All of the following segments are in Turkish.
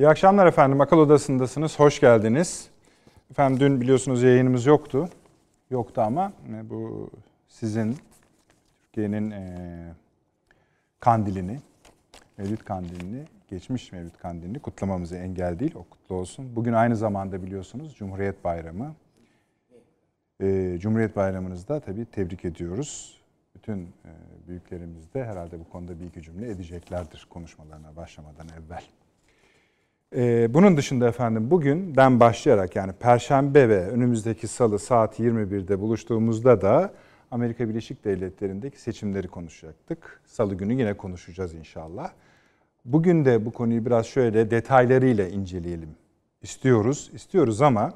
İyi akşamlar efendim. Akıl Odası'ndasınız. Hoş geldiniz. Efendim dün biliyorsunuz yayınımız yoktu. Yoktu ama e, bu sizin Türkiye'nin e, kandilini, Mevlüt kandilini, geçmiş Mevlüt kandilini kutlamamızı engel değil. O kutlu olsun. Bugün aynı zamanda biliyorsunuz Cumhuriyet Bayramı. E, Cumhuriyet Bayramınızda tabii tebrik ediyoruz. Bütün e, büyüklerimiz de herhalde bu konuda bir iki cümle edeceklerdir konuşmalarına başlamadan evvel. Ee, bunun dışında efendim bugünden başlayarak yani Perşembe ve önümüzdeki Salı saat 21'de buluştuğumuzda da Amerika Birleşik Devletleri'ndeki seçimleri konuşacaktık. Salı günü yine konuşacağız inşallah. Bugün de bu konuyu biraz şöyle detaylarıyla inceleyelim istiyoruz. İstiyoruz ama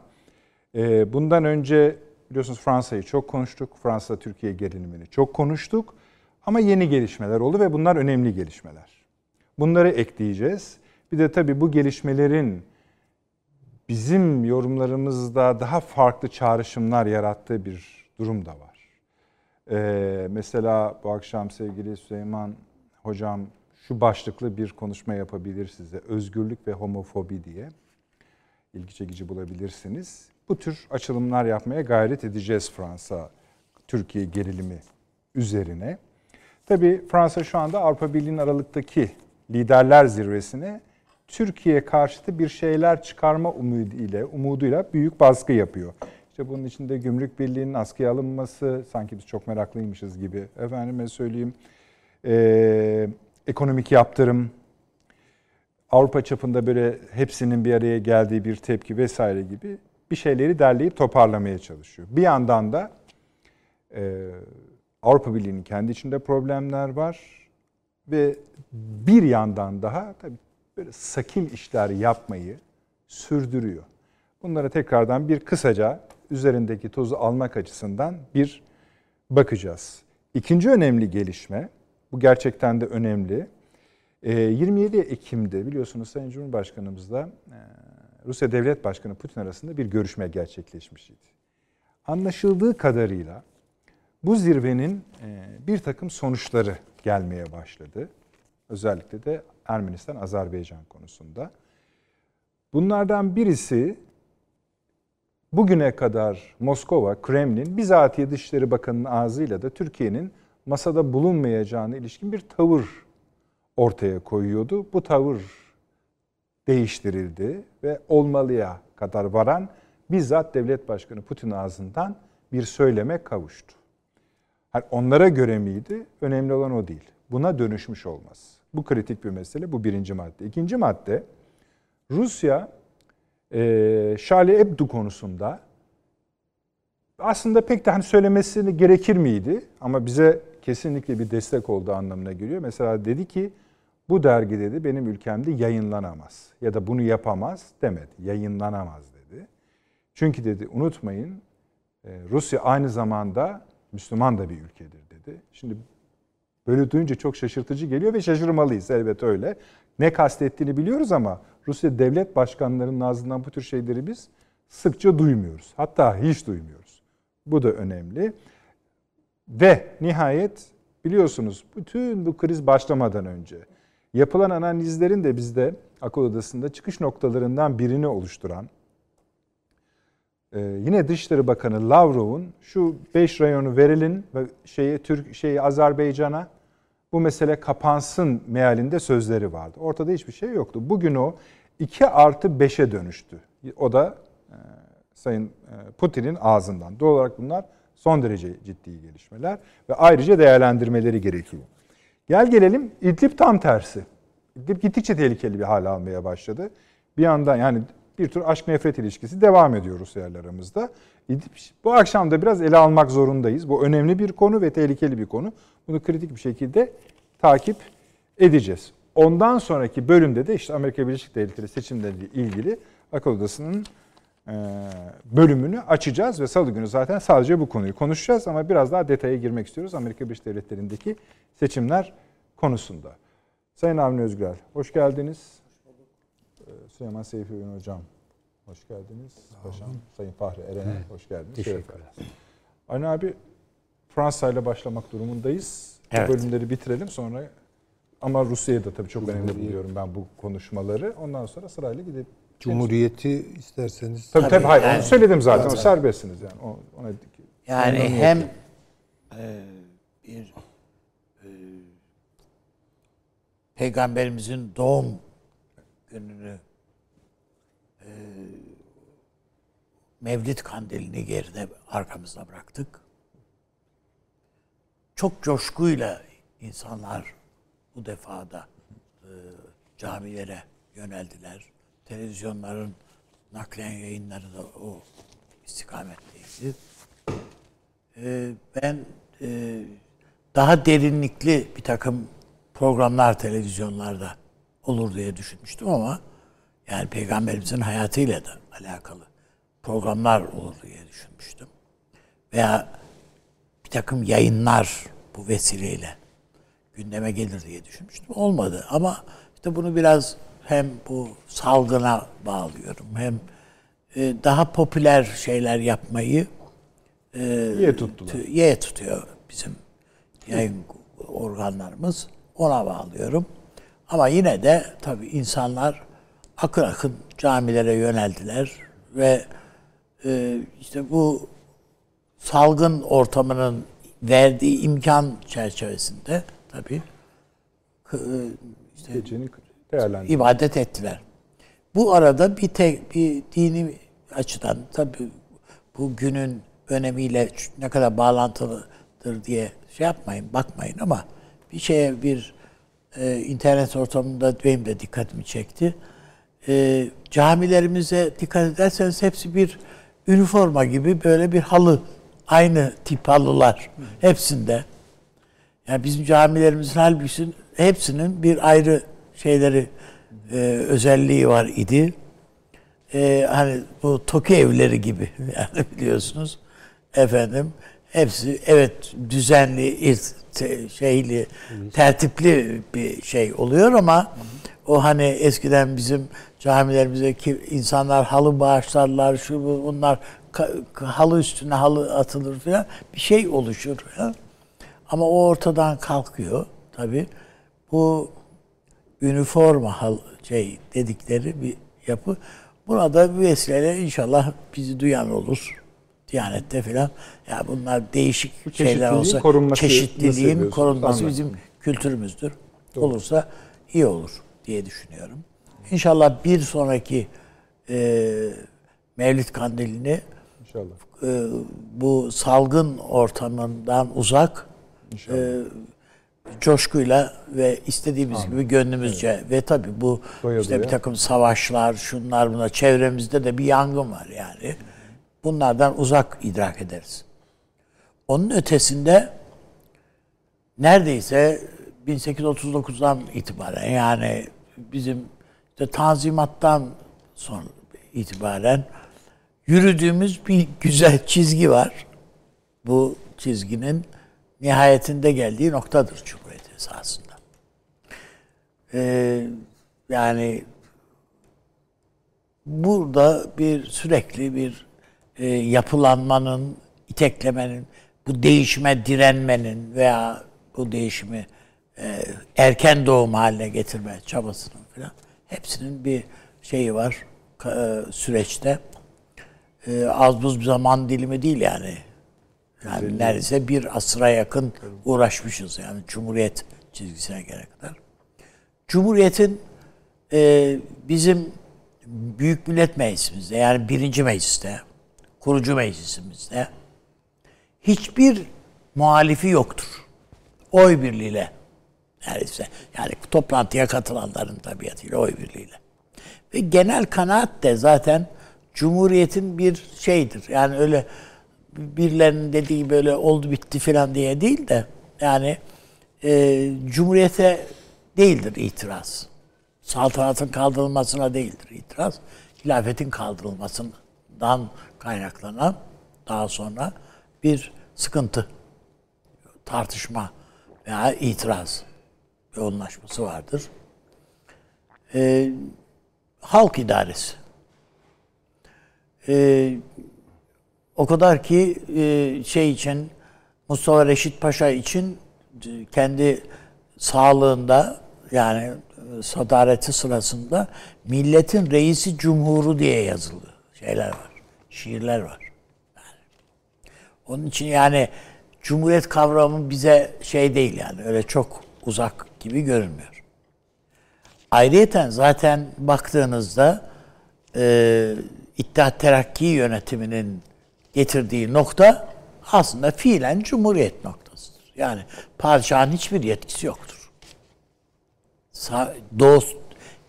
e, bundan önce biliyorsunuz Fransa'yı çok konuştuk. Fransa-Türkiye gerilimini çok konuştuk. Ama yeni gelişmeler oldu ve bunlar önemli gelişmeler. Bunları ekleyeceğiz. Bir de tabii bu gelişmelerin bizim yorumlarımızda daha farklı çağrışımlar yarattığı bir durum da var. Ee, mesela bu akşam sevgili Süleyman Hocam şu başlıklı bir konuşma yapabilir size. Özgürlük ve homofobi diye. ilgi çekici bulabilirsiniz. Bu tür açılımlar yapmaya gayret edeceğiz Fransa, Türkiye gerilimi üzerine. Tabii Fransa şu anda Avrupa Birliği'nin aralıktaki liderler zirvesine Türkiye karşıtı bir şeyler çıkarma umuduyla, umuduyla büyük baskı yapıyor. İşte bunun içinde gümrük birliğinin askıya alınması, sanki biz çok meraklıymışız gibi. Efendime söyleyeyim, e, ekonomik yaptırım, Avrupa çapında böyle hepsinin bir araya geldiği bir tepki vesaire gibi bir şeyleri derleyip toparlamaya çalışıyor. Bir yandan da e, Avrupa Birliği'nin kendi içinde problemler var ve bir yandan daha tabii böyle sakil işler yapmayı sürdürüyor. Bunlara tekrardan bir kısaca üzerindeki tozu almak açısından bir bakacağız. İkinci önemli gelişme, bu gerçekten de önemli. 27 ee, Ekim'de biliyorsunuz Sayın Cumhurbaşkanımızla e, Rusya Devlet Başkanı Putin arasında bir görüşme gerçekleşmişti. Anlaşıldığı kadarıyla bu zirvenin e, bir takım sonuçları gelmeye başladı. Özellikle de Ermenistan-Azerbaycan konusunda. Bunlardan birisi bugüne kadar Moskova, Kremlin bizatihi Dışişleri Bakanı'nın ağzıyla da Türkiye'nin masada bulunmayacağına ilişkin bir tavır ortaya koyuyordu. Bu tavır değiştirildi ve olmalıya kadar varan bizzat devlet başkanı Putin ağzından bir söyleme kavuştu. Yani onlara göre miydi? Önemli olan o değil. Buna dönüşmüş olmaz. Bu kritik bir mesele. Bu birinci madde. İkinci madde Rusya e, Charlie Hebdo konusunda aslında pek de hani söylemesini gerekir miydi? Ama bize kesinlikle bir destek olduğu anlamına geliyor. Mesela dedi ki bu dergi dedi benim ülkemde yayınlanamaz ya da bunu yapamaz demedi. Yayınlanamaz dedi. Çünkü dedi unutmayın e, Rusya aynı zamanda Müslüman da bir ülkedir dedi. Şimdi böyle duyunca çok şaşırtıcı geliyor ve şaşırmalıyız elbet öyle. Ne kastettiğini biliyoruz ama Rusya devlet başkanlarının ağzından bu tür şeyleri biz sıkça duymuyoruz. Hatta hiç duymuyoruz. Bu da önemli. Ve nihayet biliyorsunuz bütün bu kriz başlamadan önce yapılan analizlerin de bizde akıl odasında çıkış noktalarından birini oluşturan ee, yine Dışişleri Bakanı Lavrov'un şu 5 rayonu verilin ve şeyi Türk şeyi Azerbaycan'a bu mesele kapansın mealinde sözleri vardı. Ortada hiçbir şey yoktu. Bugün o 2 artı 5'e dönüştü. O da e, Sayın e, Putin'in ağzından. Doğal olarak bunlar son derece ciddi gelişmeler ve ayrıca değerlendirmeleri gerekiyor. Gel gelelim İdlib tam tersi. İdlib gittikçe tehlikeli bir hal almaya başladı. Bir yandan yani bir tür aşk nefret ilişkisi devam ediyor Rusya aramızda. Bu akşam da biraz ele almak zorundayız. Bu önemli bir konu ve tehlikeli bir konu. Bunu kritik bir şekilde takip edeceğiz. Ondan sonraki bölümde de işte Amerika Birleşik Devletleri seçimleriyle ilgili akıl odasının e, bölümünü açacağız ve salı günü zaten sadece bu konuyu konuşacağız ama biraz daha detaya girmek istiyoruz Amerika Birleşik Devletleri'ndeki seçimler konusunda. Sayın Avni Özgürel, hoş geldiniz. Ee, Süleyman Seyfi Ün Hocam, hoş geldiniz. Paşam, Sayın Fahri Eren'e hoş geldiniz. Teşekkürler. Aynı abi Fransa ile başlamak durumundayız. Evet. Bu bölümleri bitirelim sonra Ama Rusya'yı da tabii çok önemli buluyorum ben bu konuşmaları. Ondan sonra sırayla gidip Cumhuriyeti isterseniz Tabii tabii, Tabii, hayır yani- onu söyledim zaten. O Zaten. serbestsiniz yani. O, ona Yani Memnuniyetle. hem e, bir e, peygamberimizin doğum gününü e, Mevlid kandilini geride arkamızda bıraktık. Çok coşkuyla insanlar bu defada e, camilere yöneldiler. Televizyonların naklen yayınları da o istikametteydi. Ee, ben e, daha derinlikli bir takım programlar televizyonlarda olur diye düşünmüştüm ama yani peygamberimizin hayatıyla da alakalı programlar olur diye düşünmüştüm. Veya takım yayınlar bu vesileyle gündeme gelir diye düşünmüştüm. Olmadı ama işte bunu biraz hem bu salgına bağlıyorum hem e, daha popüler şeyler yapmayı iyi tuttular. tü- ye tutuyor bizim yayın organlarımız. Ona bağlıyorum. Ama yine de tabii insanlar akın akın camilere yöneldiler ve e, işte bu salgın ortamının verdiği imkan çerçevesinde tabii e, işte ibadet ettiler. Bu arada bir tek bir dini açıdan tabii bu günün önemiyle ne kadar bağlantılıdır diye şey yapmayın, bakmayın ama bir şeye bir e, internet ortamında benim de dikkatimi çekti. E, camilerimize dikkat ederseniz hepsi bir üniforma gibi böyle bir halı. Aynı tip halılar hepsinde. Yani bizim camilerimizin halbuki hepsinin bir ayrı şeyleri e, özelliği var idi. E, hani bu Toki evleri gibi yani biliyorsunuz efendim hepsi evet düzenli şeyli tertipli bir şey oluyor ama o hani eskiden bizim camilerimizdeki insanlar halı bağışlarlar şu bu bunlar halı üstüne halı atılır falan bir şey oluşur. Ya. Ama o ortadan kalkıyor tabi. Bu üniforma hal şey dedikleri bir yapı. Buna da bir vesileyle inşallah bizi duyan olur. Diyanette filan. Ya bunlar değişik şeyler çeşitliliğin olsa korunması çeşitliliğin korunması anladım. bizim kültürümüzdür. Olursa iyi olur diye düşünüyorum. İnşallah bir sonraki e, Mevlid Kandili'ni İnşallah. e, bu salgın ortamından uzak İnşallah. e, coşkuyla ve istediğimiz gibi gönlümüzce ve tabii bu Doya işte doya. bir takım savaşlar şunlar bunlar çevremizde de bir yangın var yani. Bunlardan uzak idrak ederiz. Onun ötesinde neredeyse 1839'dan itibaren yani bizim işte Tanzimat'tan sonra itibaren yürüdüğümüz bir güzel çizgi var. Bu çizginin nihayetinde geldiği noktadır Cumhuriyet esasında. Ee, yani burada bir sürekli bir e, yapılanmanın, iteklemenin, bu değişime direnmenin veya bu değişimi e, erken doğum haline getirme çabasının falan hepsinin bir şeyi var e, süreçte. E, az buz bir zaman dilimi değil yani. Yani neredeyse bir asıra yakın uğraşmışız yani Cumhuriyet çizgisine gelene kadar. Cumhuriyet'in e, bizim Büyük Millet Meclisimizde yani birinci mecliste, kurucu meclisimizde hiçbir muhalifi yoktur. Oy birliğiyle neredeyse. Yani toplantıya katılanların tabiatıyla oy birliğiyle. Ve genel kanaat de zaten Cumhuriyet'in bir şeydir. Yani öyle birilerinin dediği böyle oldu bitti falan diye değil de yani e, Cumhuriyet'e değildir itiraz. Saltanatın kaldırılmasına değildir itiraz. Hilafetin kaldırılmasından kaynaklanan daha sonra bir sıkıntı, tartışma veya itiraz yoğunlaşması vardır. E, halk idaresi. E, o kadar ki e, şey için Mustafa Reşit Paşa için e, kendi sağlığında yani e, sadareti sırasında milletin reisi cumhuru diye yazılı şeyler var. Şiirler var. Onun için yani cumhuriyet kavramı bize şey değil yani öyle çok uzak gibi görünmüyor. Ayrıyeten zaten baktığınızda e, İttihat Terakki yönetiminin getirdiği nokta aslında fiilen cumhuriyet noktasıdır. Yani padişahın hiçbir yetkisi yoktur. Dost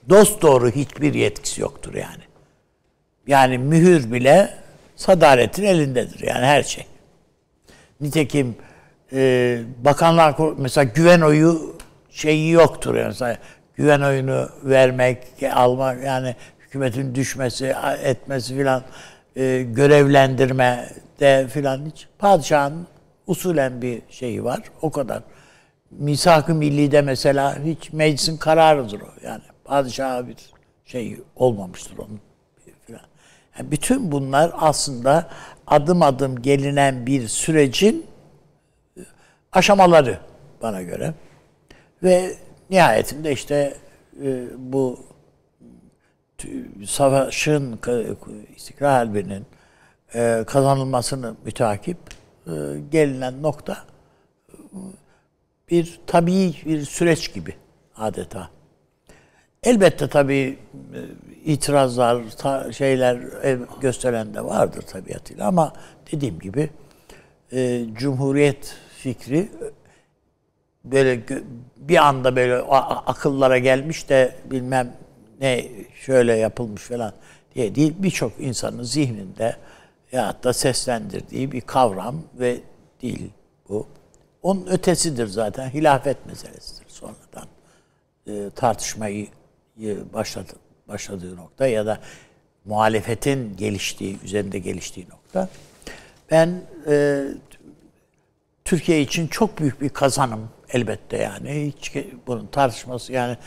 dost doğru hiçbir yetkisi yoktur yani. Yani mühür bile sadaretin elindedir yani her şey. Nitekim e, bakanlar mesela güven oyu şeyi yoktur yani güven oyunu vermek, almak yani hükümetin düşmesi, etmesi filan e, görevlendirme de filan hiç padişahın usulen bir şeyi var. O kadar. Misak-ı Milli'de mesela hiç meclisin kararıdır o. Yani padişaha bir şey olmamıştır onun filan. Yani bütün bunlar aslında adım adım gelinen bir sürecin aşamaları bana göre. Ve nihayetinde işte e, bu savaşın İstiklal Harbi'nin e, kazanılmasını mütakip e, gelinen nokta bir tabii bir süreç gibi adeta. Elbette tabii e, itirazlar, ta- şeyler e, gösteren de vardır tabiatıyla ama dediğim gibi e, Cumhuriyet fikri e, böyle bir anda böyle akıllara gelmiş de bilmem ne şöyle yapılmış falan diye değil birçok insanın zihninde ya da seslendirdiği bir kavram ve değil bu. Onun ötesidir zaten hilafet meselesidir sonradan e, tartışmayı başladı, başladığı nokta ya da muhalefetin geliştiği, üzerinde geliştiği nokta. Ben e, Türkiye için çok büyük bir kazanım elbette yani. Hiç bunun tartışması yani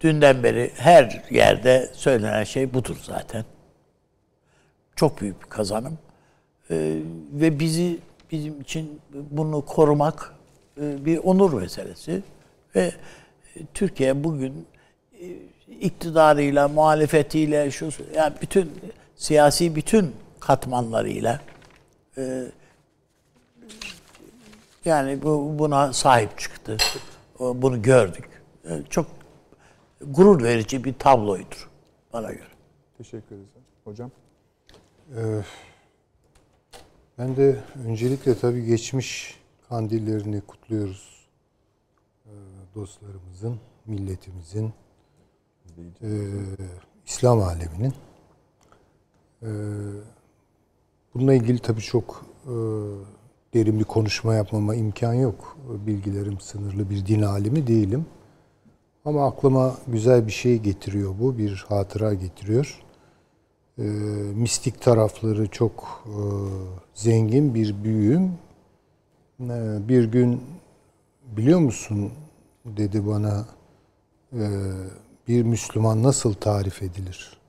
dünden beri her yerde söylenen şey budur zaten. Çok büyük bir kazanım. Ee, ve bizi bizim için bunu korumak e, bir onur meselesi. Ve e, Türkiye bugün e, iktidarıyla, muhalefetiyle, şu yani bütün siyasi bütün katmanlarıyla yani bu buna sahip çıktı. Bunu gördük. Çok gurur verici bir tabloydur bana göre. Teşekkür ederiz. Hocam. Ben de öncelikle tabii geçmiş kandillerini kutluyoruz. Ee, Dostlarımızın, milletimizin, e, İslam aleminin. Ee, Bununla ilgili tabii çok e, derin bir konuşma yapmama imkan yok. Bilgilerim sınırlı bir din alimi değilim. Ama aklıma güzel bir şey getiriyor bu, bir hatıra getiriyor. Ee, mistik tarafları çok e, zengin bir büyüğüm. Ee, bir gün biliyor musun dedi bana e, bir Müslüman nasıl tarif edilir?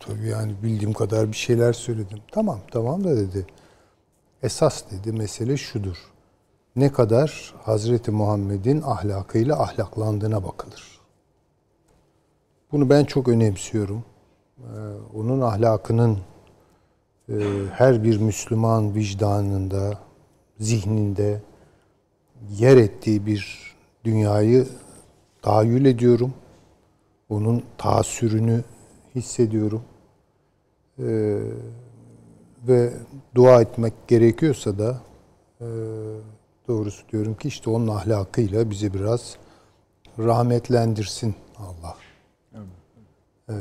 Tabii yani bildiğim kadar bir şeyler söyledim. Tamam tamam da dedi. Esas dedi mesele şudur. Ne kadar Hazreti Muhammed'in ahlakıyla ahlaklandığına bakılır. Bunu ben çok önemsiyorum. Ee, onun ahlakının e, her bir Müslüman vicdanında, zihninde yer ettiği bir dünyayı tahayyül ediyorum. Onun taasürünü hissediyorum. Ee, ve dua etmek gerekiyorsa da e, doğrusu diyorum ki işte onun ahlakıyla bizi biraz rahmetlendirsin Allah. Ee,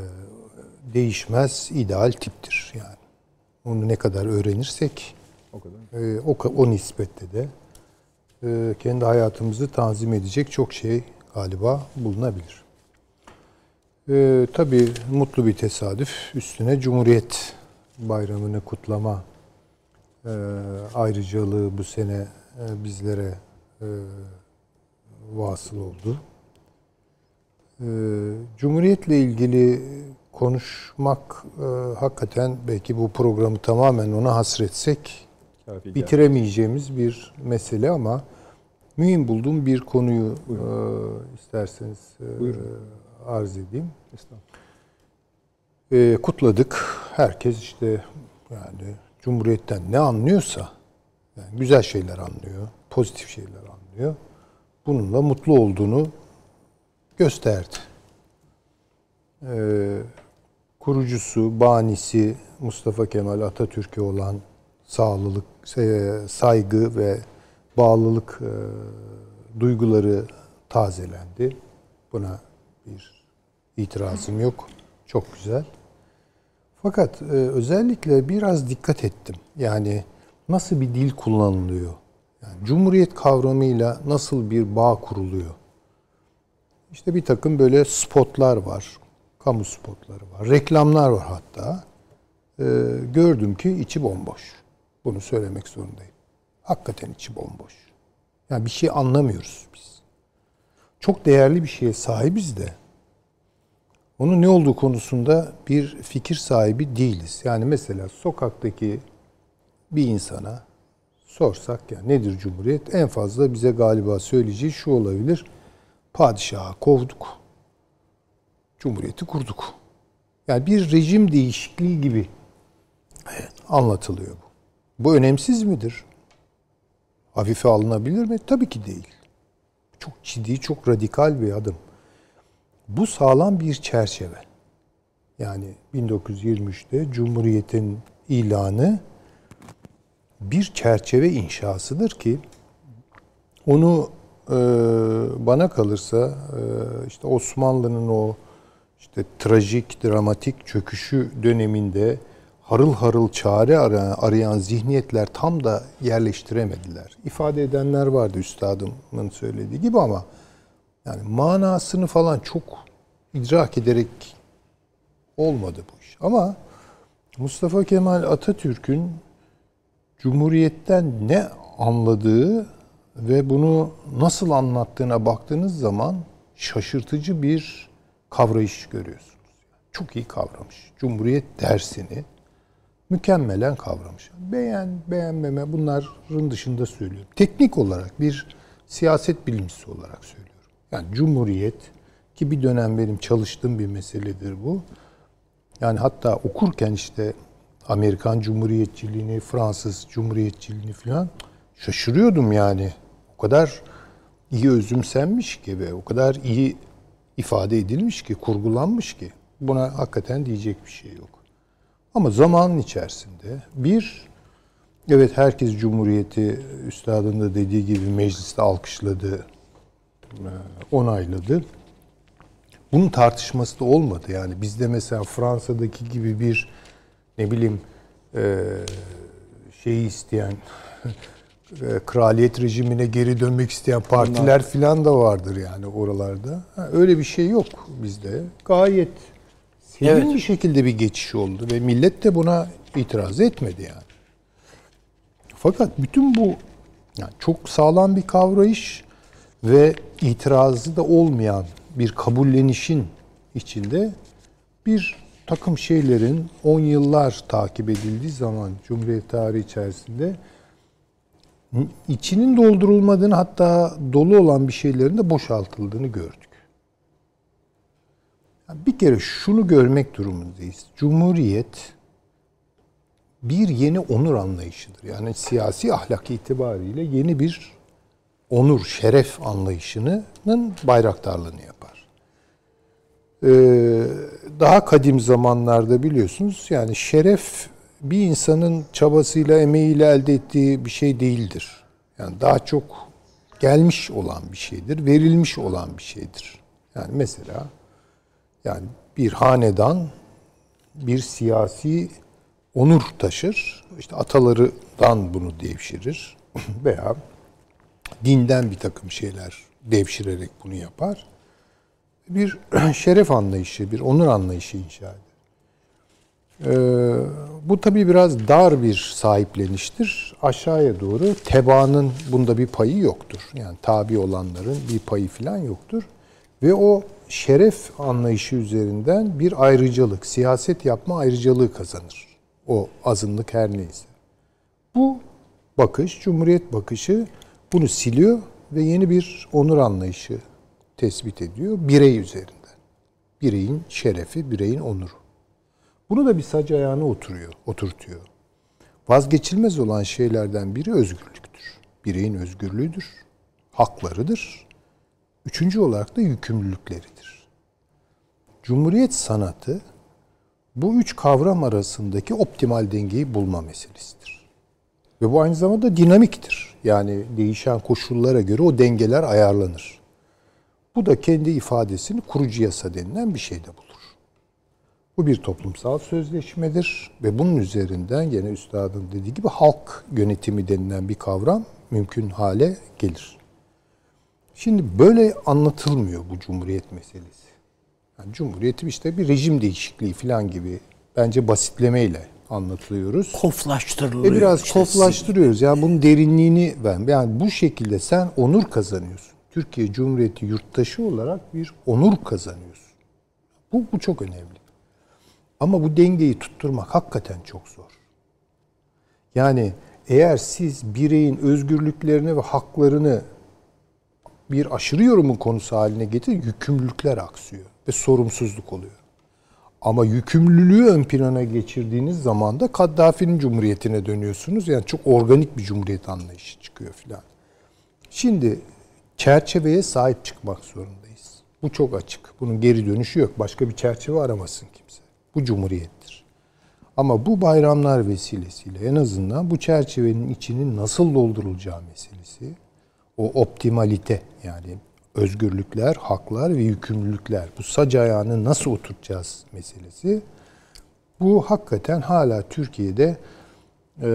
değişmez ideal tiptir yani. Onu ne kadar öğrenirsek O kadar. e, o, o nispette de e, kendi hayatımızı tanzim edecek çok şey galiba bulunabilir. E, tabii mutlu bir tesadüf üstüne Cumhuriyet Bayramı'nı kutlama e, ayrıcalığı bu sene bizlere e, vasıl oldu. E, Cumhuriyetle ilgili konuşmak e, hakikaten belki bu programı tamamen ona hasretsek geldi. bitiremeyeceğimiz bir mesele ama mühim bulduğum bir konuyu e, isterseniz e, arz edeyim. E, kutladık. Herkes işte yani Cumhuriyet'ten ne anlıyorsa yani güzel şeyler anlıyor, pozitif şeyler anlıyor. Bununla mutlu olduğunu gösterdi. Ee, kurucusu, banisi Mustafa Kemal Atatürk'e olan sağlılık, e, saygı ve bağlılık e, duyguları tazelendi. Buna bir itirazım yok. Çok güzel. Fakat e, özellikle biraz dikkat ettim. Yani nasıl bir dil kullanılıyor? Yani Cumhuriyet kavramıyla nasıl bir bağ kuruluyor? İşte bir takım böyle spotlar var. Kamu spotları var. Reklamlar var hatta. Ee, gördüm ki içi bomboş. Bunu söylemek zorundayım. Hakikaten içi bomboş. Yani bir şey anlamıyoruz biz. Çok değerli bir şeye sahibiz de onun ne olduğu konusunda bir fikir sahibi değiliz. Yani mesela sokaktaki bir insana sorsak ya nedir Cumhuriyet? En fazla bize galiba söyleyeceği şu olabilir. Padişahı kovduk. Cumhuriyeti kurduk. Yani bir rejim değişikliği gibi anlatılıyor bu. Bu önemsiz midir? Hafife alınabilir mi? Tabii ki değil. Çok ciddi, çok radikal bir adım. Bu sağlam bir çerçeve. Yani 1923'te Cumhuriyet'in ilanı bir çerçeve inşasıdır ki onu e, bana kalırsa e, işte Osmanlı'nın o işte trajik, dramatik çöküşü döneminde harıl harıl çare arayan zihniyetler tam da yerleştiremediler. İfade edenler vardı üstadımın söylediği gibi ama yani manasını falan çok idrak ederek olmadı bu iş. Ama Mustafa Kemal Atatürk'ün Cumhuriyet'ten ne anladığı ve bunu nasıl anlattığına baktığınız zaman şaşırtıcı bir kavrayış görüyorsunuz. Çok iyi kavramış. Cumhuriyet dersini mükemmelen kavramış. Beğen, beğenmeme bunların dışında söylüyorum. Teknik olarak bir siyaset bilimcisi olarak söylüyorum. Yani Cumhuriyet ki bir dönem benim çalıştığım bir meseledir bu. Yani hatta okurken işte Amerikan Cumhuriyetçiliğini, Fransız Cumhuriyetçiliğini falan şaşırıyordum yani. O kadar iyi özümsenmiş ki ve o kadar iyi ifade edilmiş ki, kurgulanmış ki buna hakikaten diyecek bir şey yok. Ama zamanın içerisinde bir, evet herkes Cumhuriyeti üstadın da dediği gibi mecliste alkışladı, e, onayladı. Bunun tartışması da olmadı. Yani bizde mesela Fransa'daki gibi bir ne bileyim e, şeyi isteyen e, kraliyet rejimine geri dönmek isteyen partiler filan da vardır yani oralarda. Ha, öyle bir şey yok bizde. Gayet serin evet. bir şekilde bir geçiş oldu ve millet de buna itiraz etmedi yani. Fakat bütün bu yani çok sağlam bir kavrayış ve itirazı da olmayan bir kabullenişin içinde bir takım şeylerin 10 yıllar takip edildiği zaman Cumhuriyet tarihi içerisinde içinin doldurulmadığını hatta dolu olan bir şeylerin de boşaltıldığını gördük. Bir kere şunu görmek durumundayız. Cumhuriyet bir yeni onur anlayışıdır. Yani siyasi ahlak itibariyle yeni bir onur, şeref anlayışının bayraktarlığını yapar. Ee, daha kadim zamanlarda biliyorsunuz yani şeref bir insanın çabasıyla, emeğiyle elde ettiği bir şey değildir. Yani daha çok gelmiş olan bir şeydir, verilmiş olan bir şeydir. Yani mesela yani bir hanedan bir siyasi onur taşır. İşte atalarından bunu devşirir veya dinden bir takım şeyler devşirerek bunu yapar. Bir şeref anlayışı, bir onur anlayışı inşa eder. Ee, bu tabii biraz dar bir sahipleniştir. Aşağıya doğru tebaanın bunda bir payı yoktur. Yani tabi olanların bir payı falan yoktur. Ve o şeref anlayışı üzerinden bir ayrıcalık, siyaset yapma ayrıcalığı kazanır. O azınlık her neyse. Bu bakış, Cumhuriyet bakışı bunu siliyor ve yeni bir onur anlayışı tespit ediyor birey üzerinden. Bireyin şerefi, bireyin onuru. Bunu da bir sac ayağına oturuyor, oturtuyor. Vazgeçilmez olan şeylerden biri özgürlüktür. Bireyin özgürlüğüdür, haklarıdır. Üçüncü olarak da yükümlülükleridir. Cumhuriyet sanatı bu üç kavram arasındaki optimal dengeyi bulma meselesidir. Ve bu aynı zamanda dinamiktir. Yani değişen koşullara göre o dengeler ayarlanır. Bu da kendi ifadesini kurucu yasa denilen bir şeyde bulur. Bu bir toplumsal sözleşmedir ve bunun üzerinden gene üstadın dediği gibi halk yönetimi denilen bir kavram mümkün hale gelir. Şimdi böyle anlatılmıyor bu cumhuriyet meselesi. Yani cumhuriyeti işte bir rejim değişikliği falan gibi bence basitlemeyle anlatılıyoruz. Koflaştırılıyor. Ve biraz işte. koflaştırıyoruz. Yani bunun derinliğini ver. Yani bu şekilde sen onur kazanıyorsun. Türkiye Cumhuriyeti yurttaşı olarak bir onur kazanıyorsun. Bu, bu çok önemli. Ama bu dengeyi tutturmak hakikaten çok zor. Yani eğer siz bireyin özgürlüklerini ve haklarını bir aşırı yorumun konusu haline getir, yükümlülükler aksıyor ve sorumsuzluk oluyor. Ama yükümlülüğü ön plana geçirdiğiniz zaman da Kaddafi'nin cumhuriyetine dönüyorsunuz. Yani çok organik bir cumhuriyet anlayışı çıkıyor filan. Şimdi çerçeveye sahip çıkmak zorundayız. Bu çok açık. Bunun geri dönüşü yok. Başka bir çerçeve aramasın kimse. Bu cumhuriyettir. Ama bu bayramlar vesilesiyle en azından bu çerçevenin içinin nasıl doldurulacağı meselesi, o optimalite yani özgürlükler, haklar ve yükümlülükler. Bu sac ayağını nasıl oturtacağız meselesi. Bu hakikaten hala Türkiye'de e,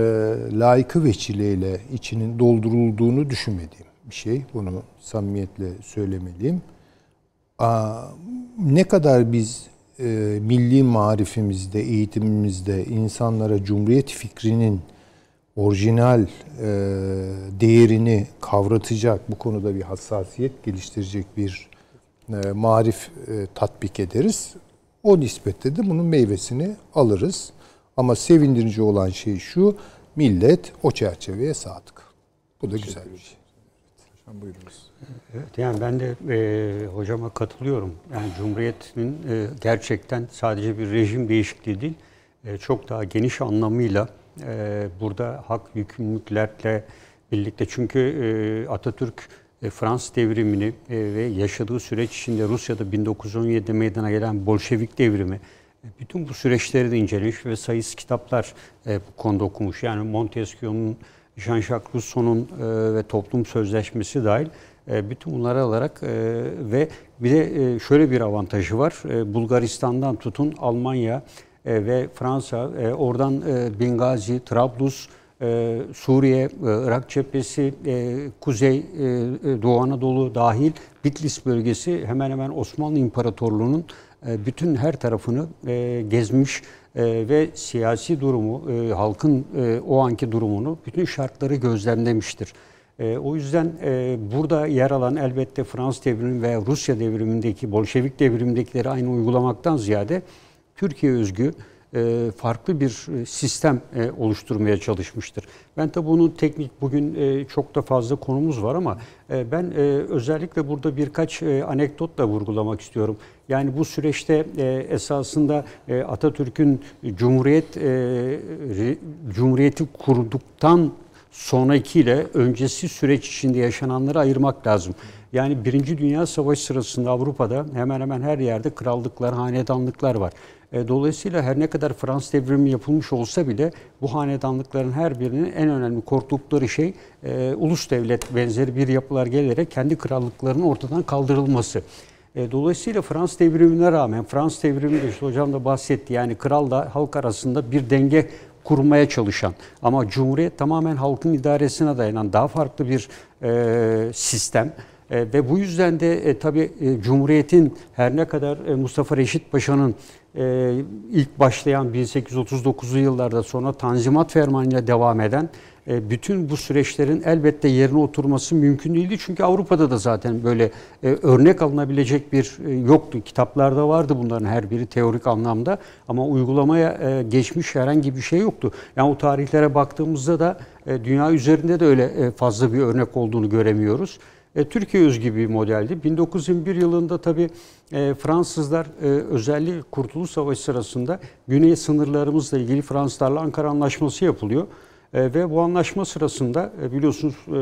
layıkı veçileyle içinin doldurulduğunu düşünmediğim bir şey. Bunu samimiyetle söylemeliyim. Ne kadar biz e, milli marifimizde, eğitimimizde insanlara Cumhuriyet fikrinin orijinal e, değerini kavratacak, bu konuda bir hassasiyet geliştirecek bir e, marif tatbik ederiz. O nispette de bunun meyvesini alırız. Ama sevindirici olan şey şu, millet o çerçeveye sadık. Bu da güzel bir şey. Hocam buyurunuz. Evet, yani ben de e, hocama katılıyorum. Yani Cumhuriyet'in e, gerçekten sadece bir rejim değişikliği değil, e, çok daha geniş anlamıyla e, burada hak yükümlülüklerle birlikte çünkü e, Atatürk e, Fransız devrimini e, ve yaşadığı süreç içinde Rusya'da 1917'de meydana gelen Bolşevik devrimi e, bütün bu süreçleri de incelemiş ve sayısız kitaplar e, bu konuda okumuş. Yani Montesquieu'nun, Jean-Jacques Rousseau'nun e, ve Toplum Sözleşmesi dahil e, bütün bunları alarak e, ve bir de şöyle bir avantajı var. Bulgaristan'dan tutun Almanya, ve Fransa, oradan Bingazi, Trablus, Suriye, Irak cephesi, Kuzey, Doğu Anadolu dahil Bitlis bölgesi hemen hemen Osmanlı İmparatorluğu'nun bütün her tarafını gezmiş e, ve siyasi durumu, e, halkın e, o anki durumunu, bütün şartları gözlemlemiştir. E, o yüzden e, burada yer alan elbette Fransız devrimi ve Rusya devrimindeki, Bolşevik devrimindekileri aynı uygulamaktan ziyade Türkiye özgü farklı bir e, sistem e, oluşturmaya çalışmıştır. Ben tabi bunun teknik bugün çok da fazla konumuz var ama ben özellikle burada birkaç anekdotla vurgulamak istiyorum. Yani bu süreçte esasında Atatürk'ün Cumhuriyet Cumhuriyeti kurduktan sonraki ile öncesi süreç içinde yaşananları ayırmak lazım. Yani Birinci Dünya Savaşı sırasında Avrupa'da hemen hemen her yerde krallıklar, hanedanlıklar var. E, dolayısıyla her ne kadar Fransız devrimi yapılmış olsa bile bu hanedanlıkların her birinin en önemli korktukları şey e, ulus devlet benzeri bir yapılar gelerek kendi krallıklarının ortadan kaldırılması. E, dolayısıyla Fransız devrimine rağmen, Fransız devrimi de işte hocam da bahsetti yani kralla halk arasında bir denge kurmaya çalışan ama Cumhuriyet tamamen halkın idaresine dayanan daha farklı bir e, sistem. E, ve bu yüzden de e, tabii e, Cumhuriyet'in her ne kadar e, Mustafa Reşit Paşa'nın e, ilk başlayan 1839'lu yıllarda sonra Tanzimat Fermanı'yla devam eden e, bütün bu süreçlerin elbette yerine oturması mümkün değildi. Çünkü Avrupa'da da zaten böyle e, örnek alınabilecek bir e, yoktu. Kitaplarda vardı bunların her biri teorik anlamda ama uygulamaya e, geçmiş herhangi bir şey yoktu. Yani o tarihlere baktığımızda da e, dünya üzerinde de öyle e, fazla bir örnek olduğunu göremiyoruz. E, Türkiye özgü bir modeldi. 1921 yılında tabii e, Fransızlar e, özellikle Kurtuluş Savaşı sırasında güney sınırlarımızla ilgili Fransızlarla Ankara Anlaşması yapılıyor. E, ve bu anlaşma sırasında e, biliyorsunuz e,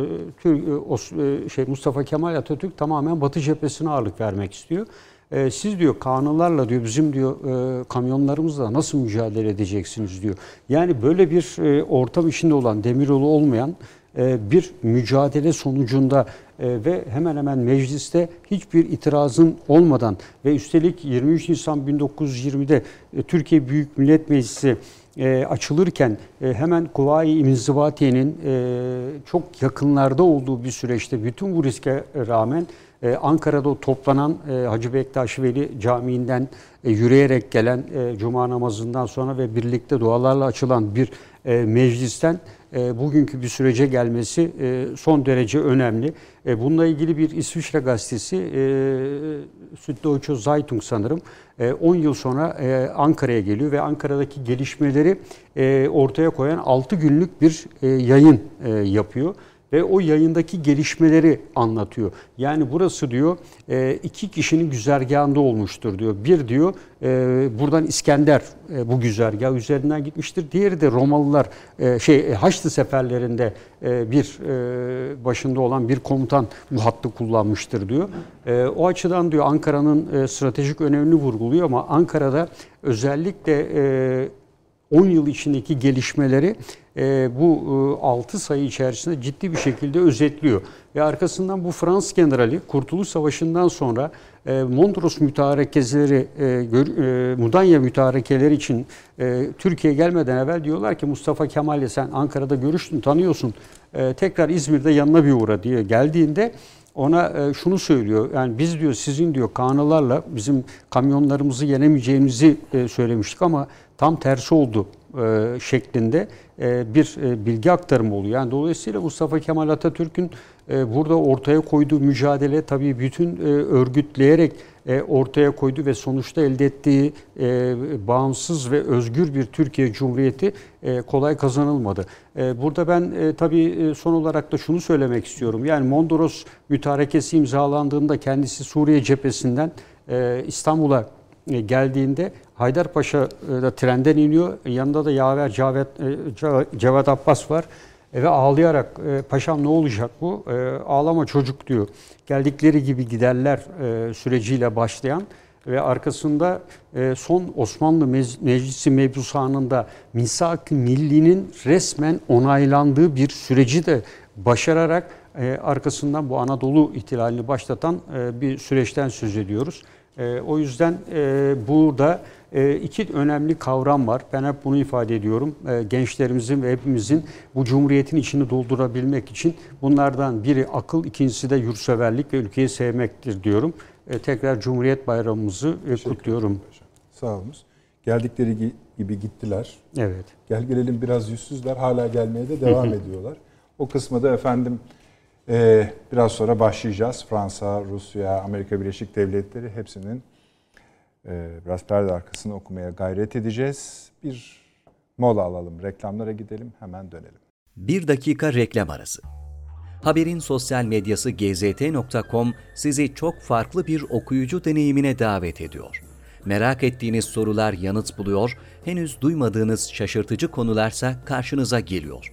Tür- e, Os- e, şey Mustafa Kemal Atatürk tamamen Batı cephesine ağırlık vermek istiyor. E, siz diyor kanunlarla diyor bizim diyor e, kamyonlarımızla nasıl mücadele edeceksiniz diyor. Yani böyle bir e, ortam içinde olan demiryolu olmayan e, bir mücadele sonucunda ve hemen hemen mecliste hiçbir itirazın olmadan ve üstelik 23 Nisan 1920'de e, Türkiye Büyük Millet Meclisi e, açılırken e, hemen Kuvayi İnzibatiye'nin e, çok yakınlarda olduğu bir süreçte bütün bu riske rağmen Ankara'da toplanan e, Hacı Bektaş Veli Camii'nden yürüyerek gelen Cuma namazından sonra ve birlikte dualarla açılan bir e, meclisten e, bugünkü bir sürece gelmesi e, son derece önemli. E, bununla ilgili bir İsviçre gazetesi e, Süddeutsche Zeitung sanırım e, 10 yıl sonra e, Ankara'ya geliyor ve Ankara'daki gelişmeleri e, ortaya koyan 6 günlük bir e, yayın e, yapıyor ve o yayındaki gelişmeleri anlatıyor. Yani burası diyor e, iki kişinin güzergahında olmuştur diyor. Bir diyor e, buradan İskender e, bu güzergah üzerinden gitmiştir. Diğeri de Romalılar şey Haçlı seferlerinde bir başında olan bir komutan bu hattı kullanmıştır diyor. O açıdan diyor Ankara'nın stratejik önemini vurguluyor ama Ankara'da özellikle e, 10 yıl içindeki gelişmeleri bu e, 6 sayı içerisinde ciddi bir şekilde özetliyor. Ve arkasından bu Fransız generali Kurtuluş Savaşı'ndan sonra e, Mondros mütarekeleri, e, e, Mudanya mütarekeleri için e, Türkiye gelmeden evvel diyorlar ki Mustafa Kemal'le sen Ankara'da görüştün, tanıyorsun. E, tekrar İzmir'de yanına bir uğra diye geldiğinde ona e, şunu söylüyor. Yani biz diyor sizin diyor kanılarla bizim kamyonlarımızı yenemeyeceğimizi e, söylemiştik ama tam tersi oldu e, şeklinde e, bir e, bilgi aktarımı oluyor. Yani dolayısıyla Mustafa Kemal Atatürk'ün burada ortaya koyduğu mücadele tabii bütün örgütleyerek ortaya koydu ve sonuçta elde ettiği bağımsız ve özgür bir Türkiye Cumhuriyeti kolay kazanılmadı. Burada ben tabii son olarak da şunu söylemek istiyorum. Yani Mondros mütarekesi imzalandığında kendisi Suriye cephesinden İstanbul'a e, geldiğinde Haydarpaşa'da trenden iniyor. Yanında da Yaver Cavet, e, Cevat Abbas var. Ve ağlayarak e, paşam ne olacak bu? Ağlama çocuk diyor. Geldikleri gibi giderler süreciyle başlayan ve arkasında son Osmanlı Mec- Meclisi mebusanında Misak-ı Milli'nin resmen onaylandığı bir süreci de başararak arkasından bu Anadolu ihtilalini başlatan bir süreçten söz ediyoruz. E, o yüzden e, burada e, iki önemli kavram var. Ben hep bunu ifade ediyorum. E, gençlerimizin ve hepimizin bu cumhuriyetin içini doldurabilmek için bunlardan biri akıl, ikincisi de yurtseverlik ve ülkeyi sevmektir diyorum. E, tekrar Cumhuriyet Bayramımızı e, kutluyorum. Sağ olunuz. Geldikleri gi- gibi gittiler. Evet. Gel gelelim biraz yüzsüzler. Hala gelmeye de devam ediyorlar. O kısmı da efendim e, biraz sonra başlayacağız. Fransa, Rusya, Amerika Birleşik Devletleri hepsinin e, biraz perde arkasını okumaya gayret edeceğiz. Bir mola alalım, reklamlara gidelim, hemen dönelim. Bir dakika reklam arası. Haberin sosyal medyası gzt.com sizi çok farklı bir okuyucu deneyimine davet ediyor. Merak ettiğiniz sorular yanıt buluyor, henüz duymadığınız şaşırtıcı konularsa karşınıza geliyor.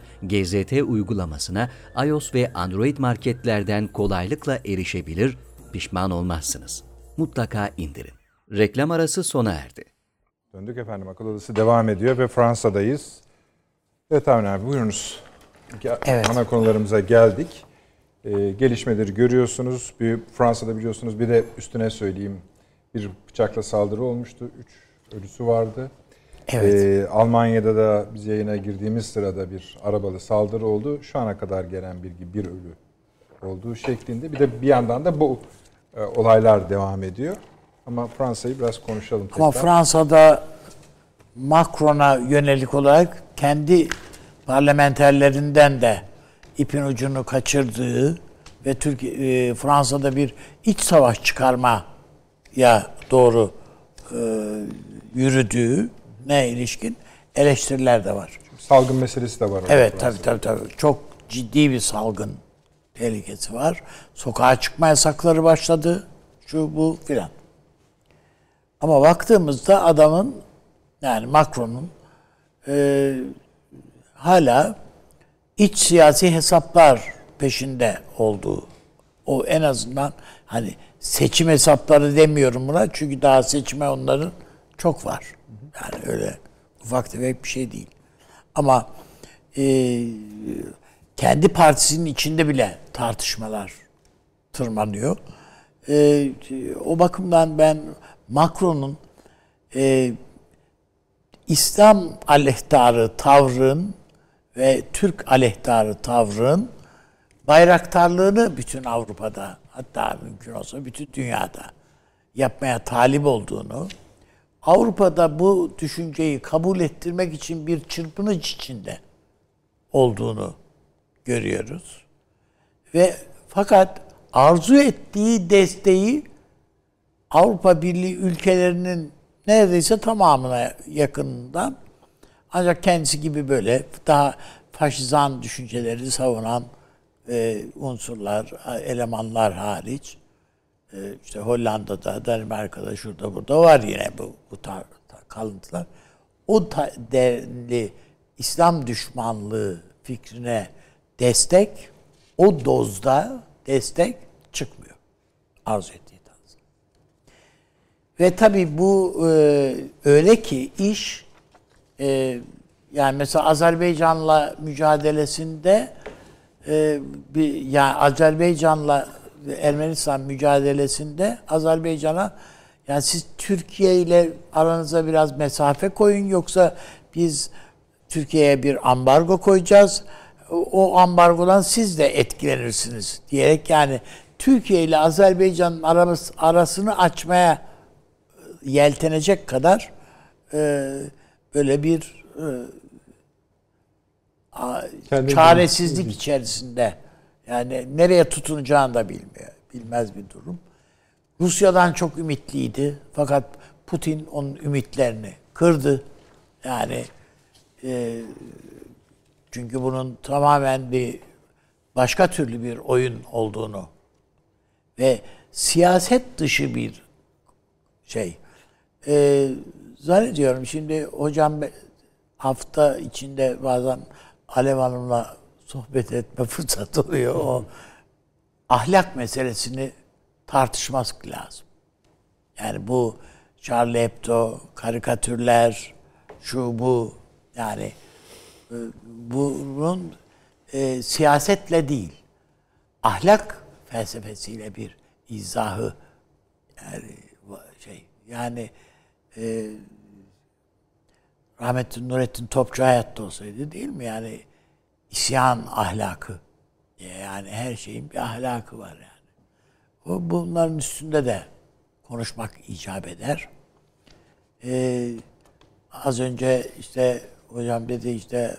GZT uygulamasına iOS ve Android marketlerden kolaylıkla erişebilir, pişman olmazsınız. Mutlaka indirin. Reklam arası sona erdi. Döndük efendim, akıl odası devam ediyor ve Fransa'dayız. Evet Avni abi buyurunuz. Evet. Ana konularımıza geldik. E, gelişmeleri görüyorsunuz. Bir, Fransa'da biliyorsunuz bir de üstüne söyleyeyim bir bıçakla saldırı olmuştu. Üç ölüsü vardı. Evet. Ee, Almanya'da da biz yayına girdiğimiz sırada bir arabalı saldırı oldu. Şu ana kadar gelen bilgi bir ölü olduğu şeklinde. Bir de bir yandan da bu e, olaylar devam ediyor. Ama Fransa'yı biraz konuşalım Ama tekrar. Fransa'da Macron'a yönelik olarak kendi parlamenterlerinden de ipin ucunu kaçırdığı ve Türkiye e, Fransa'da bir iç savaş çıkarmaya doğru e, yürüdüğü ne ilişkin eleştiriler de var. Salgın meselesi de var. Evet tabii tabii tabii. Çok ciddi bir salgın tehlikesi var. Sokağa çıkma yasakları başladı. Şu bu filan. Ama baktığımızda adamın yani Macron'un e, hala iç siyasi hesaplar peşinde olduğu o en azından hani seçim hesapları demiyorum buna çünkü daha seçime onların çok var. Yani öyle ufak tefek bir şey değil. Ama e, kendi partisinin içinde bile tartışmalar tırmanıyor. E, o bakımdan ben Macron'un e, İslam aleyhtarı tavrın ve Türk aleyhtarı tavrın bayraktarlığını bütün Avrupa'da hatta mümkün olsa bütün dünyada yapmaya talip olduğunu Avrupa'da bu düşünceyi kabul ettirmek için bir çırpınış içinde olduğunu görüyoruz. Ve fakat arzu ettiği desteği Avrupa Birliği ülkelerinin neredeyse tamamına yakınından ancak kendisi gibi böyle daha faşizan düşünceleri savunan e, unsurlar, elemanlar hariç işte Hollanda'da, Danimarka'da, şurada burada var yine bu, bu tar, tar- kalıntılar. O ta, denli İslam düşmanlığı fikrine destek, o dozda destek çıkmıyor. Arzu ettiği tarzda. Ve tabii bu e, öyle ki iş e, yani mesela Azerbaycan'la mücadelesinde e, bir yani Azerbaycan'la Ermenistan mücadelesinde Azerbaycan'a yani siz Türkiye ile aranıza biraz mesafe koyun yoksa biz Türkiye'ye bir ambargo koyacağız. O, ambargodan siz de etkilenirsiniz diyerek yani Türkiye ile Azerbaycan'ın aramız, arasını açmaya yeltenecek kadar e, böyle bir e, a- çaresizlik içerisinde yani nereye tutunacağını da bilmiyor. Bilmez bir durum. Rusya'dan çok ümitliydi. Fakat Putin onun ümitlerini kırdı. Yani e, çünkü bunun tamamen bir başka türlü bir oyun olduğunu ve siyaset dışı bir şey. E, zannediyorum şimdi hocam hafta içinde bazen Alev Hanım'la sohbet etme fırsatı oluyor. O ahlak meselesini tartışmak lazım. Yani bu Charlie Hebdo, karikatürler, şu bu yani e, bunun e, siyasetle değil, ahlak felsefesiyle bir izahı yani şey yani e, rahmetli Nurettin Topçu hayatta olsaydı değil mi yani isyan ahlakı yani her şeyin bir ahlakı var yani. O bunların üstünde de konuşmak icap eder. Ee, az önce işte hocam dedi işte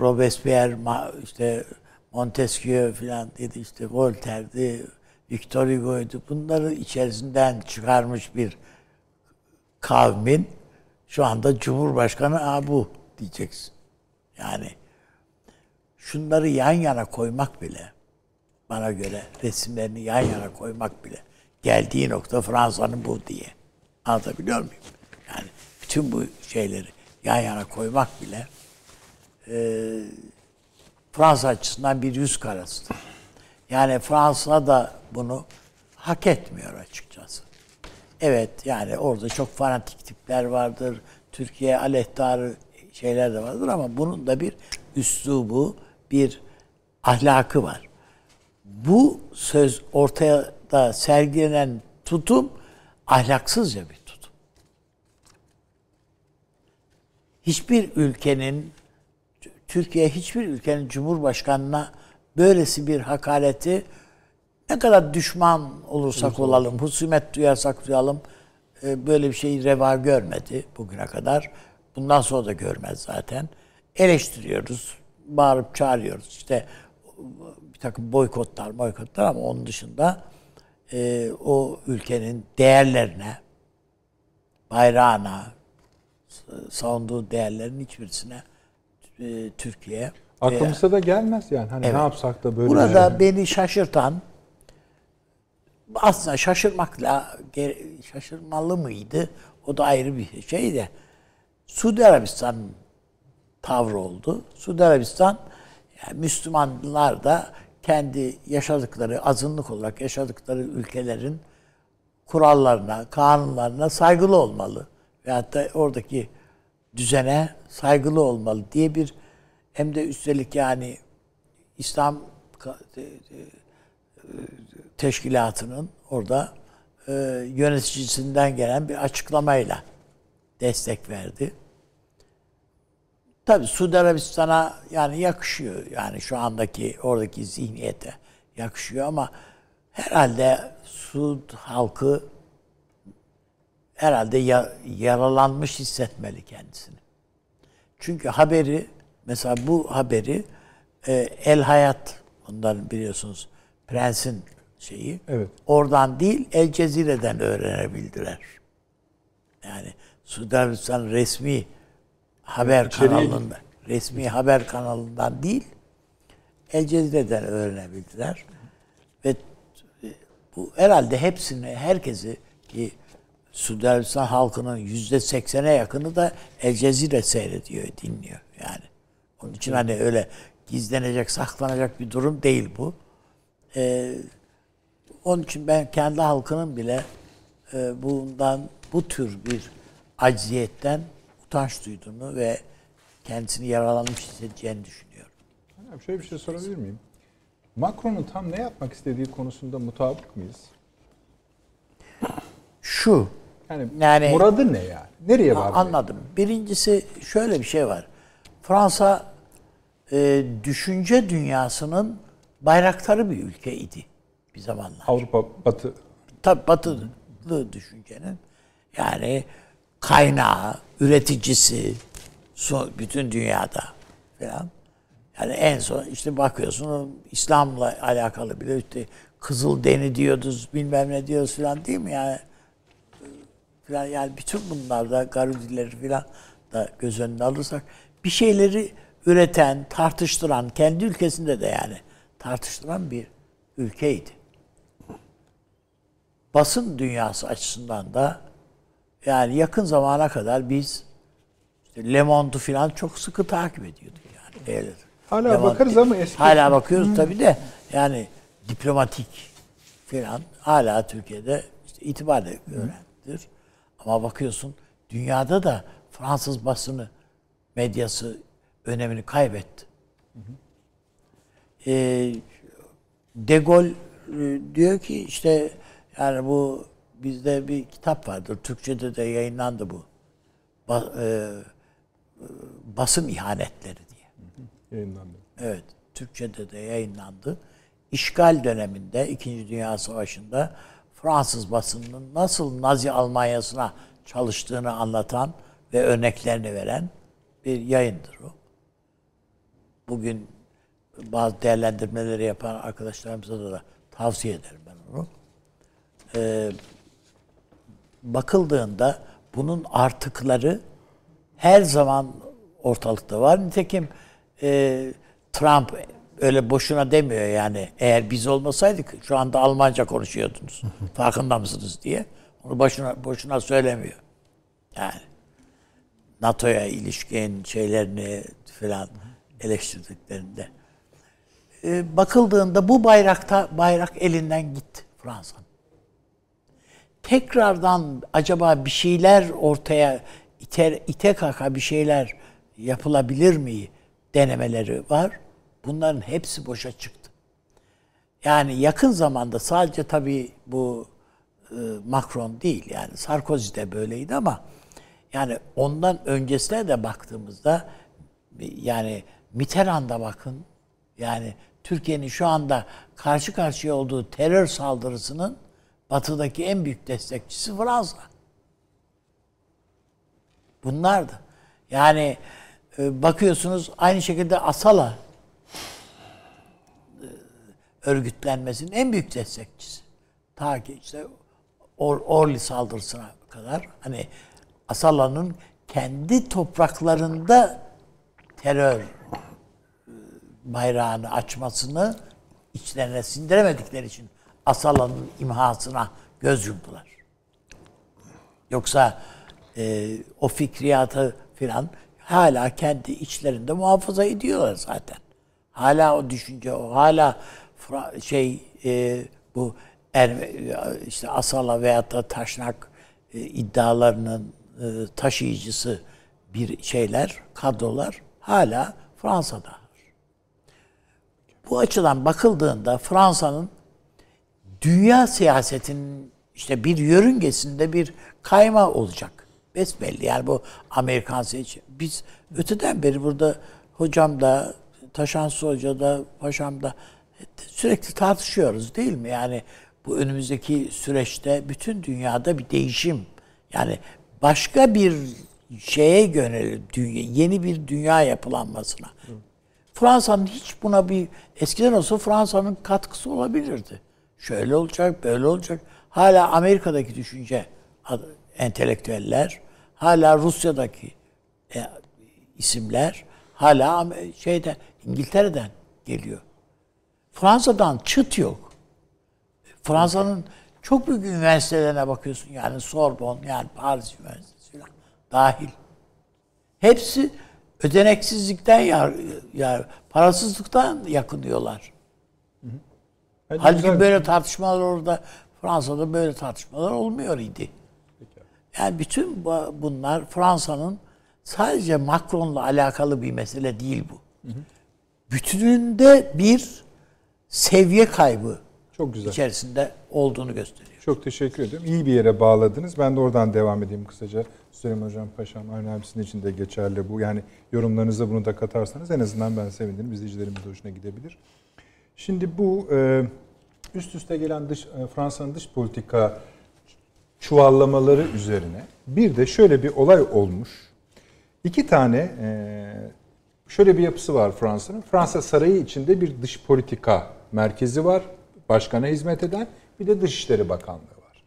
Robespierre, işte Montesquieu falan dedi işte Voltaire'di, Victor Hugo'ydu. Bunları içerisinden çıkarmış bir kavmin şu anda Cumhurbaşkanı Aa, bu diyeceksin. Yani şunları yan yana koymak bile bana göre resimlerini yan yana koymak bile geldiği nokta Fransa'nın bu diye. Anlatabiliyor muyum? Yani bütün bu şeyleri yan yana koymak bile e, Fransa açısından bir yüz karasıdır. Yani Fransa da bunu hak etmiyor açıkçası. Evet yani orada çok fanatik tipler vardır. Türkiye aleyhtarı şeyler de vardır ama bunun da bir üslubu, bir ahlakı var. Bu söz ortaya da sergilenen tutum ahlaksızca bir tutum. Hiçbir ülkenin Türkiye hiçbir ülkenin cumhurbaşkanına böylesi bir hakareti ne kadar düşman olursak olalım, husumet duyarsak duyalım e, böyle bir şeyi reva görmedi bugüne kadar. Bundan sonra da görmez zaten. Eleştiriyoruz, bağırıp çağırıyoruz. İşte bir takım boykotlar, boykotlar ama onun dışında e, o ülkenin değerlerine, bayrağına, savunduğu değerlerin hiçbirisine e, Türkiye Aklımıza da gelmez yani. Hani Evet. ne yapsak da böyle Burada şey. beni şaşırtan aslında şaşırmakla şaşırmalı mıydı? O da ayrı bir şey de. Suudi Arabistan'ın tavrı oldu. Suudi Arabistan yani Müslümanlar da kendi yaşadıkları, azınlık olarak yaşadıkları ülkelerin kurallarına, kanunlarına saygılı olmalı. Veyahut da oradaki düzene saygılı olmalı diye bir hem de üstelik yani İslam e, teşkilatının orada e, yöneticisinden gelen bir açıklamayla destek verdi. Tabi Suudi Arabistan'a yani yakışıyor. Yani şu andaki oradaki zihniyete yakışıyor ama herhalde Suud halkı herhalde ya- yaralanmış hissetmeli kendisini. Çünkü haberi mesela bu haberi e, El Hayat onların biliyorsunuz Prens'in şeyi. Evet. Oradan değil El Cezire'den öğrenebildiler. Yani Suudi Arabistan resmi haber İçeriye kanalında resmi haber kanalından değil El Cezire'den öğrenebildiler. Ve bu herhalde hepsini, herkesi ki Suudi Arabistan halkının yüzde seksene yakını da El Cezire seyrediyor, dinliyor yani. Onun için hani öyle gizlenecek, saklanacak bir durum değil bu. Ee, onun için ben kendi halkının bile e, bundan bu tür bir acziyetten utanç duyduğunu ve kendisini yaralanmış hissedeceğini düşünüyorum. Hocam şöyle bir şey sorabilir miyim? Macron'un tam ne yapmak istediği konusunda mutabık mıyız? Şu, Yani, Yani- muradı ne yani? Nereye var? anladım. Birincisi şöyle bir şey var. Fransa e, düşünce dünyasının bayraktarı bir ülkeydi bir zamanlar. Avrupa, Batı Tabii batılı düşüncenin yani kaynağı, üreticisi bütün dünyada falan. Yani en son işte bakıyorsun İslam'la alakalı bile işte Kızıl Deni diyoruz bilmem ne diyoruz falan değil mi yani? Falan yani bütün bunlarda Garudileri falan da göz önüne alırsak bir şeyleri üreten, tartıştıran, kendi ülkesinde de yani tartıştıran bir ülkeydi basın dünyası açısından da yani yakın zamana kadar biz işte Le Monde'u falan çok sıkı takip ediyorduk yani. Öyle. Hala Le Monde- bakarız ama eski- Hala bakıyoruz tabii de yani diplomatik falan hala Türkiye'de işte itibar görendir. Ama bakıyorsun dünyada da Fransız basını medyası önemini kaybetti. Ee, De Gaulle e, diyor ki işte yani bu bizde bir kitap vardır. Türkçe'de de yayınlandı bu. Ba- e, basın ihanetleri diye. yayınlandı. Evet. Türkçe'de de yayınlandı. İşgal döneminde, İkinci Dünya Savaşı'nda Fransız basınının nasıl Nazi Almanya'sına çalıştığını anlatan ve örneklerini veren bir yayındır o. Bugün bazı değerlendirmeleri yapan arkadaşlarımıza da, da tavsiye ederim ben onu. Ee, bakıldığında bunun artıkları her zaman ortalıkta var. Nitekim e, Trump öyle boşuna demiyor yani eğer biz olmasaydık şu anda Almanca konuşuyordunuz. Farkında mısınız diye. Onu boşuna boşuna söylemiyor. Yani NATO'ya ilişkin şeylerini falan eleştirdiklerinde. E, bakıldığında bu bayrakta bayrak elinden gitti Fransa'nın. Tekrardan acaba bir şeyler ortaya iter, ite kaka bir şeyler yapılabilir mi denemeleri var. Bunların hepsi boşa çıktı. Yani yakın zamanda sadece tabii bu e, Macron değil yani Sarkozy de böyleydi ama yani ondan öncesine de baktığımızda yani Mitterrand'a bakın yani Türkiye'nin şu anda karşı karşıya olduğu terör saldırısının batıdaki en büyük destekçisi Fransa. Bunlardı. Yani e, bakıyorsunuz aynı şekilde Asala e, örgütlenmesinin en büyük destekçisi. Ta ki işte Or Orly saldırısına kadar hani Asala'nın kendi topraklarında terör e, bayrağını açmasını içlerine sindiremedikleri için Asala'nın imhasına göz yumdular. Yoksa e, o fikriyatı filan hala kendi içlerinde muhafaza ediyorlar zaten. Hala o düşünce o, hala şey e, bu er, işte Asala veyahut da Taşnak e, iddialarının e, taşıyıcısı bir şeyler, kadrolar hala Fransa'da. Bu açıdan bakıldığında Fransa'nın dünya siyasetinin işte bir yörüngesinde bir kayma olacak. Besbelli yani bu Amerikan seçim. Biz öteden beri burada hocam da, Taşansı Hoca da, paşam da sürekli tartışıyoruz değil mi? Yani bu önümüzdeki süreçte bütün dünyada bir değişim. Yani başka bir şeye yönelir, dünya, yeni bir dünya yapılanmasına. Fransa'nın hiç buna bir eskiden olsa Fransa'nın katkısı olabilirdi. Şöyle olacak, böyle olacak. Hala Amerika'daki düşünce entelektüeller, hala Rusya'daki e, isimler, hala şeyde İngiltere'den geliyor. Fransa'dan çıt yok. Fransa'nın çok büyük üniversitelerine bakıyorsun yani Sorbonne yani Paris Üniversitesi dahil. Hepsi ödeneksizlikten ya, ya parasızlıktan yakınıyorlar. Bence Halbuki güzel- böyle tartışmalar orada Fransa'da böyle tartışmalar olmuyor idi. Yani bütün bu- bunlar Fransa'nın sadece Macron'la alakalı bir mesele değil bu. Bütününde bir seviye kaybı Çok güzel. içerisinde olduğunu gösteriyor. Çok teşekkür ediyorum. İyi bir yere bağladınız. Ben de oradan devam edeyim kısaca. Süleyman Hocam, Paşam, Avni abisinin için de geçerli bu. Yani yorumlarınıza bunu da katarsanız en azından ben sevinirim. İzleyicilerimiz de hoşuna gidebilir. Şimdi bu e, üst üste gelen dış e, Fransa'nın dış politika çuvallamaları üzerine bir de şöyle bir olay olmuş. İki tane e, şöyle bir yapısı var Fransa'nın. Fransa sarayı içinde bir dış politika merkezi var. Başkana hizmet eden bir de Dışişleri Bakanlığı var.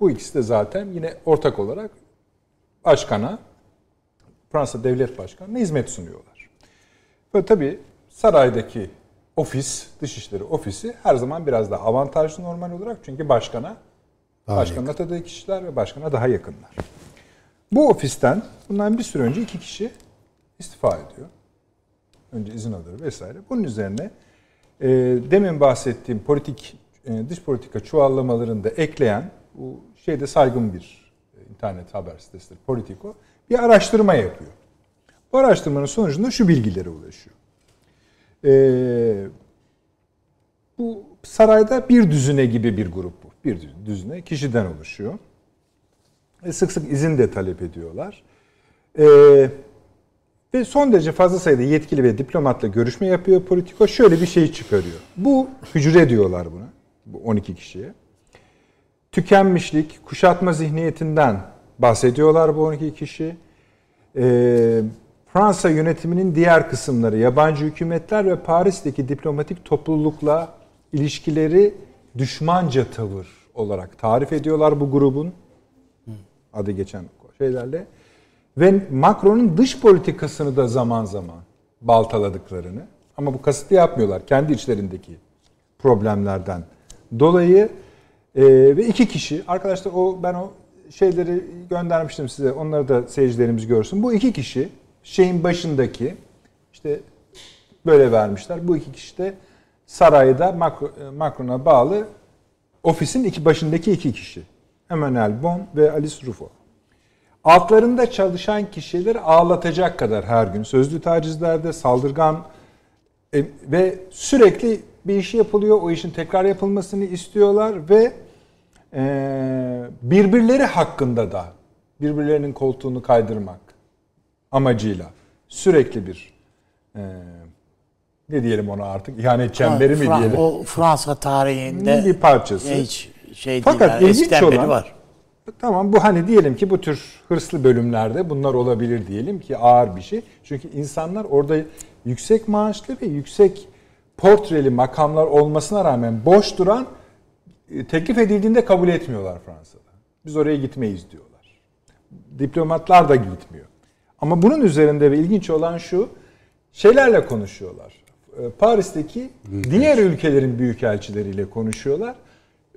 Bu ikisi de zaten yine ortak olarak başkana Fransa Devlet Başkanı'na hizmet sunuyorlar. Ve tabii saraydaki ofis, Dışişleri Ofisi her zaman biraz daha avantajlı normal olarak çünkü başkana Daha başkanın atadığı kişiler ve başkana daha yakınlar. Bu ofisten bundan bir süre önce iki kişi istifa ediyor. Önce izin alır vesaire. Bunun üzerine e, demin bahsettiğim politik e, dış politika çuvallamalarını da ekleyen bu şeyde saygın bir e, internet haber sitesidir Politico bir araştırma yapıyor. Bu araştırmanın sonucunda şu bilgilere ulaşıyor. E, bu sarayda bir düzine gibi bir grup bu. Bir düzine kişiden oluşuyor. E, sık sık izin de talep ediyorlar. E, ve son derece fazla sayıda yetkili ve diplomatla görüşme yapıyor Politico. Şöyle bir şey çıkarıyor. Bu hücre diyorlar buna. Bu 12 kişiye. Tükenmişlik, kuşatma zihniyetinden bahsediyorlar bu 12 kişi. Ee, Fransa yönetiminin diğer kısımları, yabancı hükümetler ve Paris'teki diplomatik toplulukla ilişkileri düşmanca tavır olarak tarif ediyorlar bu grubun adı geçen şeylerle. Ve Macron'un dış politikasını da zaman zaman baltaladıklarını ama bu kasıtlı yapmıyorlar. Kendi içlerindeki problemlerden dolayı e, ve iki kişi arkadaşlar o ben o şeyleri göndermiştim size. Onları da seyircilerimiz görsün. Bu iki kişi şeyin başındaki işte böyle vermişler. Bu iki kişi de sarayda Macron- Macron'a bağlı ofisin iki başındaki iki kişi. Emmanuel Bon ve Alice Ruffo. Altlarında çalışan kişileri ağlatacak kadar her gün sözlü tacizlerde saldırgan e, ve sürekli bir iş yapılıyor. O işin tekrar yapılmasını istiyorlar ve e, birbirleri hakkında da birbirlerinin koltuğunu kaydırmak amacıyla sürekli bir e, ne diyelim ona artık ihanet çemberi mi diyelim? O Fransa tarihinde bir parçası. hiç şey Fakat değil. Yani. ilginç olan- var. Tamam bu hani diyelim ki bu tür hırslı bölümlerde bunlar olabilir diyelim ki ağır bir şey. Çünkü insanlar orada yüksek maaşlı ve yüksek portreli makamlar olmasına rağmen boş duran e, teklif edildiğinde kabul etmiyorlar Fransa'da. Biz oraya gitmeyiz diyorlar. Diplomatlar da gitmiyor. Ama bunun üzerinde ve ilginç olan şu şeylerle konuşuyorlar. E, Paris'teki diğer ülkelerin büyükelçileriyle konuşuyorlar.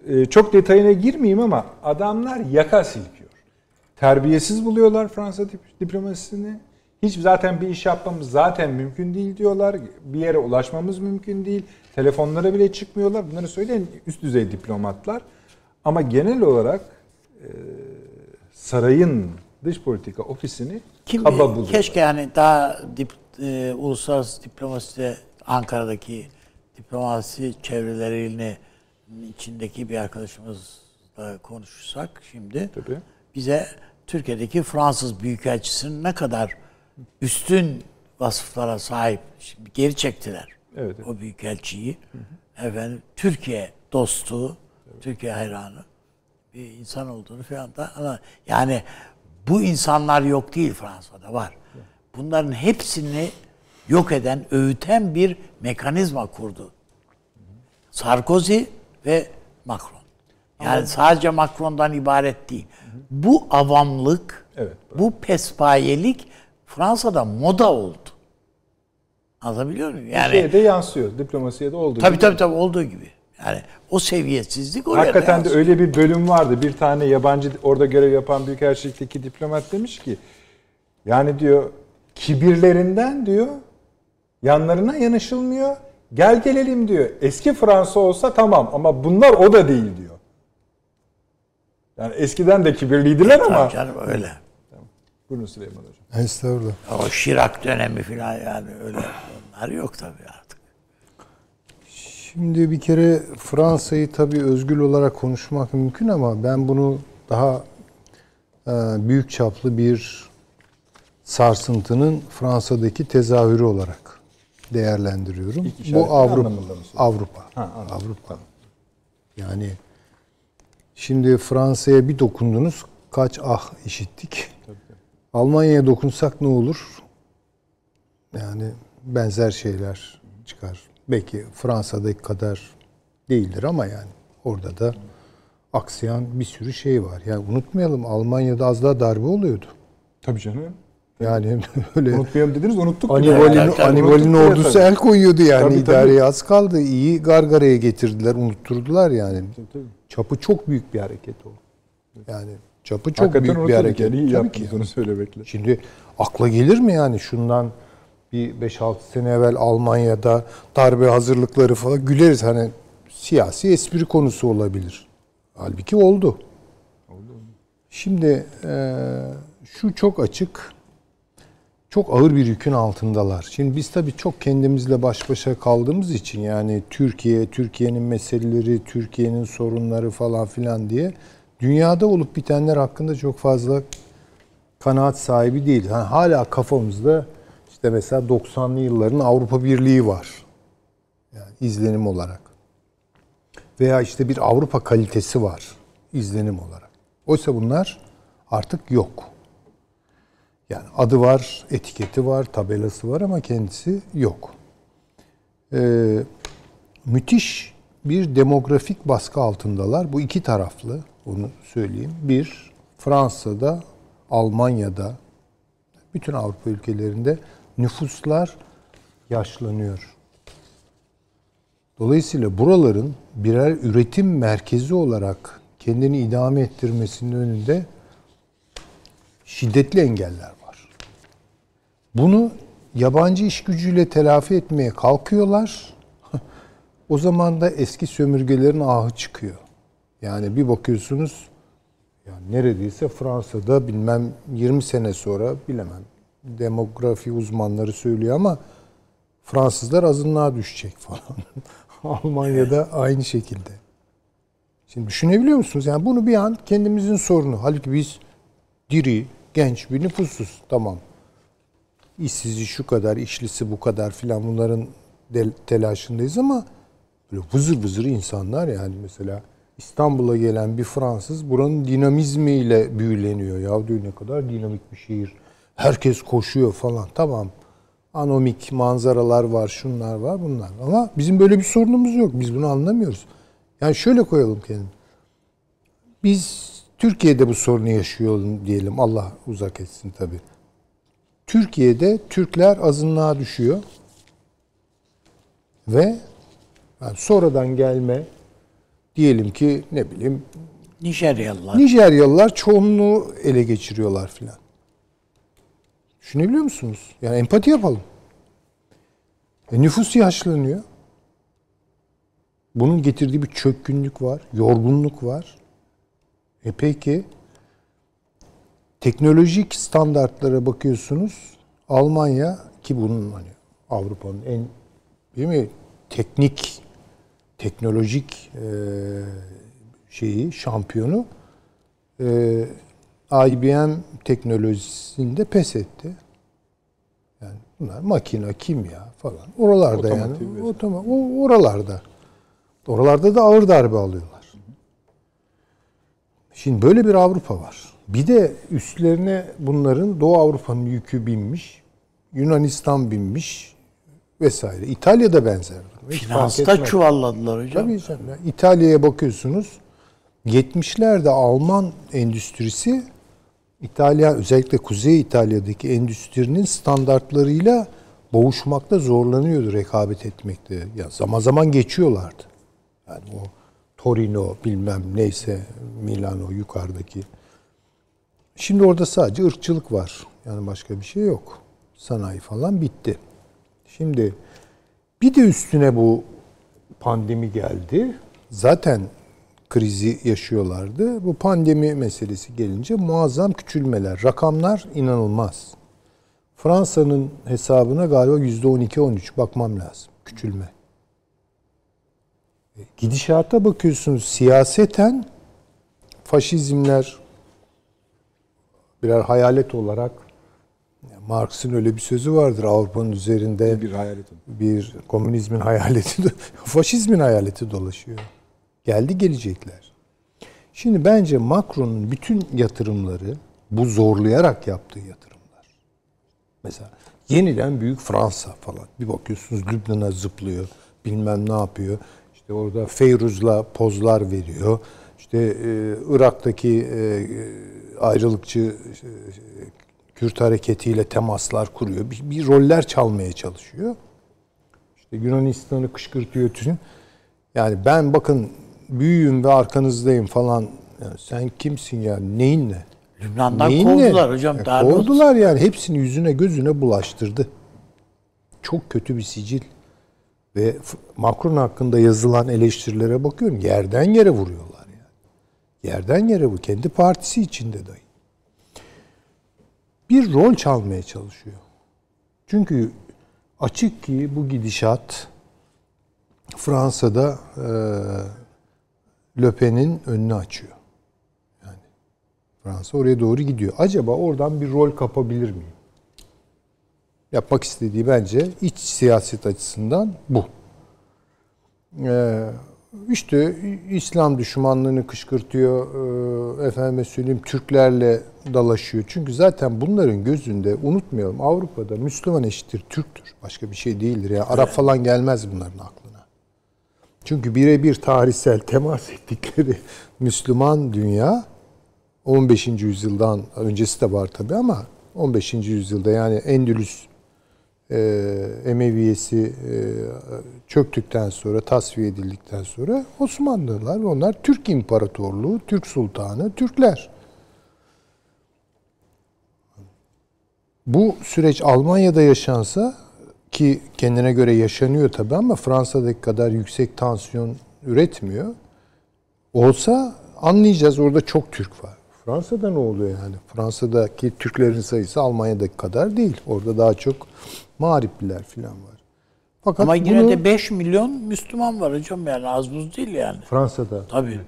E, Çok detayına girmeyeyim ama adamlar yaka silkiyor. Terbiyesiz buluyorlar Fransa dip- diplomasisini. Hiç zaten bir iş yapmamız zaten mümkün değil diyorlar. Bir yere ulaşmamız mümkün değil. Telefonlara bile çıkmıyorlar. Bunları söyleyen üst düzey diplomatlar. Ama genel olarak e, sarayın dış politika ofisini Kim kaba buluyorlar. keşke yani daha dip, e, uluslararası diplomaside Ankara'daki diplomasi çevrelerini içindeki bir arkadaşımızla konuşursak şimdi Tabii. bize Türkiye'deki Fransız Büyükelçisi'nin ne kadar üstün vasıflara sahip şimdi geri çektiler. Evet, evet. O büyükelçiyi. Efendim Türkiye dostu, Türkiye hayranı bir insan olduğunu falan da ama yani bu insanlar yok değil Fransa'da var. Bunların hepsini yok eden, öğüten bir mekanizma kurdu. Sarkozy ve Macron. Yani sadece Macron'dan ibaret değil. Bu avamlık, Evet, bu pespayelik Fransa'da moda oldu. Anlatabiliyor muyum? Yani Şeye de yansıyor. Diplomasiye de olduğu tabii gibi. tabii tabii olduğu gibi. Yani o seviyesizlik oraya Hakikaten de yansıyor. öyle bir bölüm vardı. Bir tane yabancı orada görev yapan büyükelçilikteki diplomat demiş ki yani diyor kibirlerinden diyor yanlarına yanaşılmıyor. Gel gelelim diyor. Eski Fransa olsa tamam ama bunlar o da değil diyor. Yani eskiden de kibirliydiler ama. Tabii canım öyle. Buyurun Süleyman Hocam. Estağfurullah. O Şirak dönemi falan yani öyle onlar yok tabii artık. Şimdi bir kere Fransa'yı tabii özgül olarak konuşmak mümkün ama ben bunu daha e, büyük çaplı bir sarsıntının Fransa'daki tezahürü olarak değerlendiriyorum. Bu Avrupa. Avrupa. Ha, anladım. Avrupa. Yani şimdi Fransa'ya bir dokundunuz kaç ah işittik. Almanya'ya dokunsak ne olur? Yani benzer şeyler çıkar. Belki Fransa'daki kadar değildir ama yani orada da aksayan bir sürü şey var. Yani unutmayalım Almanya'da az daha darbe oluyordu. Tabii canım. Yani öyle Unutmayalım dediniz unuttuk. Anibal'in, tabii, tabii, ordusu tabii. el koyuyordu yani Tabii, tabii. idareye az kaldı. İyi gargaraya getirdiler, unutturdular yani. tabii. Çapı çok büyük bir hareket o. Yani çapı çok Hakikaten büyük bir hareket. Yani iyi Tabii ki. onu söylemekle. Şimdi akla gelir mi yani şundan bir 5-6 sene evvel Almanya'da darbe hazırlıkları falan güleriz hani siyasi espri konusu olabilir. Halbuki oldu. Şimdi eee, şu çok açık. Çok ağır bir yükün altındalar. Şimdi biz tabii çok kendimizle baş başa kaldığımız için yani Türkiye, Türkiye'nin meseleleri, Türkiye'nin sorunları falan filan diye dünyada olup bitenler hakkında çok fazla kanaat sahibi değil. Yani hala kafamızda işte mesela 90'lı yılların Avrupa Birliği var. Yani izlenim olarak. Veya işte bir Avrupa kalitesi var izlenim olarak. Oysa bunlar artık yok. Yani adı var, etiketi var, tabelası var ama kendisi yok. Ee, müthiş bir demografik baskı altındalar. Bu iki taraflı, onu söyleyeyim. Bir, Fransa'da, Almanya'da, bütün Avrupa ülkelerinde nüfuslar yaşlanıyor. Dolayısıyla buraların birer üretim merkezi olarak kendini idame ettirmesinin önünde şiddetli engeller var. Bunu yabancı iş gücüyle telafi etmeye kalkıyorlar. o zaman da eski sömürgelerin ahı çıkıyor. Yani bir bakıyorsunuz yani neredeyse Fransa'da bilmem 20 sene sonra bilemem demografi uzmanları söylüyor ama Fransızlar azınlığa düşecek falan. Almanya'da aynı şekilde. Şimdi düşünebiliyor musunuz? Yani bunu bir an kendimizin sorunu. Halbuki biz diri, genç bir nüfusuz. Tamam. İşsizi şu kadar, işlisi bu kadar filan bunların telaşındayız ama böyle vızır vızır insanlar yani mesela İstanbul'a gelen bir Fransız buranın dinamizmiyle büyüleniyor. Ya diyor ne kadar dinamik bir şehir. Herkes koşuyor falan. Tamam. Anomik manzaralar var, şunlar var, bunlar. Ama bizim böyle bir sorunumuz yok. Biz bunu anlamıyoruz. Yani şöyle koyalım kendini. Biz Türkiye'de bu sorunu yaşıyorum diyelim. Allah uzak etsin tabii. Türkiye'de Türkler azınlığa düşüyor. Ve yani sonradan gelme diyelim ki ne bileyim Nijeryalılar. Nijeryalılar çoğunluğu ele geçiriyorlar filan. Düşünebiliyor musunuz? Yani empati yapalım. E, nüfus yaşlanıyor. Bunun getirdiği bir çökkünlük var, yorgunluk var. E peki teknolojik standartlara bakıyorsunuz. Almanya ki bunun hani Avrupa'nın en değil mi teknik teknolojik e, şeyi şampiyonu e, IBM teknolojisinde pes etti. Yani bunlar makine, kimya falan. Oralarda yani. Otomotiv vesaire. Otoma, o oralarda. Oralarda da ağır darbe alıyorlar. Şimdi böyle bir Avrupa var. Bir de üstlerine bunların Doğu Avrupa'nın yükü binmiş. Yunanistan binmiş vesaire. İtalya'da benzer. Finansta çuvalladılar hocam. Tabii canım. ya. İtalya'ya bakıyorsunuz. 70'lerde Alman endüstrisi İtalya özellikle Kuzey İtalya'daki endüstrinin standartlarıyla boğuşmakta zorlanıyordu rekabet etmekte. Ya zaman zaman geçiyorlardı. Yani o Torino bilmem neyse Milano yukarıdaki. Şimdi orada sadece ırkçılık var. Yani başka bir şey yok. Sanayi falan bitti. Şimdi bir de üstüne bu pandemi geldi. Zaten krizi yaşıyorlardı. Bu pandemi meselesi gelince muazzam küçülmeler. Rakamlar inanılmaz. Fransa'nın hesabına galiba %12-13 bakmam lazım. Küçülme. E, Gidişata bakıyorsunuz siyaseten faşizmler birer hayalet olarak Marx'ın öyle bir sözü vardır Avrupa'nın üzerinde Bir hayalet oldu. bir komünizmin hayaleti, faşizmin hayaleti dolaşıyor. Geldi gelecekler. Şimdi bence Macron'un bütün yatırımları bu zorlayarak yaptığı yatırımlar. Mesela yeniden büyük Fransa falan. Bir bakıyorsunuz Lübnan'a zıplıyor. Bilmem ne yapıyor. İşte orada Feyruz'la pozlar veriyor. İşte e, Irak'taki e, ayrılıkçı e, Kürt hareketiyle temaslar kuruyor. Bir, bir roller çalmaya çalışıyor. İşte Yunanistan'ı kışkırtıyor tüm. Yani ben bakın büyüğüm ve arkanızdayım falan. Yani sen kimsin ya? Neyin ne? Lübnan'dan Neyin kovdular ne? hocam. E, kovdular yani. Hepsini yüzüne gözüne bulaştırdı. Çok kötü bir sicil. Ve Macron hakkında yazılan eleştirilere bakıyorum. Yerden yere vuruyorlar yani. Yerden yere bu. Kendi partisi içinde dahi. Bir rol çalmaya çalışıyor. Çünkü açık ki bu gidişat Fransa'da e, Le Pen'in önünü açıyor. Yani Fransa oraya doğru gidiyor. Acaba oradan bir rol kapabilir miyim? Yapmak istediği bence iç siyaset açısından bu. Ee, işte İslam düşmanlığını kışkırtıyor, ee, efendime söyleyeyim Türklerle dalaşıyor. Çünkü zaten bunların gözünde unutmayalım Avrupa'da Müslüman eşittir Türktür. Başka bir şey değildir. Yani Arap falan gelmez bunların aklına. Çünkü birebir tarihsel temas ettikleri Müslüman dünya 15. yüzyıldan öncesi de var tabi ama 15. yüzyılda yani Endülüs e, Emeviyesi e, çöktükten sonra, tasfiye edildikten sonra Osmanlılar onlar Türk İmparatorluğu, Türk Sultanı, Türkler. Bu süreç Almanya'da yaşansa ki kendine göre yaşanıyor tabii ama Fransa'daki kadar yüksek tansiyon üretmiyor. Olsa anlayacağız orada çok Türk var. Fransa'da ne oluyor yani? Fransa'daki Türklerin sayısı Almanya'daki kadar değil. Orada daha çok mağripliler falan var. Fakat Ama yine bunu de 5 milyon Müslüman var hocam yani az buz değil yani. Fransa'da Tabii.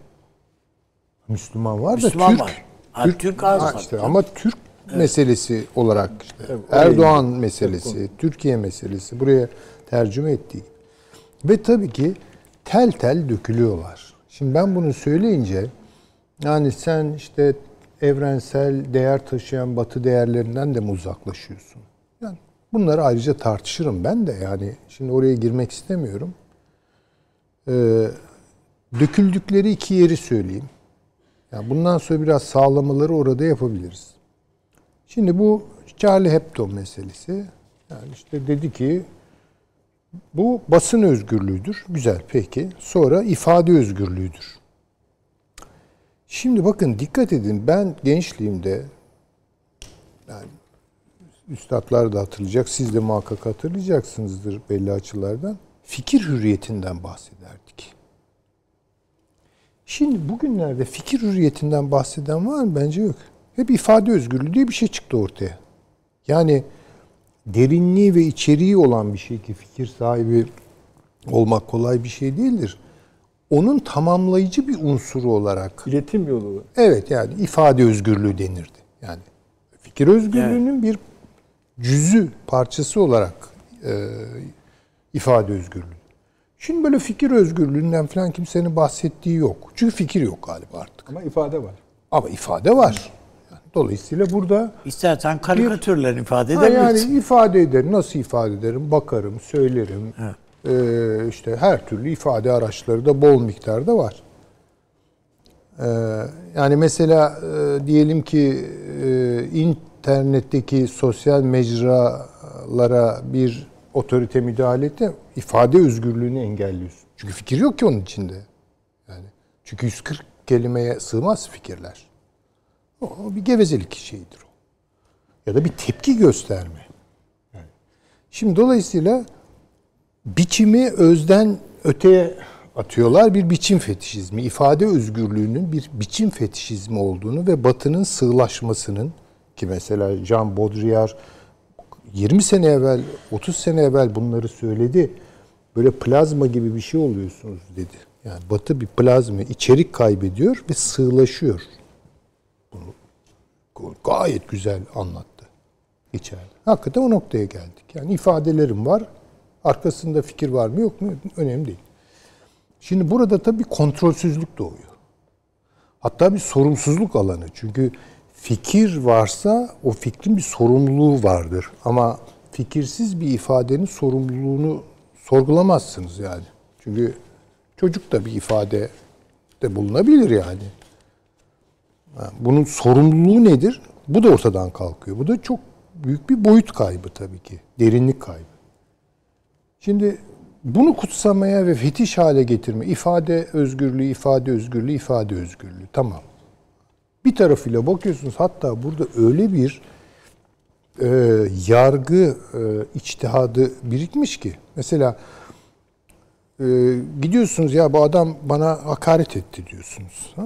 Müslüman var Müslüman da Türk. var. Ha, Türk az Ha, tabii, işte ama Türk meselesi olarak işte Erdoğan meselesi, Türkiye meselesi buraya tercüme ettiği. Ve tabii ki tel tel dökülüyorlar. Şimdi ben bunu söyleyince yani sen işte evrensel değer taşıyan batı değerlerinden de mi uzaklaşıyorsun? Yani bunları ayrıca tartışırım ben de yani şimdi oraya girmek istemiyorum. Ee, döküldükleri iki yeri söyleyeyim. Yani bundan sonra biraz sağlamaları orada yapabiliriz. Şimdi bu Charlie Hebdo meselesi. Yani işte dedi ki bu basın özgürlüğüdür. Güzel peki. Sonra ifade özgürlüğüdür. Şimdi bakın dikkat edin ben gençliğimde yani üstadlar da hatırlayacak, siz de muhakkak hatırlayacaksınızdır belli açılardan. Fikir hürriyetinden bahsederdik. Şimdi bugünlerde fikir hürriyetinden bahseden var mı? Bence yok. Hep ifade özgürlüğü diye bir şey çıktı ortaya. Yani derinliği ve içeriği olan bir şey ki fikir sahibi olmak kolay bir şey değildir. Onun tamamlayıcı bir unsuru olarak İletim yolu. Evet yani ifade özgürlüğü denirdi. Yani fikir özgürlüğünün bir cüzü parçası olarak e, ifade özgürlüğü. Şimdi böyle fikir özgürlüğünden falan kimsenin bahsettiği yok. Çünkü fikir yok galiba artık. Ama ifade var. Ama ifade var. Yani dolayısıyla burada İstersen karikatürle ifade ha yani edebilirsin. ifade ederim. Nasıl ifade ederim? Bakarım, söylerim. Ee, işte her türlü ifade araçları da bol miktarda var. Ee, yani mesela e, diyelim ki e, internetteki sosyal mecralara bir otorite müdahale etti, ifade özgürlüğünü engelliyorsun. Çünkü fikir yok ki onun içinde. Yani çünkü 140 kelimeye sığmaz fikirler. O bir gevezelik şeyidir o. Ya da bir tepki gösterme. Şimdi dolayısıyla biçimi özden öteye atıyorlar. Bir biçim fetişizmi, ifade özgürlüğünün bir biçim fetişizmi olduğunu ve Batı'nın sığlaşmasının ki mesela Jean Baudrillard 20 sene evvel, 30 sene evvel bunları söyledi. Böyle plazma gibi bir şey oluyorsunuz dedi. Yani Batı bir plazma, içerik kaybediyor ve sığlaşıyor. Gayet güzel anlattı içeride. Hakikaten o noktaya geldik. Yani ifadelerim var. Arkasında fikir var mı yok mu önemli değil. Şimdi burada tabii kontrolsüzlük doğuyor. Hatta bir sorumsuzluk alanı. Çünkü fikir varsa o fikrin bir sorumluluğu vardır. Ama fikirsiz bir ifadenin sorumluluğunu sorgulamazsınız yani. Çünkü çocuk da bir ifade de bulunabilir yani. Bunun sorumluluğu nedir? Bu da ortadan kalkıyor. Bu da çok büyük bir boyut kaybı tabii ki. Derinlik kaybı. Şimdi bunu kutsamaya ve fetiş hale getirme, ifade özgürlüğü, ifade özgürlüğü, ifade özgürlüğü. Tamam. Bir tarafıyla bakıyorsunuz hatta burada öyle bir e, yargı e, içtihadı birikmiş ki. Mesela e, gidiyorsunuz ya bu adam bana hakaret etti diyorsunuz. Ha?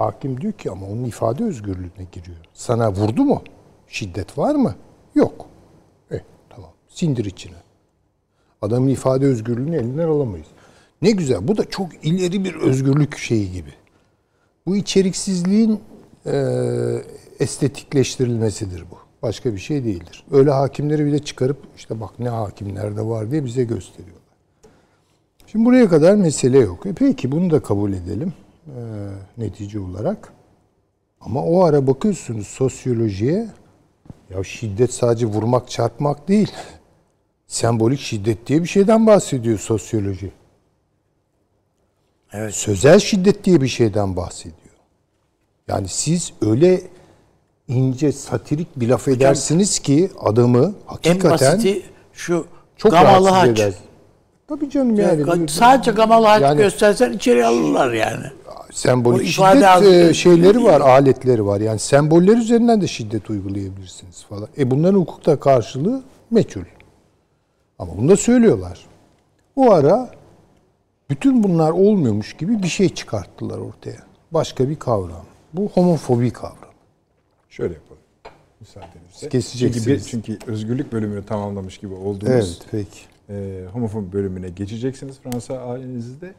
Hakim diyor ki ama onun ifade özgürlüğüne giriyor. Sana vurdu mu? Şiddet var mı? Yok. E tamam. Sindir içine. Adamın ifade özgürlüğünü elinden alamayız. Ne güzel. Bu da çok ileri bir özgürlük şeyi gibi. Bu içeriksizliğin e, estetikleştirilmesidir bu. Başka bir şey değildir. Öyle hakimleri bile çıkarıp işte bak ne hakimlerde var diye bize gösteriyorlar. Şimdi buraya kadar mesele yok. E peki bunu da kabul edelim e, netice olarak. Ama o ara bakıyorsunuz sosyolojiye ya şiddet sadece vurmak çarpmak değil. Sembolik şiddet diye bir şeyden bahsediyor sosyoloji. Evet. Sözel şiddet diye bir şeyden bahsediyor. Yani siz öyle ince satirik bir laf edersiniz ki adamı En hakikaten basiti şu çok gamalı haç. edersiniz. Tabii canım yani. Ya, Sadece gamalı haç Yani- göstersen içeri alırlar yani. Sembolik şiddet e, şeyleri var, aletleri var. Yani semboller üzerinden de şiddet uygulayabilirsiniz falan. E bunların hukukta karşılığı meçhul. Ama bunu da söylüyorlar. O ara bütün bunlar olmuyormuş gibi bir şey çıkarttılar ortaya. Başka bir kavram. Bu homofobi kavramı. Şöyle yapalım. Müsaadenizle. Keseceksiniz. Çünkü, çünkü özgürlük bölümünü tamamlamış gibi olduğunuz Evet, peki. e, homofobi bölümüne geçeceksiniz Fransa ailenizde.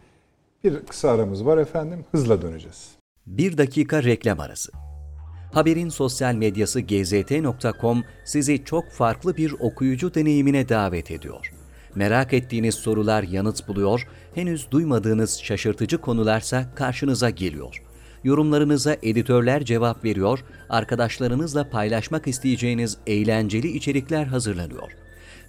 Bir kısa aramız var efendim. Hızla döneceğiz. Bir dakika reklam arası. Haberin sosyal medyası gzt.com sizi çok farklı bir okuyucu deneyimine davet ediyor. Merak ettiğiniz sorular yanıt buluyor, henüz duymadığınız şaşırtıcı konularsa karşınıza geliyor. Yorumlarınıza editörler cevap veriyor, arkadaşlarınızla paylaşmak isteyeceğiniz eğlenceli içerikler hazırlanıyor.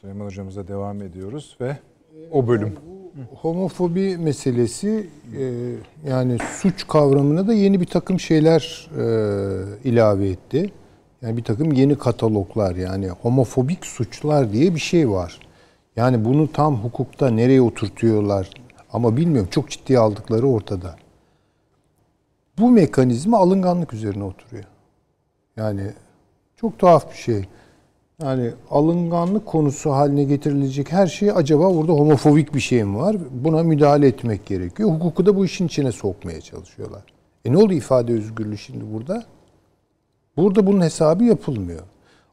Süleyman hocamıza devam ediyoruz ve o bölüm. Homofobi meselesi e, yani suç kavramına da yeni bir takım şeyler e, ilave etti. Yani bir takım yeni kataloglar yani homofobik suçlar diye bir şey var. Yani bunu tam hukukta nereye oturtuyorlar ama bilmiyorum çok ciddiye aldıkları ortada. Bu mekanizma alınganlık üzerine oturuyor. Yani çok tuhaf bir şey. Yani alınganlık konusu haline getirilecek her şey acaba orada homofobik bir şey mi var? Buna müdahale etmek gerekiyor. Hukuku da bu işin içine sokmaya çalışıyorlar. E ne oldu ifade özgürlüğü şimdi burada? Burada bunun hesabı yapılmıyor.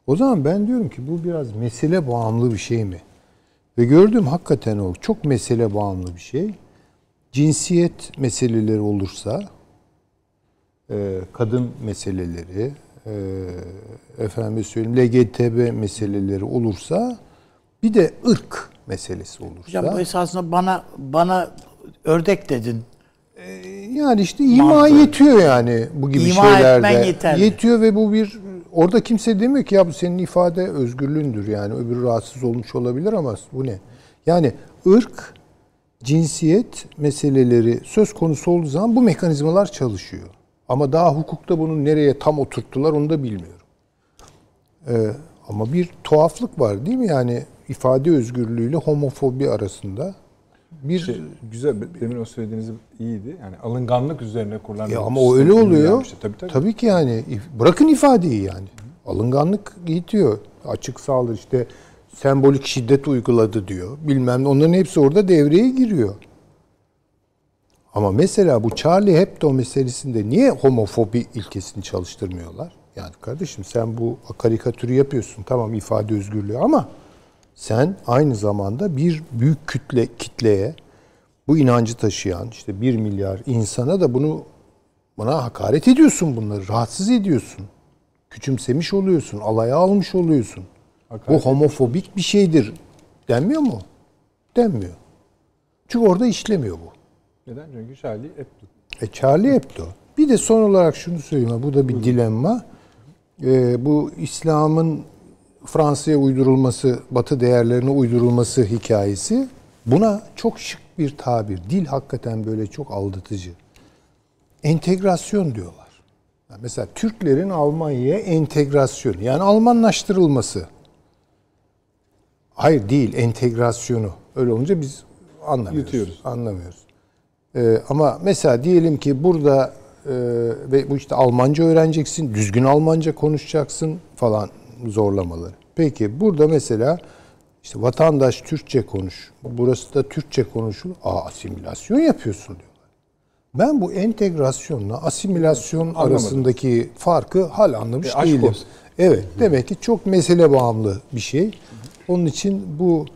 O zaman ben diyorum ki bu biraz mesele bağımlı bir şey mi? Ve gördüğüm hakikaten o. Çok mesele bağımlı bir şey. Cinsiyet meseleleri olursa, e, kadın meseleleri, e, efendim söyleyeyim LGTB meseleleri olursa, bir de ırk meselesi olursa. Hocam bu esasında bana bana ördek dedin. Yani işte ima Mantığı. yetiyor yani bu gibi İma şeylerde. etmen yeterli. Yetiyor ve bu bir orada kimse demiyor ki ya bu senin ifade özgürlüğündür yani öbürü rahatsız olmuş olabilir ama bu ne? Yani ırk, cinsiyet meseleleri söz konusu olduğu zaman bu mekanizmalar çalışıyor. Ama daha hukukta bunu nereye tam oturttular onu da bilmiyorum. Ee, ama bir tuhaflık var değil mi? Yani ifade özgürlüğüyle homofobi arasında bir Şey, güzel. Demin o söylediğiniz iyiydi. Yani alınganlık üzerine kurulan. Ya ama o öyle oluyor. yapmıştı. Tabii tabii. ki yani bırakın ifadeyi yani. Alınganlık yitiyor. Açık saldırı işte sembolik şiddet uyguladı diyor. Bilmem ne. Onların hepsi orada devreye giriyor. Ama mesela bu Charlie Hebdo meselesinde niye homofobi ilkesini çalıştırmıyorlar? Yani kardeşim sen bu karikatürü yapıyorsun. Tamam ifade özgürlüğü ama sen aynı zamanda bir büyük kütle kitleye bu inancı taşıyan işte bir milyar insana da bunu bana hakaret ediyorsun bunları. Rahatsız ediyorsun. Küçümsemiş oluyorsun. Alaya almış oluyorsun. bu homofobik bir şeydir. Denmiyor mu? Denmiyor. Çünkü orada işlemiyor bu. Neden? Çünkü Charlie Hebdo. E Charlie Hebdo. Bir de son olarak şunu söyleyeyim. Bu da bir dilemma. Ee, bu İslam'ın Fransa'ya uydurulması, Batı değerlerine uydurulması hikayesi buna çok şık bir tabir. Dil hakikaten böyle çok aldatıcı. Entegrasyon diyorlar. Yani mesela Türklerin Almanya'ya entegrasyonu yani Almanlaştırılması. Hayır değil entegrasyonu. Öyle olunca biz anlamıyoruz. Yutuyoruz. Anlamıyoruz. Ee, ama mesela diyelim ki burada e, ve bu işte Almanca öğreneceksin, düzgün Almanca konuşacaksın falan zorlamaları. Peki burada mesela işte vatandaş Türkçe konuş, burası da Türkçe konuşul, aa asimilasyon yapıyorsun diyorlar. Ben bu entegrasyonla asimilasyon arasındaki farkı hala anlamış E, değilim. olsun. Evet, demek ki çok mesele bağımlı bir şey. Onun için bu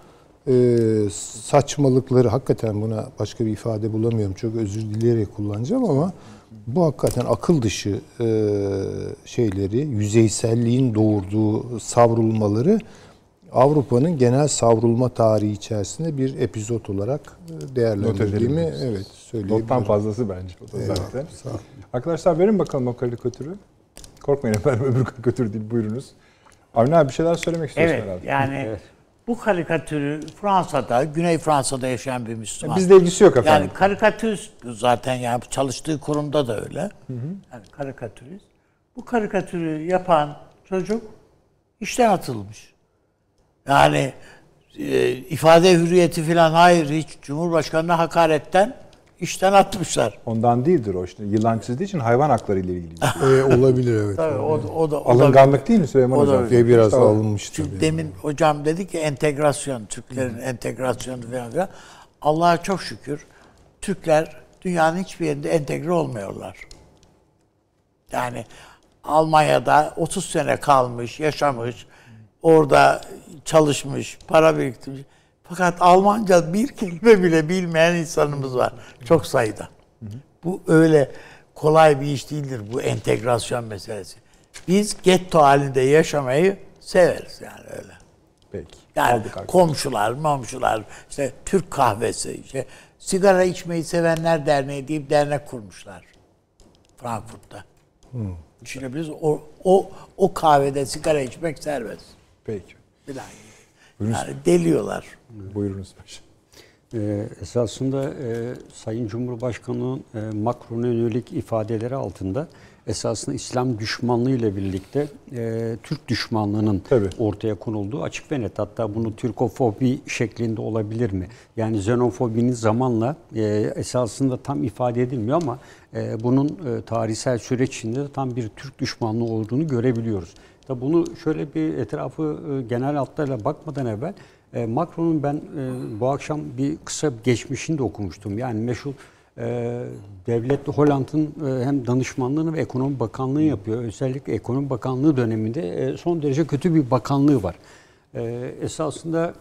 e, saçmalıkları hakikaten buna başka bir ifade bulamıyorum. Çok özür dileyerek kullanacağım ama bu hakikaten akıl dışı e, şeyleri, yüzeyselliğin doğurduğu savrulmaları Avrupa'nın genel savrulma tarihi içerisinde bir epizot olarak e, değerlendirdiğimi evet söyleyebilirim. Nottan fazlası bence o da zaten. sağ ol. Arkadaşlar verin bakalım o karikatürü. Korkmayın efendim öbür karikatür değil buyurunuz. Avni abi bir şeyler söylemek istiyorsun Evet herhalde. yani bu karikatürü Fransa'da, Güney Fransa'da yaşayan bir Müslüman. Bizde ilgisi yok efendim. Yani karikatürist zaten yani çalıştığı kurumda da öyle. Yani karikatürist. Bu karikatürü yapan çocuk işten atılmış. Yani e, ifade hürriyeti falan hayır hiç Cumhurbaşkanı'na hakaretten işten atmışlar. Ondan değildir o işte. Yılan çizdiği için hayvan hakları ile ilgili. bir şey. Ee, olabilir evet. Tabii o, da- o da Alınganlık değil mi Süleyman O Hocam? Diye biraz Tamam. alınmış Çünkü tabii. demin hocam dedi ki entegrasyon, Türklerin entegrasyonu falan filan. Allah'a çok şükür Türkler dünyanın hiçbir yerinde entegre olmuyorlar. Yani Almanya'da 30 sene kalmış, yaşamış, orada çalışmış, para biriktirmiş. Fakat Almanca bir kelime bile bilmeyen insanımız var. Çok sayıda. Bu öyle kolay bir iş değildir bu entegrasyon meselesi. Biz getto halinde yaşamayı severiz yani öyle. Peki. Yani Aldık komşular, momşular, işte Türk kahvesi, işte sigara içmeyi sevenler derneği deyip dernek kurmuşlar. Frankfurt'ta. Düşünebiliriz. O, o, o kahvede sigara içmek serbest. Peki. Bir daha. Buyurunuz. Yani deliyorlar. Buyurunuz paşa. Ee, esasında e, Sayın Cumhurbaşkanı'nın e, Macron'a yönelik ifadeleri altında esasında İslam düşmanlığı ile birlikte e, Türk düşmanlığının Tabii. ortaya konulduğu açık ve net. Hatta bunu Türkofobi şeklinde olabilir mi? Yani xenofobinin zamanla e, esasında tam ifade edilmiyor ama e, bunun e, tarihsel süreç içinde de tam bir Türk düşmanlığı olduğunu görebiliyoruz. Tabi bunu şöyle bir etrafı e, genel hatlarıyla bakmadan evvel e, Macron'un ben e, bu akşam bir kısa geçmişini de okumuştum. Yani meşhur e, devlet Holland'ın hem danışmanlığını ve ekonomi bakanlığı yapıyor. Özellikle ekonomi bakanlığı döneminde son derece kötü bir bakanlığı var. Esasında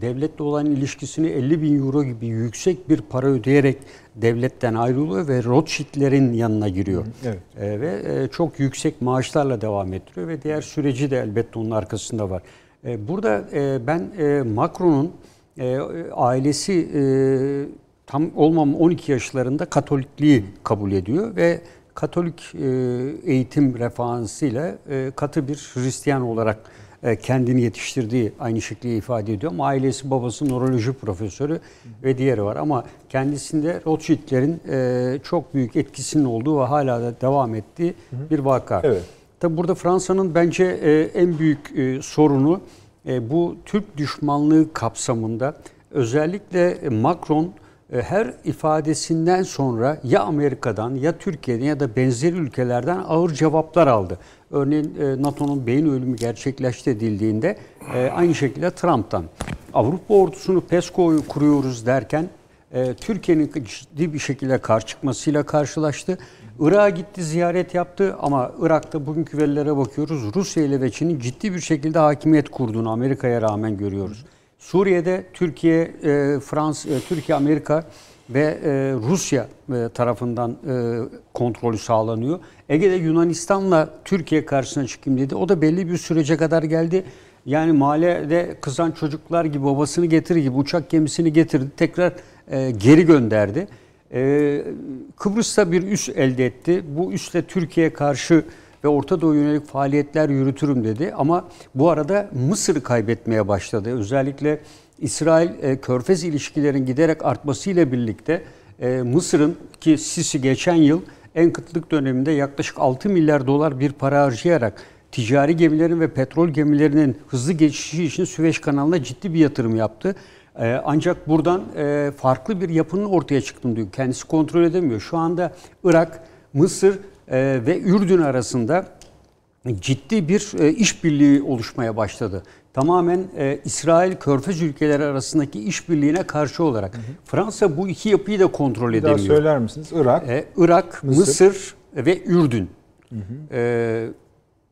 devletle olan ilişkisini 50 bin euro gibi yüksek bir para ödeyerek devletten ayrılıyor ve Rothschild'lerin yanına giriyor. Evet. E, ve e, çok yüksek maaşlarla devam ettiriyor ve diğer süreci de elbette onun arkasında var. E, burada e, ben e, Macron'un e, ailesi e, tam olmam 12 yaşlarında Katolikliği kabul ediyor ve Katolik e, eğitim referansıyla e, katı bir Hristiyan olarak kendini yetiştirdiği aynı şekilde ifade ediyor. Ama ailesi babası nöroloji profesörü ve diğeri var. Ama kendisinde Rothschild'lerin e, çok büyük etkisinin olduğu ve hala da devam ettiği bir vaka. Evet. Tabi burada Fransa'nın bence e, en büyük e, sorunu e, bu Türk düşmanlığı kapsamında özellikle Macron e, her ifadesinden sonra ya Amerika'dan ya Türkiye'den ya da benzeri ülkelerden ağır cevaplar aldı. Örneğin e, NATO'nun beyin ölümü gerçekleştirildiğinde e, aynı şekilde Trump'tan. Avrupa ordusunu PESCO'yu kuruyoruz derken e, Türkiye'nin ciddi bir şekilde karşı çıkmasıyla karşılaştı. Irak'a gitti, ziyaret yaptı ama Irak'ta bugünkü verilere bakıyoruz. Rusya ile ve Çin'in ciddi bir şekilde hakimiyet kurduğunu Amerika'ya rağmen görüyoruz. Suriye'de Türkiye, e, Frans, e, Türkiye, Amerika ve e, Rusya e, tarafından e, kontrolü sağlanıyor. Ege'de Yunanistan'la Türkiye karşısına çıkayım dedi. O da belli bir sürece kadar geldi. Yani mahallede kızan çocuklar gibi babasını getirir gibi uçak gemisini getirdi. Tekrar e, geri gönderdi. E, Kıbrıs'ta bir üs elde etti. Bu üsle Türkiye'ye karşı ve Orta Doğu yönelik faaliyetler yürütürüm dedi. Ama bu arada Mısır'ı kaybetmeye başladı. Özellikle İsrail e, ilişkilerin giderek artmasıyla birlikte e, Mısır'ın ki Sisi geçen yıl en kıtlık döneminde yaklaşık 6 milyar dolar bir para harcayarak ticari gemilerin ve petrol gemilerinin hızlı geçişi için Süveyş kanalına ciddi bir yatırım yaptı. Ee, ancak buradan e, farklı bir yapının ortaya çıktığını diyor. Kendisi kontrol edemiyor. Şu anda Irak, Mısır e, ve Ürdün arasında ciddi bir e, işbirliği oluşmaya başladı. Tamamen e, İsrail, Körfez ülkeleri arasındaki işbirliğine karşı olarak. Fransa bu iki yapıyı da kontrol Bir daha edemiyor. söyler misiniz? Irak. E, Irak, Mısır. Mısır, ve Ürdün. E,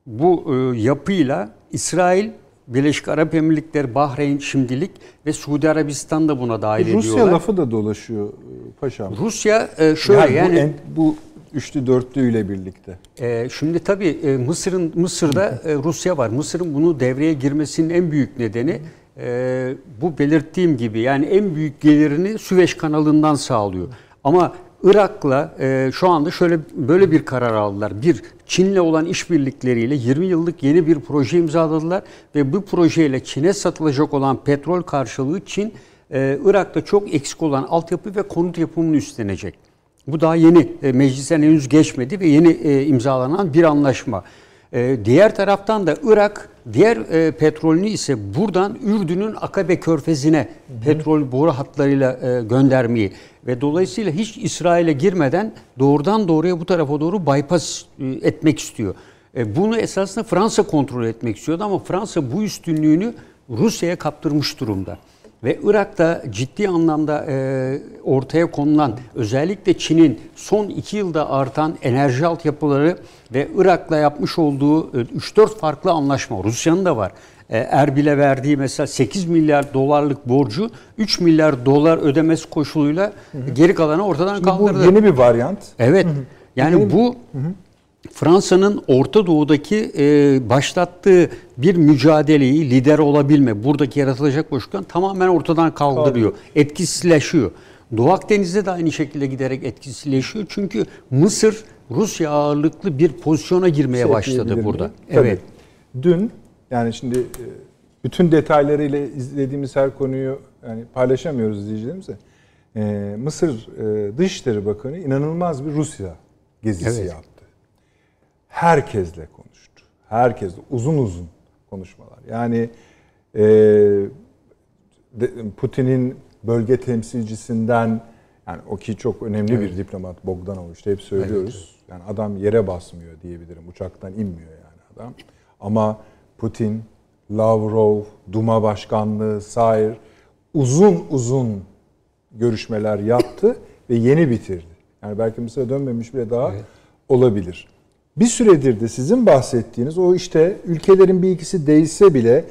bu e, yapıyla İsrail, Birleşik Arap Emirlikleri, Bahreyn şimdilik ve Suudi Arabistan da buna dahil Rusya ediyorlar. lafı da dolaşıyor e, paşam. Rusya e, şöyle yani, yani, bu, en- bu üçlü dörtlüyle birlikte. e, şimdi tabii e, Mısır'ın Mısır'da e, Rusya var. Mısır'ın bunu devreye girmesinin en büyük nedeni e, bu belirttiğim gibi yani en büyük gelirini Süveyş kanalından sağlıyor. Ama Irak'la e, şu anda şöyle böyle bir karar aldılar. Bir, Çin'le olan işbirlikleriyle 20 yıllık yeni bir proje imzaladılar ve bu projeyle Çin'e satılacak olan petrol karşılığı Çin, e, Irak'ta çok eksik olan altyapı ve konut yapımını üstlenecek. Bu daha yeni e, meclisten henüz geçmedi ve yeni e, imzalanan bir anlaşma. E, diğer taraftan da Irak diğer e, petrolünü ise buradan Ürdün'ün Akabe Körfezi'ne petrol boru hatlarıyla e, göndermeyi ve dolayısıyla hiç İsrail'e girmeden doğrudan doğruya bu tarafa doğru bypass e, etmek istiyor. E, bunu esasında Fransa kontrol etmek istiyordu ama Fransa bu üstünlüğünü Rusya'ya kaptırmış durumda. Ve Irak'ta ciddi anlamda e, ortaya konulan özellikle Çin'in son iki yılda artan enerji altyapıları ve Irak'la yapmış olduğu e, 3-4 farklı anlaşma, Rusya'nın da var. E, Erbil'e verdiği mesela 8 milyar dolarlık borcu 3 milyar dolar ödemesi koşuluyla geri kalanı ortadan Bu kaldırdı. yeni bir varyant. Evet. Yani bu Fransa'nın Orta Doğu'daki e, başlattığı bir mücadeleyi lider olabilme, buradaki yaratılacak boşluktan tamamen ortadan kaldırıyor. Etkisizleşiyor. Doğu Akdeniz'de de aynı şekilde giderek etkisizleşiyor. Çünkü Mısır Rusya ağırlıklı bir pozisyona girmeye Şey başladı burada. Tabii. Evet. Dün yani şimdi e, bütün detaylarıyla izlediğimiz her konuyu yani paylaşamıyoruz izleyicilerimizle. Ee, Mısır e, Dışişleri Bakanı inanılmaz bir Rusya gezisi Evet. yaptı. Herkesle konuştu. Herkesle uzun uzun konuşmalar. Yani e, Putin'in bölge temsilcisinden yani o ki çok önemli bir diplomat Bogdanov işte hep söylüyoruz. Yani adam yere basmıyor diyebilirim. Uçaktan inmiyor yani adam. Ama Putin, Lavrov, Duma Başkanlığı, Sair uzun uzun görüşmeler yaptı ve yeni bitirdi. Yani belki Mısır'a dönmemiş bile daha olabilir. Bir süredir de sizin bahsettiğiniz o işte ülkelerin bir ikisi değişse bile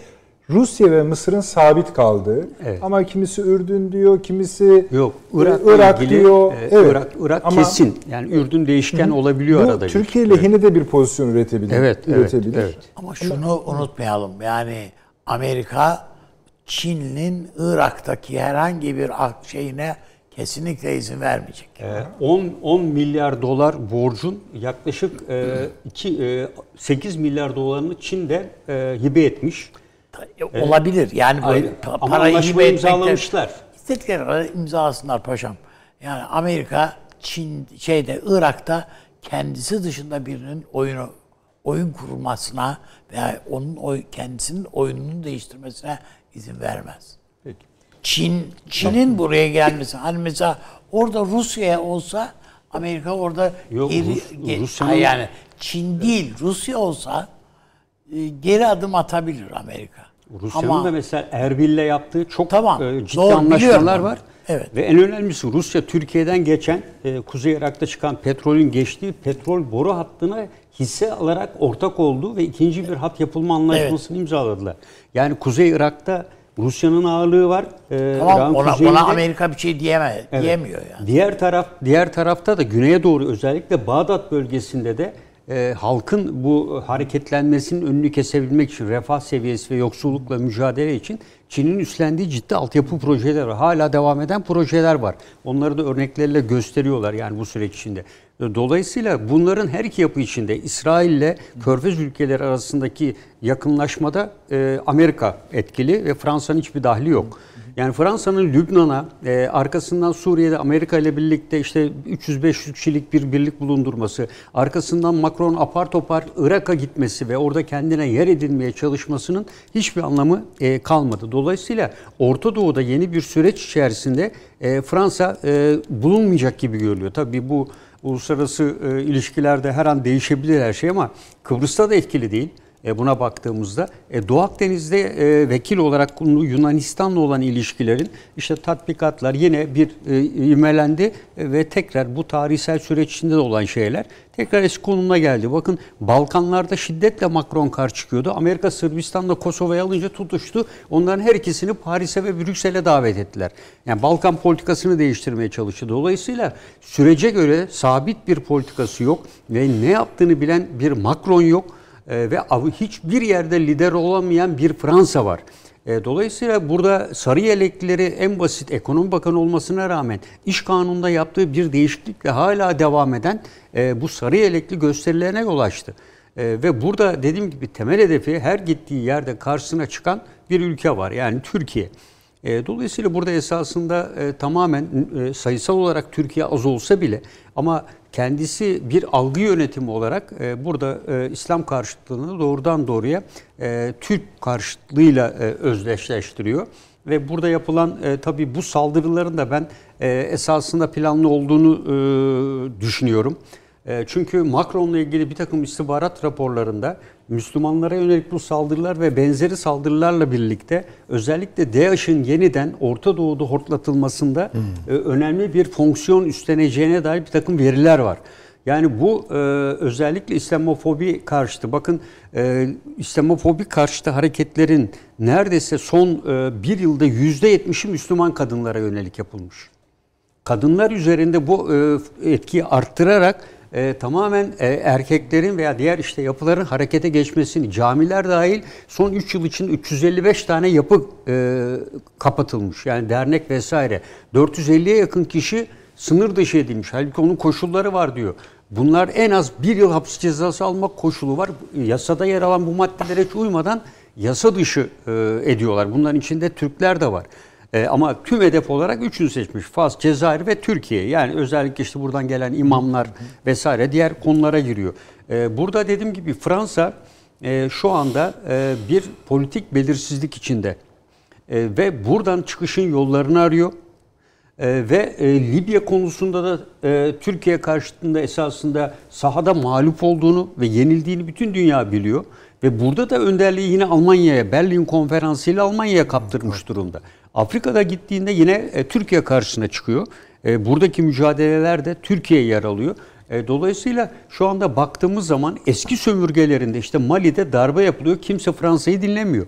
Rusya ve Mısır'ın sabit kaldığı Evet. ama kimisi Ürdün diyor, kimisi Yok, Irak'la Irak ilgili diyor. e, evet. Irak, Irak Ama kesin. Yani Ürdün değişken olabiliyor bu arada. bir. Türkiye lehine de bir pozisyon üretebilir. Evet, evet, üretebilir. evet. Ama şunu unutmayalım. Yani Amerika Çin'in Irak'taki herhangi bir şeyine kesinlikle izin vermeyecek. Ee, 10 10 milyar dolar borcun yaklaşık e, 2 e, 8 milyar dolarını Çin'de e, hibe etmiş. E, Olabilir. Yani böyle pa- parayı hibe imzalamışlar. İstedikleri imzalasınlar paşam. Yani Amerika Çin şeyde Irak'ta kendisi dışında birinin oyunu oyun kurulmasına veya onun oy, kendisinin oyununu değiştirmesine izin vermez. Çin Çin'in buraya gelmesi hani mesela orada Rusya'ya olsa Amerika orada Yok, geri Rus- ge- Rusya'nın- Hayır, yani Çin değil Rusya olsa e, geri adım atabilir Amerika. Rusya'nın Ama da mesela Erbil'le yaptığı çok Tamam, e, ciddi doğru, anlaşmalar var. Evet. Ve en önemlisi Rusya Türkiye'den geçen e, Kuzey Irak'ta çıkan petrolün geçtiği petrol boru hattına hisse alarak ortak oldu ve ikinci bir hat yapılma anlaşmasını imzaladılar. Yani Kuzey Irak'ta Rusya'nın ağırlığı var. E, tamam Irak'ın ona, kuzeyinde- ona Amerika bir şey diyeme, Evet. diyemiyor yani. Diğer taraf diğer tarafta da güneye doğru özellikle Bağdat bölgesinde de e, halkın bu hareketlenmesinin önünü kesebilmek için refah seviyesi ve yoksullukla mücadele için Çin'in üstlendiği ciddi altyapı projeler var. Hala devam eden projeler var. Onları da örnekleriyle gösteriyorlar yani bu süreç içinde. Dolayısıyla bunların her iki yapı içinde İsrail ile Körfez ülkeleri arasındaki yakınlaşmada e, Amerika etkili ve Fransa'nın hiçbir dahli yok. Yani Fransa'nın Lübnan'a e, arkasından Suriye'de Amerika ile birlikte işte 300-500 kişilik bir birlik bulundurması, arkasından Macron apar topar Irak'a gitmesi ve orada kendine yer edinmeye çalışmasının hiçbir anlamı e, kalmadı. Dolayısıyla Orta Doğu'da yeni bir süreç içerisinde e, Fransa e, bulunmayacak gibi görülüyor. Tabii bu uluslararası e, ilişkilerde her an değişebilir her şey ama Kıbrıs'ta da etkili değil. E, buna baktığımızda e, Doğu Akdeniz'de e, vekil olarak konulu Yunanistan'la olan ilişkilerin işte tatbikatlar yine bir e, ivmelendi ve tekrar bu tarihsel süreç içinde de olan şeyler tekrar eski konumuna geldi. Bakın Balkanlarda şiddetle Macron karşı çıkıyordu. Amerika Sırbistan'la Kosova'yı alınca tutuştu. Onların her ikisini Paris'e ve Brüksel'e davet ettiler. Yani Balkan politikasını değiştirmeye çalıştı. Dolayısıyla sürece göre sabit bir politikası yok ve ne yaptığını bilen bir Macron yok. Ee, ve av- hiçbir yerde lider olamayan bir Fransa var. Ee, dolayısıyla burada sarı yeleklileri en basit ekonomi bakanı olmasına rağmen iş kanununda yaptığı bir değişiklikle hala devam eden e, bu sarı yelekli gösterilerine yol açtı. E, ve burada dediğim gibi temel hedefi her gittiği yerde karşısına çıkan bir ülke var yani Türkiye. E, dolayısıyla burada esasında e, tamamen e, sayısal olarak Türkiye az olsa bile ama kendisi bir algı yönetimi olarak e, burada e, İslam karşıtlığını doğrudan doğruya e, Türk karşıtlığıyla e, özdeşleştiriyor. Ve burada yapılan e, tabii bu saldırıların da ben e, esasında planlı olduğunu e, düşünüyorum. E, çünkü Macron'la ilgili bir takım istihbarat raporlarında Müslümanlara yönelik bu saldırılar ve benzeri saldırılarla birlikte özellikle DAEŞ'in yeniden Orta Doğu'da hortlatılmasında e, önemli bir fonksiyon üstleneceğine dair bir takım veriler var. Yani bu e, özellikle İslamofobi karşıtı. Bakın e, İslamofobi karşıtı hareketlerin neredeyse son e, bir yılda yüzde yetmişi Müslüman kadınlara yönelik yapılmış. Kadınlar üzerinde bu e, etkiyi arttırarak e, tamamen e, erkeklerin veya diğer işte yapıların harekete geçmesini, camiler dahil son 3 yıl için 355 tane yapı e, kapatılmış. Yani dernek vesaire. 450'ye yakın kişi sınır dışı edilmiş. Halbuki onun koşulları var diyor. Bunlar en az bir yıl hapis cezası almak koşulu var. Yasada yer alan bu maddelere hiç uymadan yasa dışı e, ediyorlar. Bunların içinde Türkler de var. E, ama tüm hedef olarak üçünü seçmiş. Fas, Cezayir ve Türkiye. Yani özellikle işte buradan gelen imamlar vesaire diğer konulara giriyor. E, burada dediğim gibi Fransa e, şu anda e, bir politik belirsizlik içinde. E, ve buradan çıkışın yollarını arıyor. E, ve e, Libya konusunda da e, Türkiye karşıtında esasında sahada mağlup olduğunu ve yenildiğini bütün dünya biliyor. Ve burada da önderliği yine Almanya'ya, Berlin Konferansı ile Almanya'ya kaptırmış durumda. Afrika'da gittiğinde yine e, Türkiye karşısına çıkıyor. E, buradaki mücadelelerde Türkiye yer alıyor. E, dolayısıyla şu anda baktığımız zaman eski sömürgelerinde işte Mali'de darbe yapılıyor. Kimse Fransa'yı dinlemiyor.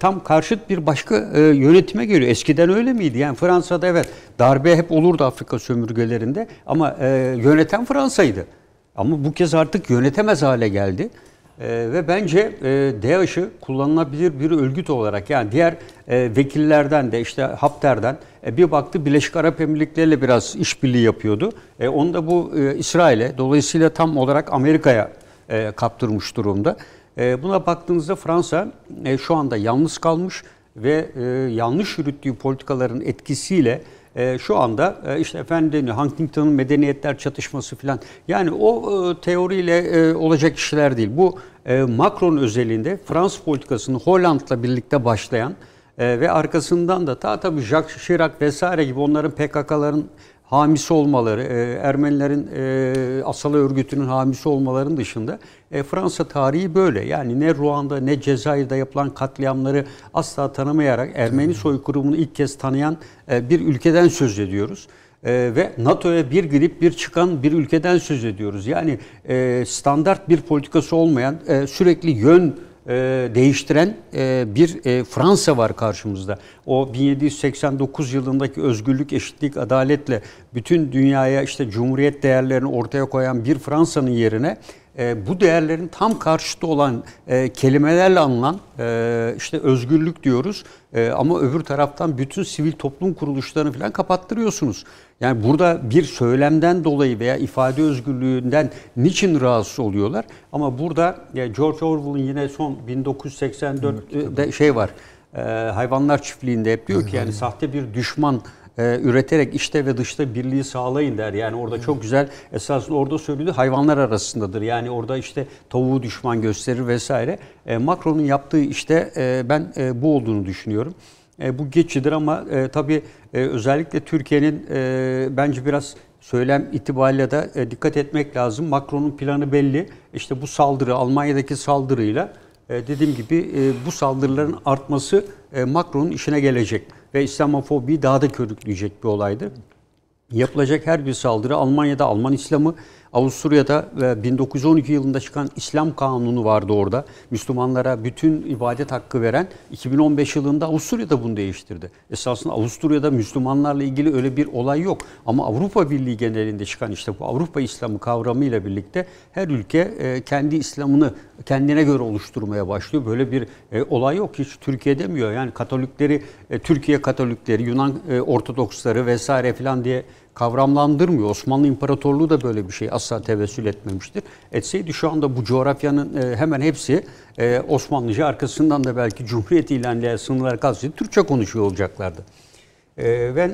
Tam karşıt bir başka yönetime geliyor. Eskiden öyle miydi? Yani Fransa'da evet darbe hep olurdu Afrika sömürgelerinde ama yöneten Fransa'ydı. Ama bu kez artık yönetemez hale geldi. E, ve bence e, DAEŞ'ı kullanılabilir bir örgüt olarak yani diğer e, vekillerden de işte Hafter'den e, bir baktı Birleşik Arap Emirlikleri ile biraz işbirliği yapıyordu. E, onu da bu e, İsrail'e dolayısıyla tam olarak Amerika'ya e, kaptırmış durumda. E, buna baktığınızda Fransa e, şu anda yalnız kalmış ve e, yanlış yürüttüğü politikaların etkisiyle e, şu anda e, işte efendim Huntington'un medeniyetler çatışması falan yani o e, teoriyle e, olacak işler değil. Bu e, Macron özelinde Fransız politikasını Hollanda'la birlikte başlayan e, ve arkasından da ta tabii Jacques Chirac vesaire gibi onların PKK'ların hamisi olmaları, e, Ermenilerin e, asal örgütünün hamisi olmalarının dışında e, Fransa tarihi böyle. Yani ne Ruanda ne Cezayir'de yapılan katliamları asla tanımayarak Ermeni soykırımını ilk kez tanıyan e, bir ülkeden söz ediyoruz. E, ve NATO'ya bir girip bir çıkan bir ülkeden söz ediyoruz. Yani e, standart bir politikası olmayan, e, sürekli yön e, değiştiren e, bir e, Fransa var karşımızda. O 1789 yılındaki özgürlük, eşitlik, adaletle bütün dünyaya işte cumhuriyet değerlerini ortaya koyan bir Fransa'nın yerine e, bu değerlerin tam karşıtı olan e, kelimelerle anılan e, işte özgürlük diyoruz e, ama öbür taraftan bütün sivil toplum kuruluşlarını falan kapattırıyorsunuz. Yani burada bir söylemden dolayı veya ifade özgürlüğünden niçin rahatsız oluyorlar? Ama burada ya George Orwell'ın yine son 1984'de şey var. E, hayvanlar çiftliğinde hep diyor ki yani sahte bir düşman e, üreterek işte ve dışta birliği sağlayın der. Yani orada çok güzel esasında orada söylüyor hayvanlar arasındadır. Yani orada işte tavuğu düşman gösterir vesaire. E, Macron'un yaptığı işte e, ben e, bu olduğunu düşünüyorum. E, bu geçidir ama e, tabii e, özellikle Türkiye'nin e, bence biraz söylem itibariyle de e, dikkat etmek lazım. Macron'un planı belli. İşte bu saldırı Almanya'daki saldırıyla e, dediğim gibi e, bu saldırıların artması e, Macron'un işine gelecek ve İslamofobiyi daha da körükleyecek bir olaydı. Yapılacak her bir saldırı Almanya'da Alman İslamı, Avusturya'da 1912 yılında çıkan İslam Kanunu vardı orada. Müslümanlara bütün ibadet hakkı veren 2015 yılında Avusturya'da bunu değiştirdi. Esasında Avusturya'da Müslümanlarla ilgili öyle bir olay yok. Ama Avrupa Birliği genelinde çıkan işte bu Avrupa İslamı kavramıyla birlikte her ülke e, kendi İslam'ını kendine göre oluşturmaya başlıyor. Böyle bir e, olay yok. Hiç Türkiye demiyor. Yani Katolikleri, e, Türkiye Katolikleri, Yunan Ortodoksları vesaire falan diye kavramlandırmıyor. Osmanlı İmparatorluğu da böyle bir şey asla tevessül etmemiştir. Etseydi şu anda bu coğrafyanın e, hemen hepsi e, Osmanlıca arkasından da belki Cumhuriyet ilanıyla sınırlar kalsaydı Türkçe konuşuyor olacaklardı. E, ben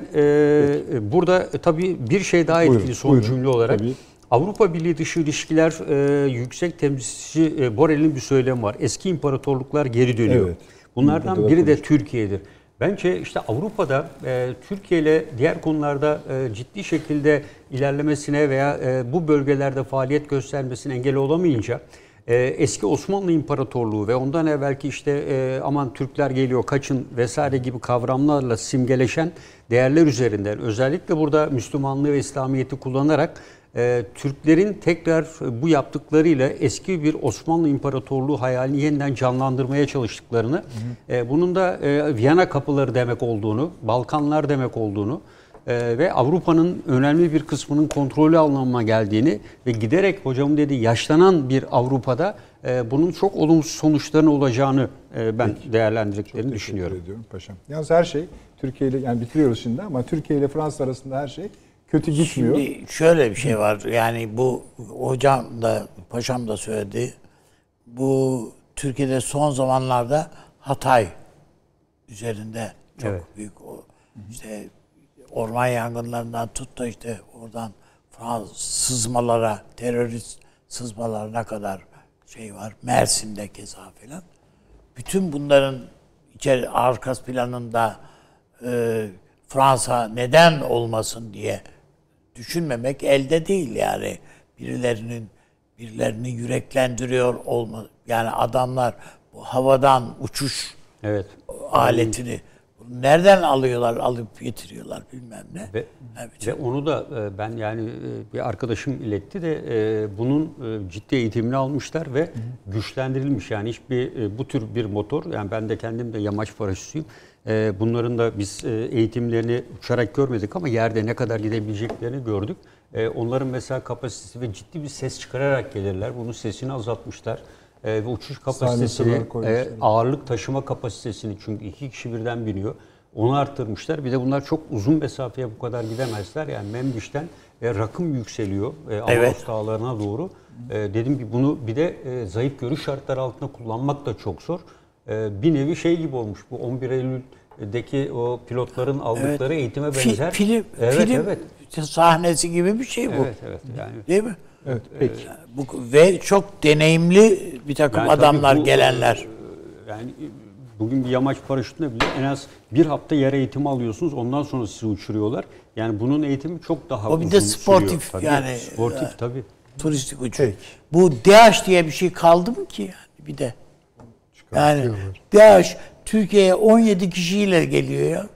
burada tabii bir şey daha etkili Buyurun, son buyurun. cümle olarak. Tabii. Avrupa Birliği dışı ilişkiler e, yüksek temsilcisi e, Borrell'in bir söylemi var. Eski imparatorluklar geri dönüyor. Evet. Bunlardan biri de. Türkiye'dir. Bence işte Avrupa'da e, Türkiye ile diğer konularda e, ciddi şekilde ilerlemesine veya e, bu bölgelerde faaliyet göstermesine engel olamayınca e, eski Osmanlı İmparatorluğu ve ondan evvelki işte e, aman Türkler geliyor kaçın vesaire gibi kavramlarla simgeleşen değerler üzerinden özellikle burada Müslümanlığı ve İslamiyet'i kullanarak e, Türklerin tekrar bu yaptıklarıyla eski bir Osmanlı İmparatorluğu hayalini yeniden canlandırmaya çalıştıklarını, e, bunun da e, Viyana kapıları demek olduğunu, Balkanlar demek olduğunu e, ve Avrupa'nın önemli bir kısmının kontrolü anlamına geldiğini ve giderek hocamın dediği yaşlanan bir Avrupa'da e, bunun çok olumsuz sonuçlarının olacağını e, ben değerlendirdiklerini düşünüyorum. Ediyorum paşam. Yalnız her şey Türkiye ile yani bitiriyoruz şimdi ama Türkiye ile Fransa arasında her şey kötü gitmiyor. Şimdi şöyle bir şey var. Yani bu hocam da paşam da söyledi. Bu Türkiye'de son zamanlarda Hatay üzerinde çok Evet. büyük o işte orman yangınlarından tut da işte oradan Fransız sızmalara, terörist sızmalarına kadar şey var. Mersin'de keza filan. Bütün bunların içeri arka planında e, Fransa neden olmasın diye düşünmemek elde değil yani. Birilerinin birilerini yüreklendiriyor olma. Yani adamlar bu havadan uçuş Evet. aletini nereden alıyorlar, alıp getiriyorlar bilmem ne. Ve, Evet. ve onu da e, ben yani e, bir arkadaşım iletti de e, bunun ciddi eğitimini almışlar ve güçlendirilmiş. Yani hiçbir bu tür bir motor yani ben de kendim de yamaç paraşütüyüm. E, Bunların da biz e, eğitimlerini uçarak görmedik ama yerde ne kadar gidebileceklerini gördük. E, Onların mesela kapasitesi ve ciddi bir ses çıkararak gelirler. Bunun sesini azaltmışlar. E, Ve uçuş kapasitesini, e, ağırlık taşıma kapasitesini çünkü iki kişi birden biniyor. Onu arttırmışlar. Bir de bunlar çok uzun mesafeye bu kadar gidemezler. Yani Memdiş'ten e, rakım yükseliyor e, Evet. dağlarına doğru. E, dedim ki bunu bir de e, zayıf görüş şartları altında kullanmak da çok zor. E, bir nevi şey gibi olmuş bu 11 Eylül'deki o pilotların aldıkları eğitime Fi- benzer. film, evet, film evet. sahnesi gibi bir şey bu. Evet, evet. Yani Değil mi? Evet, peki. Bu, ve çok deneyimli bir takım Yani adamlar bu, gelenler. e, Yani bugün bir yamaç paraşütüne bile en az bir hafta yer eğitimi alıyorsunuz. Ondan sonra sizi uçuruyorlar. Yani bunun eğitimi çok daha O bir uzun de sportif sürüyor. Tabii, yani, Sportif e, tabii. Turistik uçuş. Peki. Bu DH diye bir şey kaldı mı ki yani bir de? Yani DH Türkiye'ye 17 kişiyle geliyor ya.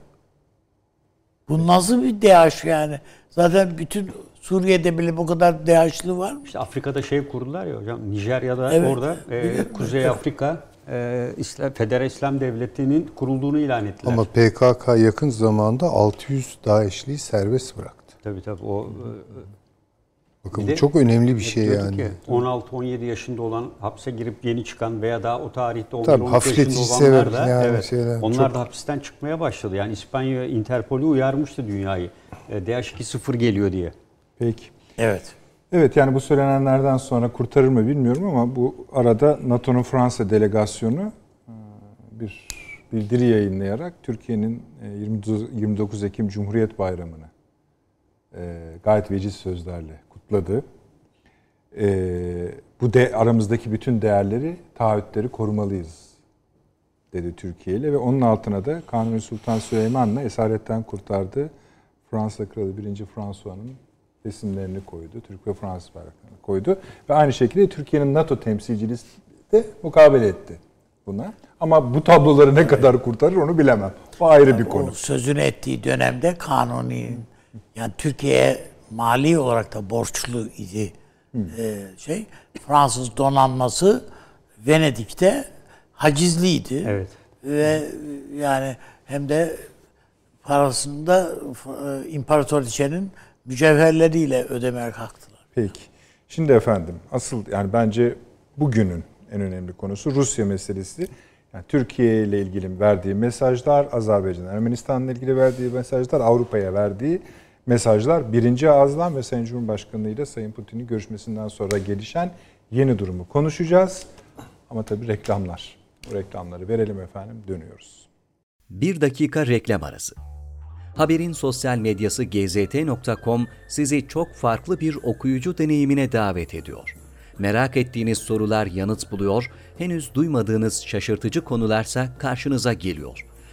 Bu nasıl bir DH yani? Zaten bütün Suriye'de bile bu kadar DH'lı var mı? İşte Afrika'da şey kurdular ya hocam. Nijerya'da Evet, orada e, Kuzey Afrika e, İslam, Federal İslam Devleti'nin kurulduğunu ilan ettiler. Ama PKK yakın zamanda 600 DAEŞ'liyi serbest bıraktı. tabii tabii o Bakın Bir bu de çok önemli bir şey yani. ki 16-17 yaşında olan hapse girip yeni çıkan veya daha o tarihte 11-12 Tabii, yaşında olanlar da yani evet, şeyler onlar çok- da hapisten çıkmaya başladı. Yani İspanya Interpol'ü uyarmıştı dünyayı. E, DH2-0 geliyor diye. Peki. Evet. Evet yani bu söylenenlerden sonra kurtarır mı bilmiyorum ama bu arada NATO'nun Fransa delegasyonu e, bir bildiri yayınlayarak Türkiye'nin e, 29 29 Ekim Cumhuriyet Bayramı'nı e, gayet veciz sözlerle kutladı. E, bu de aramızdaki bütün değerleri, taahhütleri korumalıyız dedi Türkiye ile ve onun altına da Kanuni Sultan Süleyman'la esaretten kurtardığı Fransa Kralı 1. François'ın resimlerini koydu. Türk ve Fransız bayraklarını koydu. Ve aynı şekilde Türkiye'nin NATO temsilciliği de mukabele etti buna. Ama bu tabloları ne kadar kurtarır onu bilemem. O ayrı bir konu. Sözünü ettiği dönemde kanuni yani Türkiye'ye mali olarak da borçlu idi Ee, şey Fransız donanması Venedik'te hacizliydi. Evet. Ve yani hem de parasını da e, imparatoriçenin mücevherleriyle ödemeye kalktılar. Peki. Şimdi efendim asıl yani bence bugünün en önemli konusu Rusya meselesi. Yani Türkiye ile ilgili verdiği mesajlar, Azerbaycan, Ermenistan'la ilgili verdiği mesajlar, Avrupa'ya verdiği mesajlar. Birinci ağızdan ve Sayın Cumhurbaşkanı ile Sayın Putin'in görüşmesinden sonra gelişen yeni durumu konuşacağız. Ama tabii reklamlar. Bu reklamları verelim efendim dönüyoruz. Bir dakika reklam arası. Haberin sosyal medyası gzt.com sizi çok farklı bir okuyucu deneyimine davet ediyor. Merak ettiğiniz sorular yanıt buluyor, henüz duymadığınız şaşırtıcı konularsa karşınıza geliyor.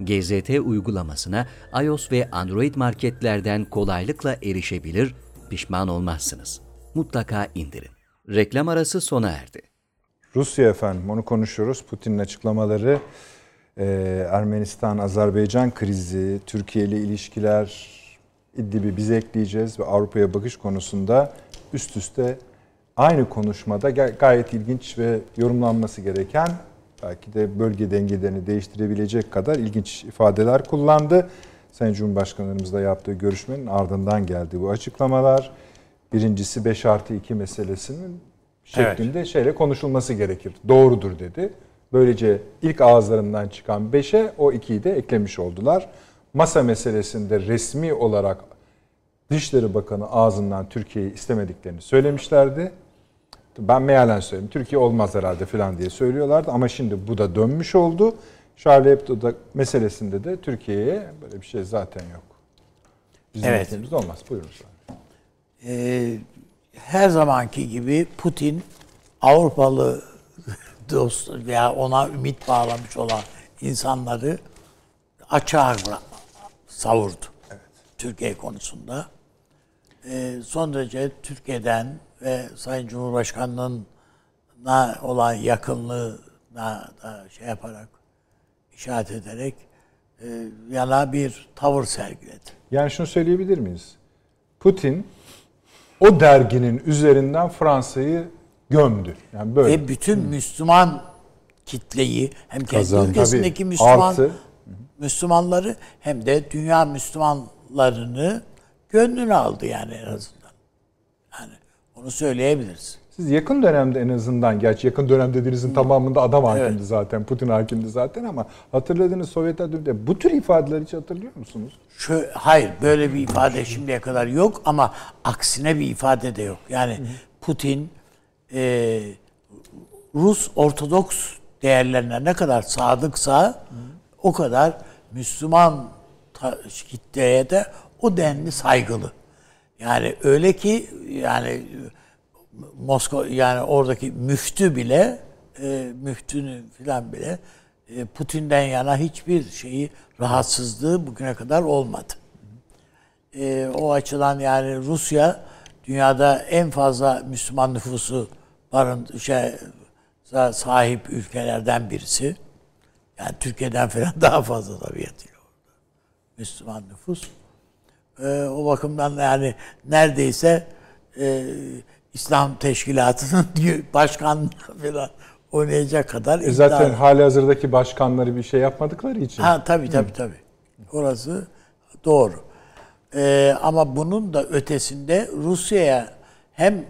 GZT uygulamasına iOS ve Android marketlerden kolaylıkla erişebilir, pişman olmazsınız. Mutlaka indirin. Reklam arası sona erdi. Rusya efendim onu konuşuyoruz. Putin'in açıklamaları, e, Ermenistan-Azerbaycan krizi, Türkiye ile ilişkiler, İdlib'i biz ekleyeceğiz ve Avrupa'ya bakış konusunda üst üste aynı konuşmada gayet ilginç ve yorumlanması gereken belki de bölge dengelerini değiştirebilecek kadar ilginç ifadeler kullandı. Sayın Cumhurbaşkanlarımızla yaptığı görüşmenin ardından geldi bu açıklamalar. Birincisi 5 artı 2 meselesinin şeklinde evet. şeyle konuşulması gerekir. Doğrudur dedi. Böylece ilk ağızlarından çıkan 5'e o 2'yi de eklemiş oldular. Masa meselesinde resmi olarak Dışişleri Bakanı ağzından Türkiye'yi istemediklerini söylemişlerdi. Ben mealen söyleyeyim. Türkiye olmaz herhalde falan diye söylüyorlardı ama şimdi bu da dönmüş oldu. Charlie Hebdo'da meselesinde de Türkiye'ye böyle bir şey zaten yok. Bizim evet. olmaz. Buyurun. Ee, her zamanki gibi Putin Avrupalı dost veya ona ümit bağlamış olan insanları açığa savurdu. Evet. Türkiye konusunda. Ee, son derece Türkiye'den ve Sayın Cumhurbaşkanlığına olan yakınlığına da şey yaparak, işaret ederek e, yana bir tavır sergiledi. Yani şunu söyleyebilir miyiz? Putin o derginin üzerinden Fransa'yı gömdü. Yani böyle. Ve bütün Müslüman kitleyi hem kendi ülkesindeki Müslüman Artı. Müslümanları hem de dünya Müslümanlarını gönlünü aldı yani en azından. Yani onu söyleyebiliriz. Siz yakın dönemde en azından, gerçi yakın dönem dediğinizin tamamında adam hakimdi evet. zaten, Putin hakimdi zaten ama hatırladığınız Sovyet döneminde bu tür ifadeleri hiç hatırlıyor musunuz? Şu, hayır, böyle bir ifade şimdiye kadar yok ama aksine bir ifade de yok. Yani Putin e, Rus Ortodoks değerlerine ne kadar sadıksa o kadar Müslüman kitleye de o denli saygılı. Yani öyle ki yani Moskova yani oradaki müftü bile e, müftünün filan bile e, Putin'den yana hiçbir şeyi rahatsızlığı bugüne kadar olmadı. E, o açıdan yani Rusya dünyada en fazla Müslüman nüfusu barın şey sahip ülkelerden birisi. Yani Türkiye'den falan daha fazla tabiatıyla orada. Müslüman nüfus. Ee, o bakımdan yani neredeyse e, İslam Teşkilatı'nın başkan falan oynayacak kadar e zaten hali hazırdaki başkanları bir şey yapmadıkları için. Ha tabii tabii tabii. Orası doğru. Ee, ama bunun da ötesinde Rusya'ya hem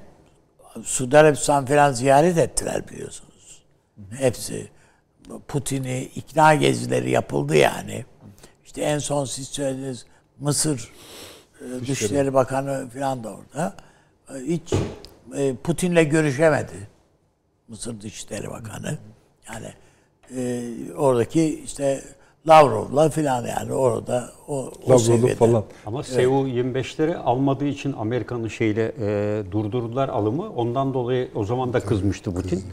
Suudi Arabistan falan ziyaret ettiler biliyorsunuz. Hepsi Putin'i ikna gezileri yapıldı yani. İşte en son siz söylediniz Mısır e, Dışişleri Bakanı falan da orada. E, hiç e, Putin'le görüşemedi. Mısır Dışişleri Bakanı. Yani e, oradaki işte Lavrov'la falan yani orada o, o seviyede. falan. Ama evet. Su-25'leri almadığı için Amerika'nın şeyle e, durdurdular alımı. Ondan dolayı o zaman da kızmıştı Putin.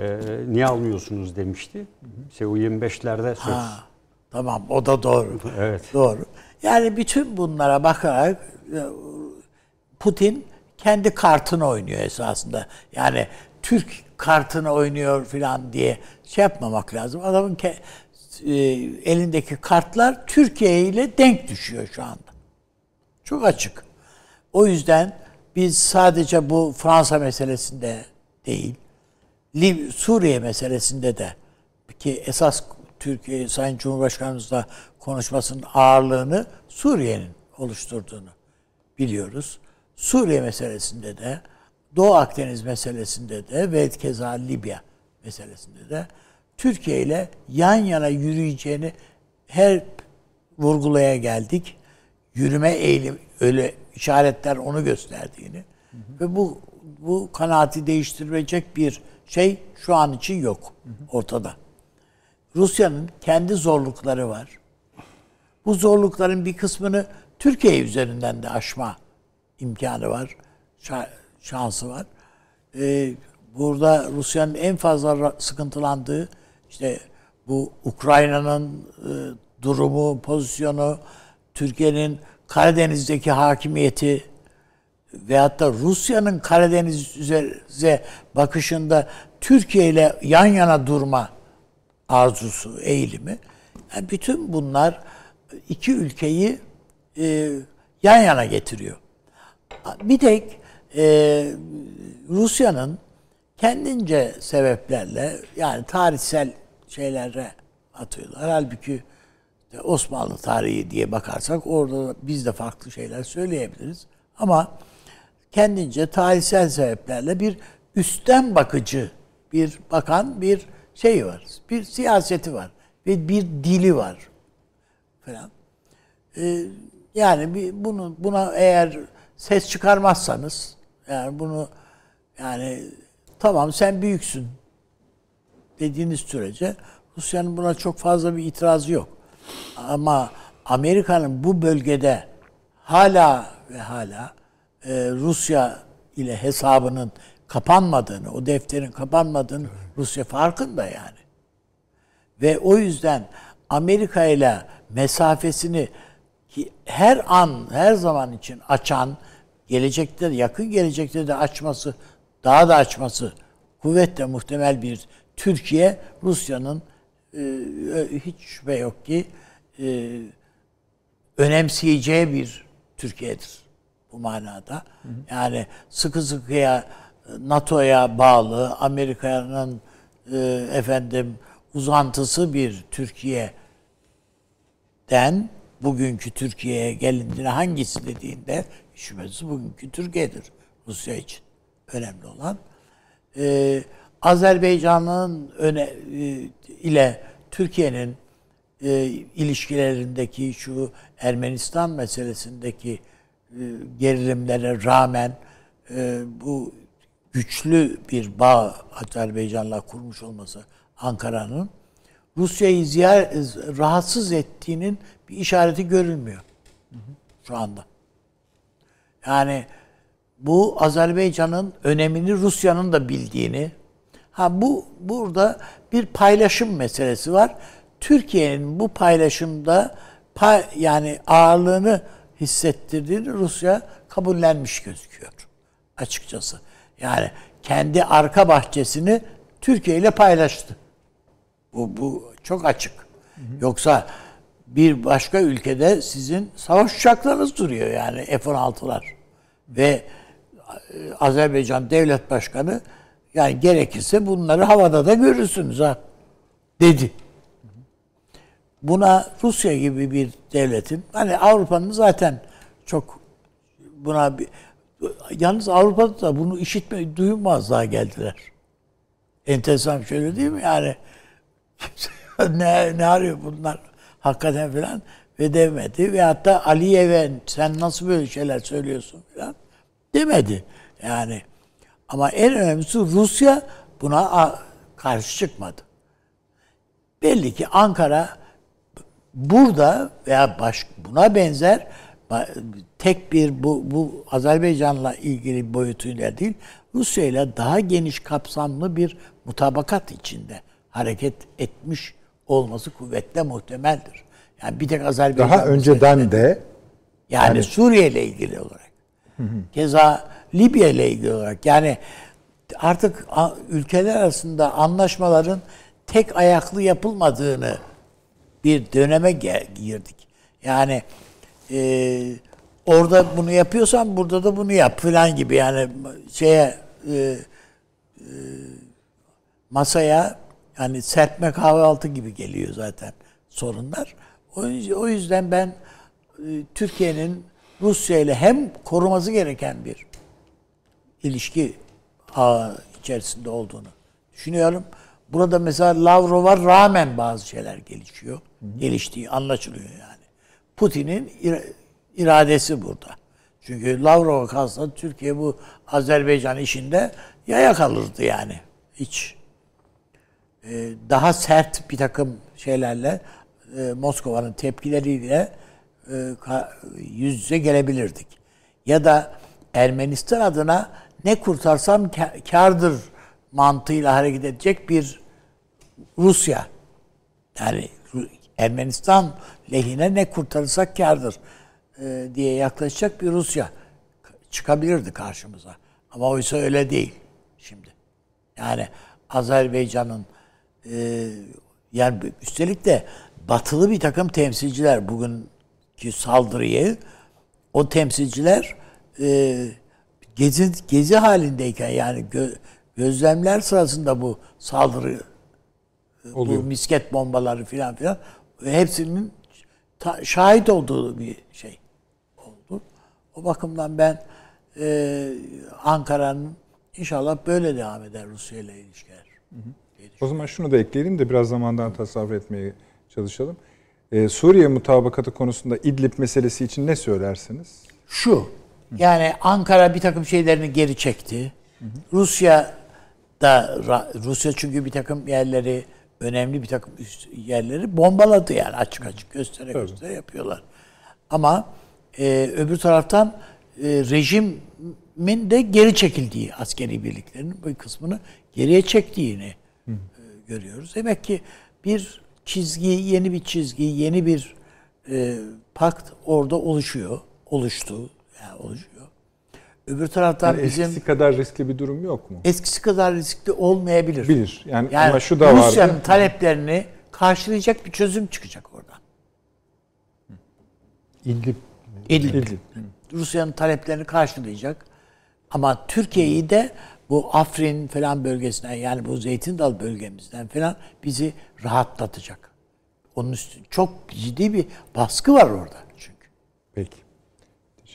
E, niye almıyorsunuz demişti. Su-25'lerde söz. Ha, tamam o da doğru. evet. Doğru. Yani bütün bunlara bakarak e, Putin kendi kartını oynuyor esasında. Yani Türk kartını oynuyor falan diye şey yapmamak lazım. Adamın ke, e, elindeki kartlar Türkiye ile denk düşüyor şu anda. Çok açık. O yüzden biz sadece bu Fransa meselesinde değil. Suriye meselesinde de ki esas Türkiye Sayın Cumhurbaşkanımızla konuşmasının ağırlığını Suriye'nin oluşturduğunu biliyoruz. Suriye meselesinde de Doğu Akdeniz meselesinde de ve keza Libya meselesinde de Türkiye ile yan yana yürüyeceğini her vurgulaya geldik. Yürüme eğilim öyle işaretler onu gösterdiğini ve bu bu kanaati değiştirecek bir şey şu an için yok ortada. Rusya'nın kendi zorlukları var. Bu zorlukların bir kısmını Türkiye üzerinden de aşma imkanı var, şa- şansı var. Ee, burada Rusya'nın en fazla sıkıntılandığı işte bu Ukrayna'nın e, durumu, pozisyonu, Türkiye'nin Karadeniz'deki hakimiyeti veyahut da Rusya'nın Karadeniz üzerine bakışında Türkiye ile yan yana durma arzusu, eğilimi. Yani bütün bunlar iki ülkeyi e, yan yana getiriyor. Bir tek e, Rusya'nın kendince sebeplerle yani tarihsel şeylere atıyorlar. Halbuki Osmanlı tarihi diye bakarsak orada biz de farklı şeyler söyleyebiliriz. Ama kendince tarihsel sebeplerle bir üstten bakıcı bir bakan bir şey var. Bir siyaseti var ve bir dili var falan. Ee, yani bir bunu buna eğer ses çıkarmazsanız yani bunu yani tamam sen büyüksün dediğiniz sürece Rusya'nın buna çok fazla bir itirazı yok. Ama Amerika'nın bu bölgede hala ve hala e, Rusya ile hesabının kapanmadığını, o defterin kapanmadığını Rusya farkında yani. Ve o yüzden Amerika ile mesafesini ki her an, her zaman için açan, gelecekte yakın gelecekte de açması, daha da açması kuvvetle muhtemel bir Türkiye, Rusya'nın e, hiç şüphe yok ki e, önemseyeceği bir Türkiye'dir bu manada. Yani sıkı sıkıya NATO'ya bağlı, Amerika'nın e, efendim uzantısı bir Türkiye'den bugünkü Türkiye'ye gelindiğinde hangisi dediğinde şüphesiz bugünkü Türkiye'dir Rusya için önemli olan. Ee, Azerbaycan'ın öne e, ile Türkiye'nin e, ilişkilerindeki şu Ermenistan meselesindeki e, gerilimlere rağmen e, bu güçlü bir bağ Azerbaycan'la kurmuş olması Ankara'nın Rusya'yı ziyaret rahatsız ettiğinin bir işareti görülmüyor şu anda. Yani bu Azerbaycan'ın önemini Rusya'nın da bildiğini ha bu burada bir paylaşım meselesi var. Türkiye'nin bu paylaşımda pay, yani ağırlığını hissettirdiğini Rusya kabullenmiş gözüküyor açıkçası. Yani kendi arka bahçesini Türkiye ile paylaştı. Bu, bu çok açık. Yoksa bir başka ülkede sizin savaş uçaklarınız duruyor yani F-16'lar. Ve Azerbaycan Devlet Başkanı yani gerekirse bunları havada da görürsünüz ha dedi. Buna Rusya gibi bir devletin hani Avrupa'nın zaten çok buna bir yalnız Avrupa'da da bunu işitme duyulmazlığa geldiler. Enteresan bir şey değil mi? Yani ne, ne arıyor bunlar hakikaten falan ve demedi. Ve hatta Aliyev'e sen nasıl böyle şeyler söylüyorsun falan demedi. Yani ama en önemlisi Rusya buna karşı çıkmadı. Belli ki Ankara burada veya baş, buna benzer tek bir bu, bu Azerbaycan'la ilgili boyutuyla değil, Rusya ile daha geniş kapsamlı bir mutabakat içinde hareket etmiş olması kuvvetle muhtemeldir. Yani bir tek Azerbaycan daha önceden de yani, yani Suriye ile ilgili olarak. Hı hı. Keza Libya ile ilgili olarak yani artık ülkeler arasında anlaşmaların tek ayaklı yapılmadığını bir döneme girdik. Yani e, orada bunu yapıyorsan burada da bunu yap falan gibi yani şeye e, e, masaya yani serpme kahvaltı gibi geliyor zaten sorunlar. O yüzden, o yüzden ben e, Türkiye'nin Rusya ile hem koruması gereken bir ilişki ağı içerisinde olduğunu düşünüyorum. Burada mesela Lavrov'a rağmen bazı şeyler gelişiyor. Geliştiği anlaşılıyor yani. Putin'in ira- iradesi burada. Çünkü Lavrov'a kalsa Türkiye bu Azerbaycan işinde yaya kalırdı yani. Hiç e, daha sert bir takım şeylerle e, Moskova'nın tepkileriyle e, yüz yüze gelebilirdik. Ya da Ermenistan adına ne kurtarsam ka- kârdır mantığıyla hareket edecek bir Rusya. Yani Ermenistan lehine ne kurtarırsak kârdır e, diye yaklaşacak bir Rusya çıkabilirdi karşımıza. Ama oysa öyle değil şimdi. Yani Azerbaycan'ın e, yani üstelik de batılı bir takım temsilciler bugünkü saldırıyı o temsilciler e, gezi gezi halindeyken yani gö- gözlemler sırasında bu saldırı e, Oluyor. bu misket bombaları filan filan hepsinin ta- şahit olduğu bir şey oldu. O bakımdan ben e, Ankara'nın inşallah böyle devam eder Rusya ile ilişkiler. O zaman şunu da ekleyelim de biraz zamandan tasarruf etmeye çalışalım. Ee, Suriye mutabakatı konusunda İdlib meselesi için ne söylersiniz? Şu, yani Ankara bir takım şeylerini geri çekti. Rusya da Rusya çünkü bir takım yerleri önemli bir takım üst yerleri bombaladı yani açık açık göstere Tabii. göstere yapıyorlar. Ama e, öbür taraftan e, rejimin de geri çekildiği askeri birliklerinin bir kısmını geriye çektiğini e, görüyoruz. Demek ki bir çizgi, yeni bir çizgi, yeni bir e, pakt orada oluşuyor. Oluştu. Yani oluşuyor. Öbür taraftan Yani bizim eskisi kadar riskli bir durum yok mu? eskisi kadar riskli olmayabilir. Bilir. Yani, Yani ama şu da vardı. Rusya'nın taleplerini karşılayacak bir çözüm çıkacak oradan. İdlib İdlib. İdlib. Rusya'nın taleplerini karşılayacak. Ama Türkiye'yi de bu Afrin falan bölgesinden yani bu Zeytin Dal bölgemizden falan bizi rahatlatacak. Onun üstü çok ciddi bir baskı var orada.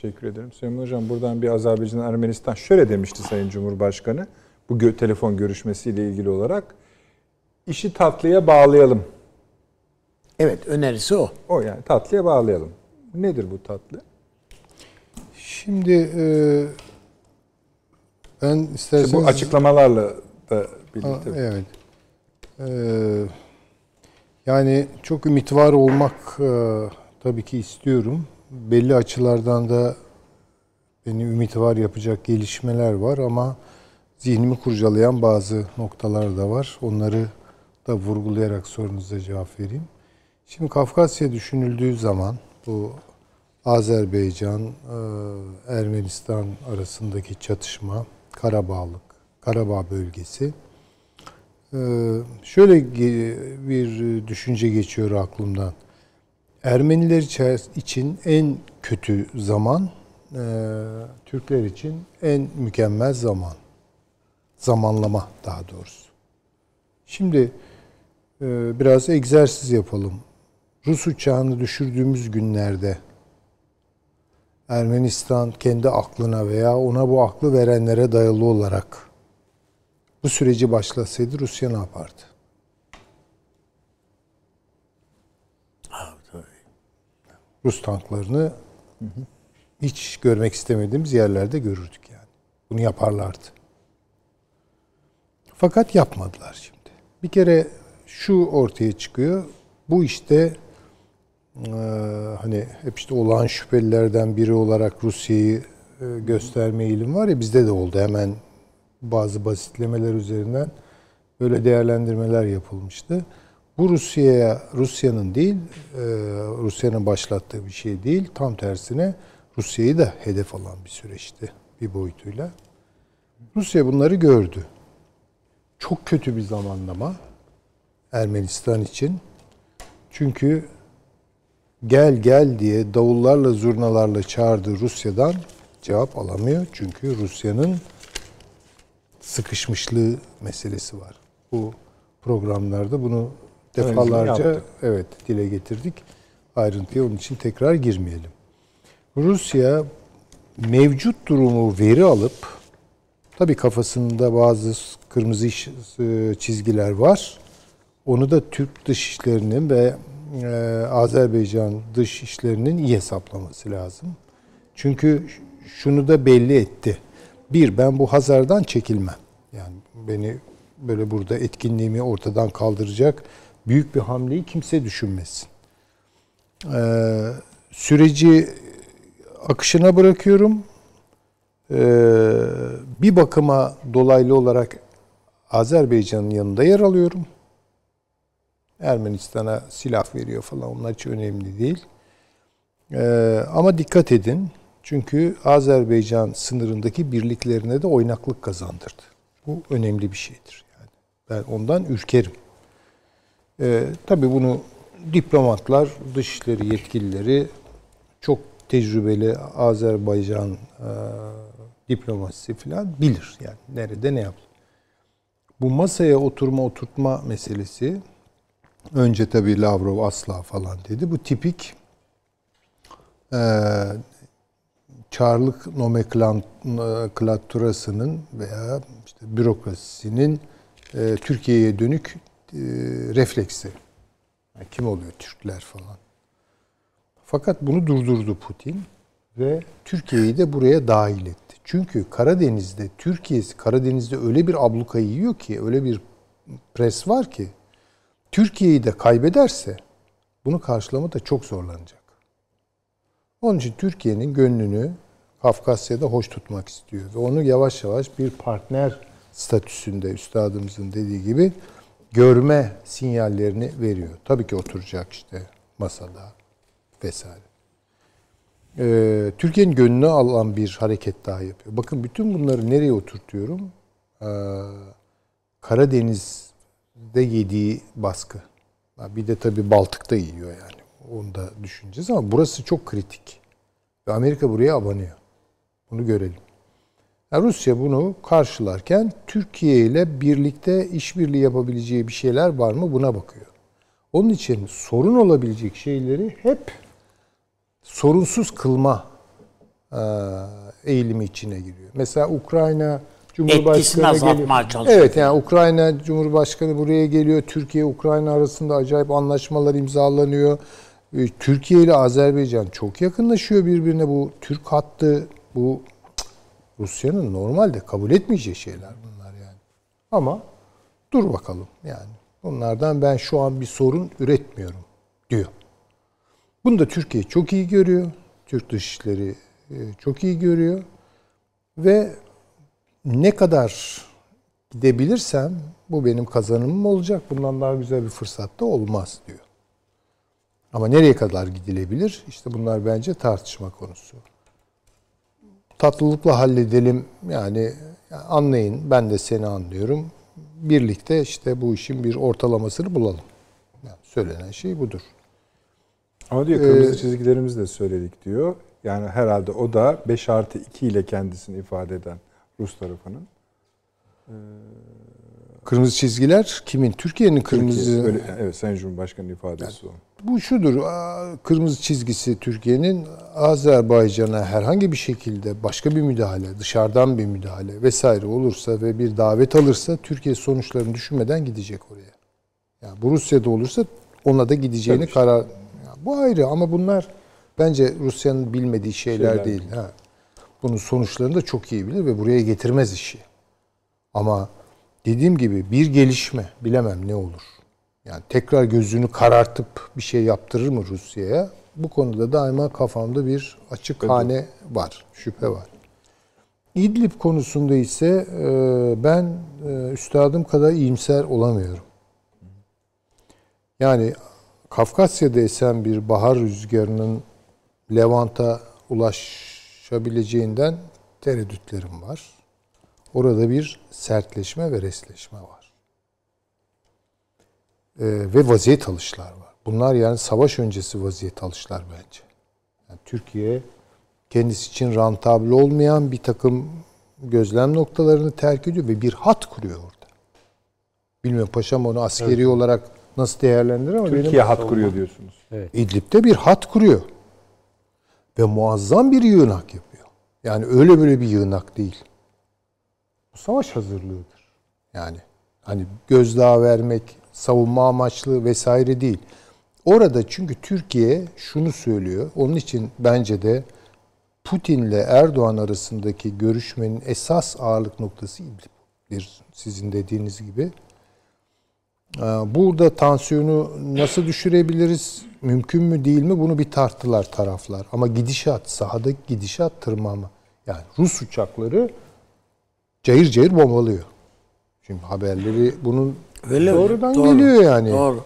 Teşekkür ederim. Süleyman Hocam buradan bir Azerbaycan Ermenistan şöyle demişti Sayın Cumhurbaşkanı bu gö- telefon görüşmesiyle ilgili olarak. İşi tatlıya bağlayalım. Evet önerisi o. O yani tatlıya bağlayalım. Nedir bu tatlı? Şimdi e, ben isterseniz... İşte bu açıklamalarla da birlikte. Evet. Ee, yani çok ümit var olmak e, tabii ki istiyorum. Belli açılardan da beni ümit var yapacak gelişmeler var ama zihnimi kurcalayan bazı noktalar da var. Onları da vurgulayarak sorunuza cevap vereyim. Şimdi Kafkasya düşünüldüğü zaman bu Azerbaycan, e, Ermenistan arasındaki çatışma, Karabağlık, Karabağ bölgesi. Ee, Şöyle bir düşünce geçiyor aklımdan. Ermeniler için en kötü zaman, e, Türkler için en mükemmel zaman. Zamanlama daha doğrusu. Şimdi e, biraz egzersiz yapalım. Rus uçağını düşürdüğümüz günlerde Ermenistan kendi aklına veya ona bu aklı verenlere dayalı olarak bu süreci başlasaydı Rusya ne yapardı? Rus tanklarını hiç görmek istemediğimiz yerlerde görürdük yani. Bunu yaparlardı. Fakat yapmadılar şimdi. Bir kere şu ortaya çıkıyor. Bu işte eee, hani hep işte olağan şüphelilerden biri olarak Rusya'yı e, gösterme eğilim var ya bizde de oldu. Hemen bazı basitlemeler üzerinden böyle değerlendirmeler yapılmıştı. Bu Rusya'ya Rusya'nın değil, e, Rusya'nın başlattığı bir şey değil. Tam tersine Rusya'yı da hedef alan bir süreçti bir boyutuyla. Rusya bunları gördü. Çok kötü bir zamanlama Ermenistan için. Çünkü gel gel diye davullarla zurnalarla çağırdığı Rusya'dan cevap alamıyor. Çünkü Rusya'nın sıkışmışlığı meselesi var. Bu programlarda bunu defalarca yaptık. evet dile getirdik. Ayrıntıya onun için tekrar girmeyelim. Rusya mevcut durumu veri alıp tabii kafasında bazı kırmızı e, çizgiler var. Onu da Türk dışişlerinin ve e, Azerbaycan dış işlerinin iyi hesaplaması lazım. Çünkü şunu da belli etti. Bir, ben bu Hazar'dan çekilmem. Yani beni böyle burada etkinliğimi ortadan kaldıracak büyük bir hamleyi kimse düşünmesin. Ee, süreci akışına bırakıyorum. Ee, bir bakıma dolaylı olarak Azerbaycan'ın yanında yer alıyorum. Ermenistan'a silah veriyor falan onlar hiç önemli değil. Ee, ama dikkat edin çünkü Azerbaycan sınırındaki birliklerine de oynaklık kazandırdı. Bu önemli bir şeydir. Yani ben ondan ürkerim. Ee, tabii bunu diplomatlar, dışişleri yetkilileri çok tecrübeli Azerbaycan e, diplomasisi falan bilir. Yani nerede ne yaptı. Bu masaya oturma oturtma meselesi önce tabii Lavrov asla falan dedi. Bu tipik e, Çarlık nomenklaturasının veya işte bürokrasisinin e, Türkiye'ye dönük e, refleksi. Yani kim oluyor Türkler falan. Fakat bunu durdurdu Putin ve Türkiye'yi de buraya dahil etti. Çünkü Karadeniz'de Türkiye Karadeniz'de öyle bir abluka yiyor ki, öyle bir pres var ki Türkiye'yi de kaybederse bunu karşılamada çok zorlanacak. Onun için Türkiye'nin gönlünü Kafkasya'da hoş tutmak istiyor ve onu yavaş yavaş bir partner statüsünde üstadımızın dediği gibi görme sinyallerini veriyor. Tabii ki oturacak işte masada vesaire. Ee, Türkiye'nin gönlünü alan bir hareket daha yapıyor. Bakın bütün bunları nereye oturtuyorum? Ee, Karadeniz'de yediği baskı. Bir de tabii Baltık'ta yiyor yani. Onu da düşüneceğiz ama burası çok kritik. Ve Amerika buraya abanıyor. Bunu görelim. Ya Rusya bunu karşılarken Türkiye ile birlikte işbirliği yapabileceği bir şeyler var mı buna bakıyor. Onun için sorun olabilecek şeyleri hep sorunsuz kılma e, eğilimi içine giriyor. Mesela Ukrayna Etkisini Cumhurbaşkanı azaltmaya geliyor. çalışıyor. Evet yani Ukrayna Cumhurbaşkanı buraya geliyor. Türkiye Ukrayna arasında acayip anlaşmalar imzalanıyor. Ee, Türkiye ile Azerbaycan çok yakınlaşıyor birbirine. Bu Türk hattı bu Rusya'nın normalde kabul etmeyeceği şeyler bunlar yani. Ama dur bakalım yani. Bunlardan ben şu an bir sorun üretmiyorum diyor. Bunu da Türkiye çok iyi görüyor. Türk Dışişleri e, çok iyi görüyor. Ve ne kadar gidebilirsem bu benim kazanımım olacak. Bundan daha güzel bir fırsat da olmaz diyor. Ama nereye kadar gidilebilir? İşte bunlar bence tartışma konusu. Tatlılıkla halledelim. Yani anlayın, ben de seni anlıyorum. Birlikte işte bu işin bir ortalamasını bulalım. Yani söylenen şey budur. Ama diyor kırmızı Ee, çizgilerimizi de söyledik diyor. Yani herhalde o da 5 artı 2 ile kendisini ifade eden Rus tarafının. Kırmızı çizgiler kimin? Türkiye'nin kırmızı Türkiye, öyle, evet Sayın Cumhurbaşkanı ifadesi o. Bu şudur, kırmızı çizgisi Türkiye'nin Azerbaycan'a herhangi bir şekilde başka bir müdahale, dışarıdan bir müdahale vesaire olursa ve bir davet alırsa Türkiye sonuçlarını düşünmeden gidecek oraya. Yani bu Rusya'da olursa ona da gideceğini Tabii karar... Ya bu ayrı ama bunlar bence Rusya'nın bilmediği şeyler, Şeyler değil. Ha. Bunun sonuçlarını da çok iyi bilir ve buraya getirmez işi. Ama dediğim gibi bir gelişme bilemem ne olur. Yani tekrar gözünü karartıp bir şey yaptırır mı Rusya'ya? Bu konuda daima kafamda bir açık hane var, şüphe var. İdlib konusunda ise e, ben e, üstadım kadar iyimser olamıyorum. Yani Kafkasya'da esen bir bahar rüzgarının Levant'a ulaşabileceğinden tereddütlerim var. Orada bir sertleşme ve resleşme var. Ee, ve vaziyet alışlar var. Bunlar yani savaş öncesi vaziyet alışlar bence. Yani Türkiye kendisi için rentable olmayan bir takım gözlem noktalarını terk ediyor ve bir hat kuruyor orada. Bilmiyorum paşam onu askeri olarak nasıl değerlendirir ama benim Türkiye hat kuruyor diyorsunuz. İdlib'de bir hat kuruyor. Ve muazzam bir yığınak yapıyor. Yani öyle böyle bir yığınak değil. Bu savaş hazırlığıdır. Yani hani gözdağı vermek, savunma amaçlı vesaire değil. Orada çünkü Türkiye şunu söylüyor. Onun için bence de Putin'le Erdoğan arasındaki görüşmenin esas ağırlık noktası İdlib'dir. Sizin dediğiniz gibi. Ee, Burada tansiyonu nasıl düşürebiliriz? Mümkün mü değil mi? Bunu bir tarttılar taraflar. Ama gidişat, sahadaki gidişat tırmanma. Yani Rus uçakları cayır cayır bombalıyor. Şimdi haberleri bunun Öyle doğrudan Doğru. geliyor yani. Doğru.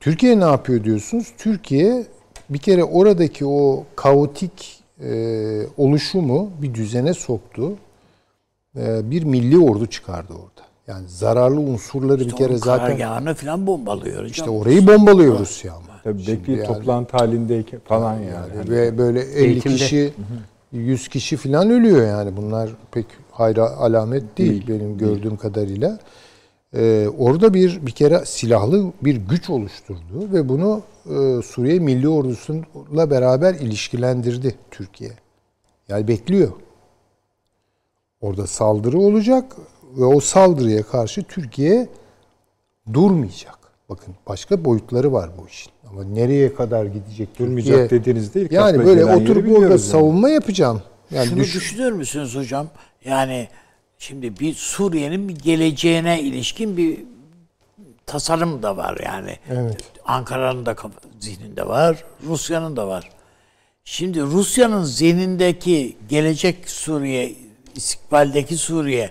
Türkiye ne yapıyor diyorsunuz? Türkiye bir kere oradaki o kaotik e, oluşumu bir düzene soktu. E, bir milli ordu çıkardı orada. Yani zararlı unsurları bir kere zaten karargahını falan bombalıyor hocam. işte orayı bombalıyor Rusya ama. Tabii bekleyip yani- toplantı halindeyken falan yani. Yani Hani ve böyle 50 Eğitimde. kişi 100 kişi falan ölüyor yani. Bunlar pek hayra alamet değil, Değil, benim gördüğüm kadarıyla. Ee, orada bir bir kere silahlı bir güç oluşturdu ve bunu e, Suriye Milli Ordusu'yla beraber ilişkilendirdi Türkiye. Yani bekliyor. Orada saldırı olacak ve o saldırıya karşı Türkiye durmayacak. Bakın başka boyutları var bu işin. Ama nereye kadar gidecek durmayacak Türkiye? dediğiniz değil. Yani böyle oturup orada yani. savunma yapacağım. Yani Şunu düş- düşünür müsünüz hocam? Yani şimdi bir Suriye'nin bir geleceğine ilişkin bir tasarım da var yani. Evet. Ankara'nın da zihninde var, Rusya'nın da var. Şimdi Rusya'nın zihnindeki gelecek Suriye, istikbaldeki Suriye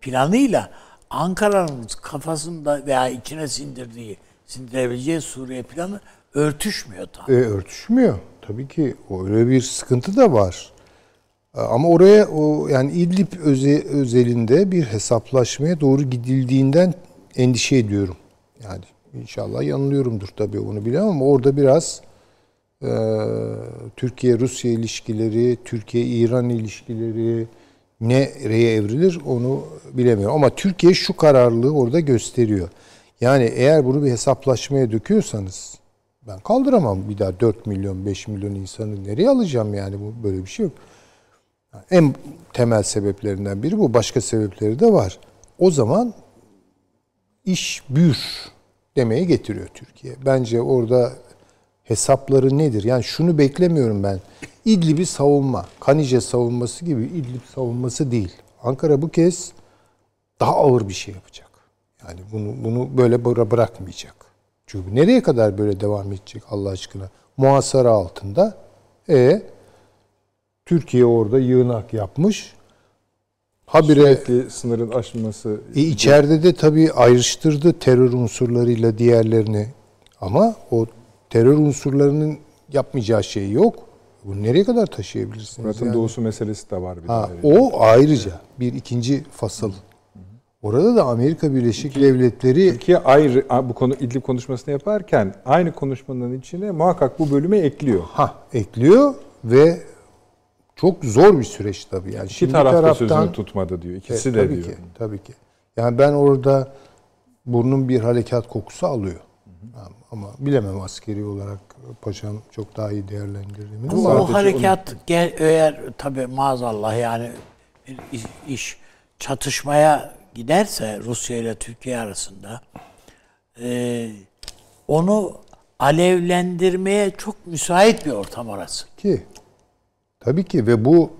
planıyla Ankara'nın kafasında veya içine sindirdiği, sindirebileceği Suriye planı örtüşmüyor tam. E, örtüşmüyor. Tabii ki öyle bir sıkıntı da var. E, Ama oraya o yani İdlib öze, özelinde bir hesaplaşmaya doğru gidildiğinden endişe ediyorum. Yani inşallah yanılıyorumdur tabii onu bilemem ama orada biraz e, Türkiye-Rusya ilişkileri, Türkiye-İran ilişkileri nereye evrilir onu bilemiyorum. Ama Türkiye şu kararlılığı orada gösteriyor. Yani eğer bunu bir hesaplaşmaya döküyorsanız ben kaldıramam bir daha 4 milyon 5 milyon insanı nereye alacağım yani bu böyle bir şey yok. En temel sebeplerinden biri bu. Başka sebepleri de var. O zaman iş büyür demeye getiriyor Türkiye. Bence orada hesapları nedir? Yani şunu beklemiyorum ben. İdlib'i savunma, Kanice savunması gibi İdlib savunması değil. Ankara bu kez daha ağır bir şey yapacak. Yani bunu bunu böyle bıra- bırakmayacak. Çünkü nereye kadar böyle devam edecek Allah aşkına? Muhasara altında. E Türkiye orada yığınak yapmış. Habire Sürekli sınırın aşılması. e, içeride de tabii ayrıştırdı terör unsurlarıyla diğerlerini. Ama o terör unsurlarının yapmayacağı şey yok. Bunu nereye kadar taşıyabilirsiniz? Murat'ın yani? doğusu meselesi de var bir Ha, de. o ayrıca bir ikinci fasıl. Orada da Amerika Birleşik Devletleri Türkiye ayrı bu konu İdlib konuşmasını yaparken aynı konuşmanın içine muhakkak bu bölüme ekliyor. ha ekliyor ve çok zor bir süreç tabii. Yani İki şimdi taraf da sözünü tutmadı diyor. İkisi E, de tabii diyor. ki, tabii ki. Yani ben orada burnum bir harekat kokusu alıyor. Ama bilemem askeri olarak paşam çok daha iyi değerlendirdiğimi. Ama Ama o harekat gel, eğer tabi maazallah yani bir iş, iş çatışmaya giderse Rusya ile Türkiye arasında e, onu alevlendirmeye çok müsait bir ortam orası. ki tabii ki ve bu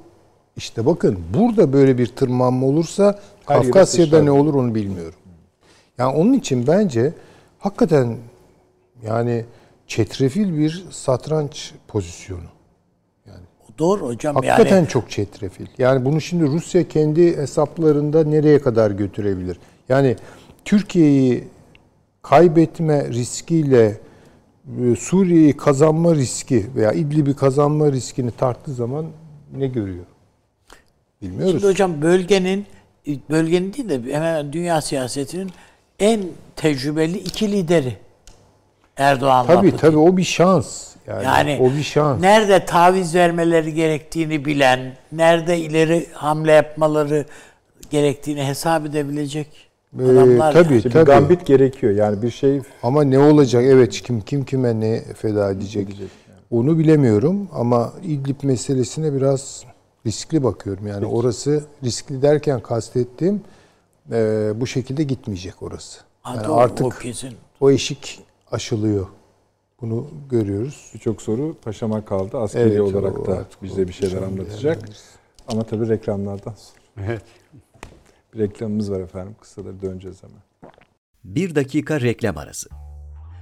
işte bakın burada böyle bir tırmanma olursa Her Kafkasya'da ne olur onu bilmiyorum. Yani onun için bence hakikaten yani çetrefil bir satranç pozisyonu. Doğru hocam Hakikaten yani çok çetrefil. Yani bunu şimdi Rusya kendi hesaplarında nereye kadar götürebilir? Yani Türkiye'yi kaybetme riskiyle Suriye'yi kazanma riski veya İdlib'i kazanma riskini tarttığı zaman ne görüyor? Bilmiyoruz. Şimdi hocam bölgenin bölgenin değil de hemen dünya siyasetinin en tecrübeli iki lideri. Erdoğan'la Tabii Putin. tabii o bir şans. Yani, Yani o bir şans. nerede taviz vermeleri gerektiğini bilen, nerede ileri hamle yapmaları gerektiğini hesap edebilecek Ee, adamlar. tabii yani. Tabii. gambit gerekiyor. Yani bir şey Ama ne olacak? Evet kim kim kime ne feda edecek? Onu bilemiyorum ama İdlib meselesine biraz riskli bakıyorum. Yani orası riskli derken kastettiğim e, bu şekilde gitmeyecek orası. Ha, Yani doğru, artık o kesin. o eşik aşılıyor. Bunu görüyoruz. birçok soru paşama kaldı. Askeri Evet, olarak o da artık bize bir şeyler anlatacak. Ama tabii reklamlardan sonra. Evet. Reklamımız var efendim. Kısa da döneceğiz hemen. Bir dakika reklam arası.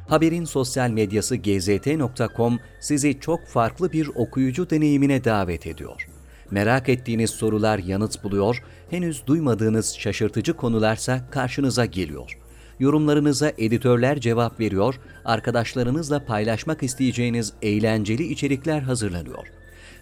Haberin sosyal medyası gzt.com sizi çok farklı bir okuyucu deneyimine davet ediyor. Merak ettiğiniz sorular yanıt buluyor, henüz duymadığınız şaşırtıcı konularsa karşınıza geliyor. Yorumlarınıza editörler cevap veriyor, arkadaşlarınızla paylaşmak isteyeceğiniz eğlenceli içerikler hazırlanıyor.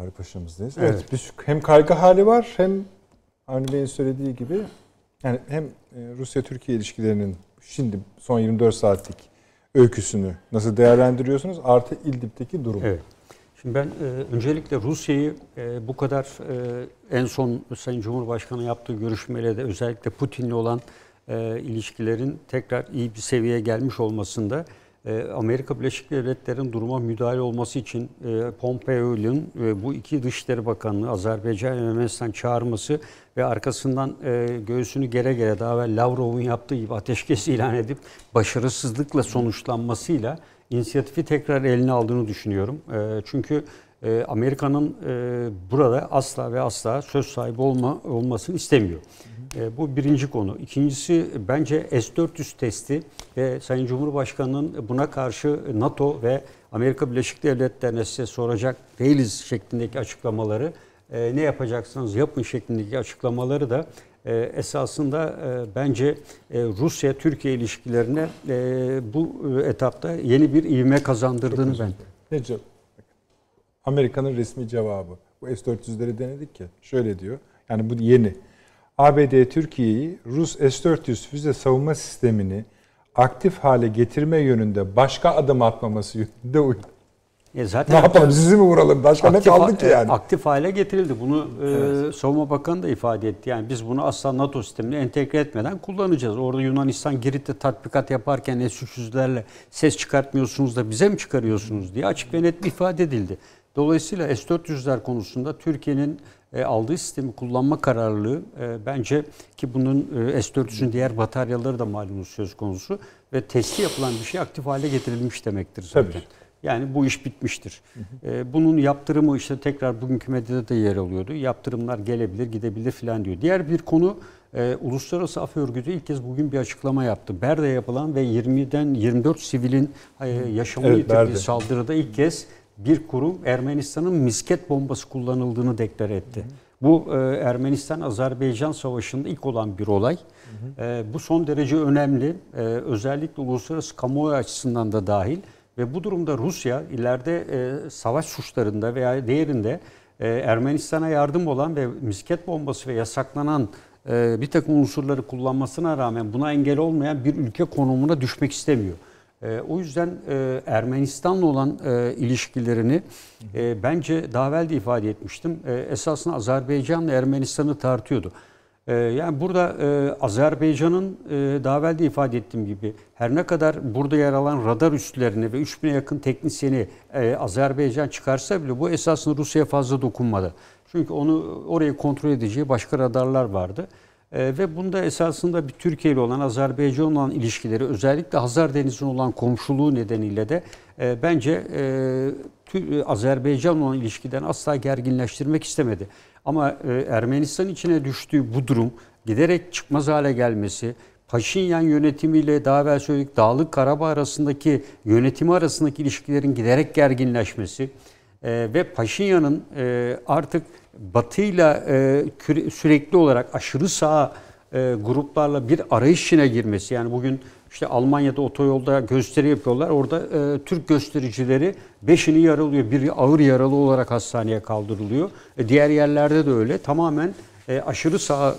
Fahri Paşa'mızdayız. Evet. bir hem kaygı hali var hem Avni Bey'in söylediği gibi yani hem e, Rusya-Türkiye ilişkilerinin şimdi son 24 saatlik öyküsünü nasıl değerlendiriyorsunuz? Artı İdlib'deki durum. Evet. Şimdi ben e, öncelikle Rusya'yı e, bu kadar e, en son Sayın Cumhurbaşkanı yaptığı görüşmeyle de özellikle Putin'le olan e, ilişkilerin tekrar iyi bir seviyeye gelmiş olmasında Amerika Birleşik Devletleri'nin duruma müdahale olması için e, Pompeo'nun e, bu iki Dışişleri Bakanlığı Azerbaycan ve Ermenistan çağırması ve arkasından e, göğsünü gere gere daha evvel Lavrov'un yaptığı gibi ateşkes ilan edip başarısızlıkla sonuçlanmasıyla inisiyatifi tekrar eline aldığını düşünüyorum. Çünkü Amerika'nın burada asla ve asla söz sahibi olma olmasını istemiyor. E, bu birinci konu. İkincisi bence S-400 testi ve Sayın Cumhurbaşkanı'nın buna karşı NATO ve Amerika Birleşik Devletleri'ne size soracak değiliz şeklindeki açıklamaları e, ne yapacaksınız yapın şeklindeki açıklamaları da e, esasında e, bence e, Rusya-Türkiye ilişkilerine e, bu e, etapta yeni bir ivme kazandırdığını ben Ne cevap? Amerika'nın resmi cevabı. Bu S-400'leri denedik ya. Şöyle diyor. Yani bu yeni. ABD Türkiye'yi Rus S-400 füze savunma sistemini aktif hale getirme yönünde başka adım atmaması yönünde uydu. E zaten Ne yapalım sizi mi vuralım? Başka ne aktif, kaldı ki e, yani? aktif hale getirildi. Bunu e, Savunma Bakanı da ifade etti. Yani biz bunu asla NATO sistemine entegre etmeden kullanacağız. Orada Yunanistan Girit'te tatbikat yaparken S-300'lerle ses çıkartmıyorsunuz da bize mi çıkarıyorsunuz diye açık ve net bir ifade edildi. Dolayısıyla S-400'ler konusunda Türkiye'nin e, aldığı sistemi kullanma kararlılığı e, bence ki bunun e, S-400'ün diğer bataryaları da malumunuz söz konusu ve testi yapılan bir şey aktif hale getirilmiş demektir zaten. Tabii. Yani bu iş bitmiştir. Bunun yaptırımı işte tekrar bugünkü medyada da yer alıyordu. Yaptırımlar gelebilir, gidebilir filan diyor. Diğer bir konu e, Uluslararası Af Örgütü ilk kez bugün bir açıklama yaptı. Berde yapılan ve 20'den 24 sivilin e, yaşamını Evet, yitirdiği Berde. saldırıda ilk kez bir kurum Ermenistan'ın misket bombası kullanıldığını deklar etti. Bu e, Ermenistan-Azerbaycan Savaşı'nda ilk olan bir olay. E, bu son derece önemli. E, özellikle uluslararası kamuoyu açısından da dahil. Ve bu durumda Rusya ileride e, savaş suçlarında veya diğerinde e, Ermenistan'a yardım olan ve misket bombası ve yasaklanan e, bir takım unsurları kullanmasına rağmen buna engel olmayan bir ülke konumuna düşmek istemiyor. E, o yüzden e, Ermenistan'la olan e, ilişkilerini e, bence daha evvel de ifade etmiştim. E, esasında Azerbaycan'la Ermenistan'ı tartıyordu. E, yani burada e, Azerbaycan'ın e, daha evvel de ifade ettiğim gibi her ne kadar burada yer alan radar üslerini ve 3000'e yakın teknisyeni e, Azerbaycan çıkarsa bile bu esasında Rusya'ya fazla dokunmadı. Çünkü onu orayı kontrol edeceği başka radarlar vardı. E, ve bunda esasında bir Türkiye ile olan Azerbaycan olan ilişkileri özellikle Hazar Denizi'nin olan komşuluğu nedeniyle de e, bence e, Azerbaycan olan ilişkiden asla gerginleştirmek istemedi. Ama e, Ermenistan içine düştüğü bu durum giderek çıkmaz hale gelmesi, Paşinyan yönetimiyle daha evvel söyledik Dağlık Karabağ arasındaki yönetimi arasındaki ilişkilerin giderek gerginleşmesi e, ve Paşinyan'ın e, artık Batı'yla e, sürekli olarak aşırı sağ e, gruplarla bir arayış içine girmesi. Yani bugün işte Almanya'da otoyolda gösteri yapıyorlar. Orada e, Türk göstericileri beşini yaralıyor. Biri ağır yaralı olarak hastaneye kaldırılıyor. E, diğer yerlerde de öyle. Tamamen aşırı sağ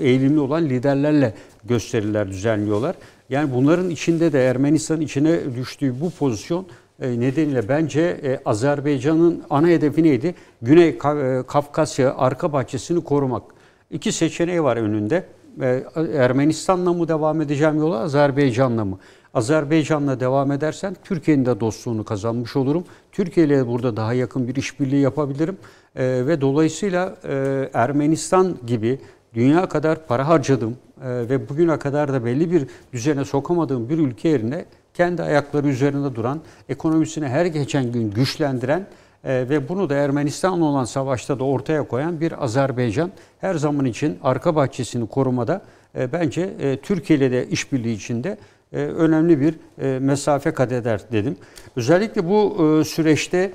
eğilimli olan liderlerle gösteriler düzenliyorlar. Yani bunların içinde de Ermenistan'ın içine düştüğü bu pozisyon nedeniyle bence e, Azerbaycan'ın ana hedefi neydi? Güney e, Kafkasya arka bahçesini korumak. İki seçeneği var önünde. E, Ermenistan'la mı devam edeceğim yola, Azerbaycan'la mı? Azerbaycan'la devam edersen Türkiye'nin de dostluğunu kazanmış olurum. Türkiye ile burada daha yakın bir işbirliği yapabilirim. E, ve dolayısıyla e, Ermenistan gibi dünya kadar para harcadım e, ve bugüne kadar da belli bir düzene sokamadığım bir ülke yerine kendi ayakları üzerinde duran, ekonomisini her geçen gün güçlendiren e, ve bunu da Ermenistan'la olan savaşta da ortaya koyan bir Azerbaycan her zaman için arka bahçesini korumada e, bence e, Türkiye ile de işbirliği içinde e, önemli bir e, mesafe kat eder dedim. Özellikle bu e, süreçte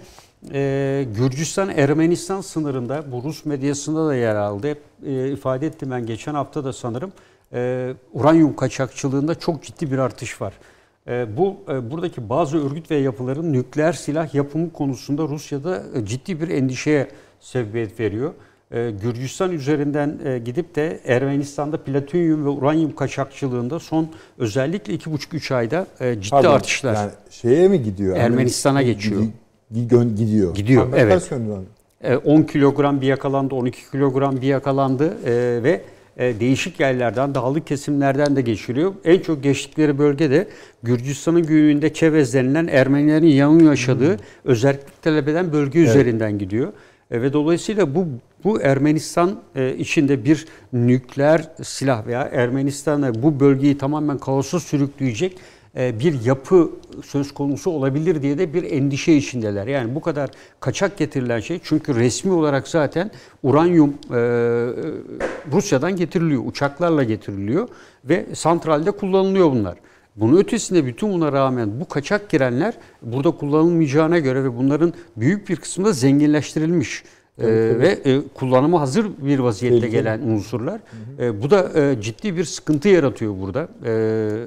e, Gürcistan-Ermenistan sınırında bu Rus medyasında da yer aldı. Hep e, ifade ettim ben geçen hafta da sanırım. E, uranyum kaçakçılığında çok ciddi bir artış var. E, bu e, buradaki bazı örgüt ve yapıların nükleer silah yapımı konusunda Rusya'da e, ciddi bir endişeye sebebiyet veriyor. E, Gürcistan üzerinden e, gidip de Ermenistan'da platinyum ve uranyum kaçakçılığında son özellikle 2,5-3 ayda ciddi Pardon, artışlar. Yani şeye mi gidiyor? Ermenistan'a geçiyor. gidiyor. Gidiyor, evet. ters yönden- E, 10 kilogram bir yakalandı, 12 kilogram bir yakalandı ve değişik yerlerden, dağlık kesimlerden de geçiriyor. En çok geçtikleri bölge de Gürcistan'ın güneyinde Çevez denilen Ermenilerin yoğun yaşadığı özellik talep eden bölge üzerinden gidiyor. E, ve dolayısıyla bu bu Ermenistan e, içinde bir nükleer silah veya Ermenistan'a bu bölgeyi tamamen kaosa sürükleyecek e, bir yapı söz konusu olabilir diye de bir endişe içindeler. Yani bu kadar kaçak getirilen şey çünkü resmi olarak zaten uranyum e, Rusya'dan getiriliyor, uçaklarla getiriliyor ve santralde kullanılıyor bunlar. Bunun ötesinde bütün buna rağmen bu kaçak girenler burada kullanılmayacağına göre ve bunların büyük bir kısmı da zenginleştirilmiş. e, ve e, kullanıma hazır bir vaziyette Tehlikeli. gelen unsurlar. E, bu da e, ciddi bir sıkıntı yaratıyor burada. E,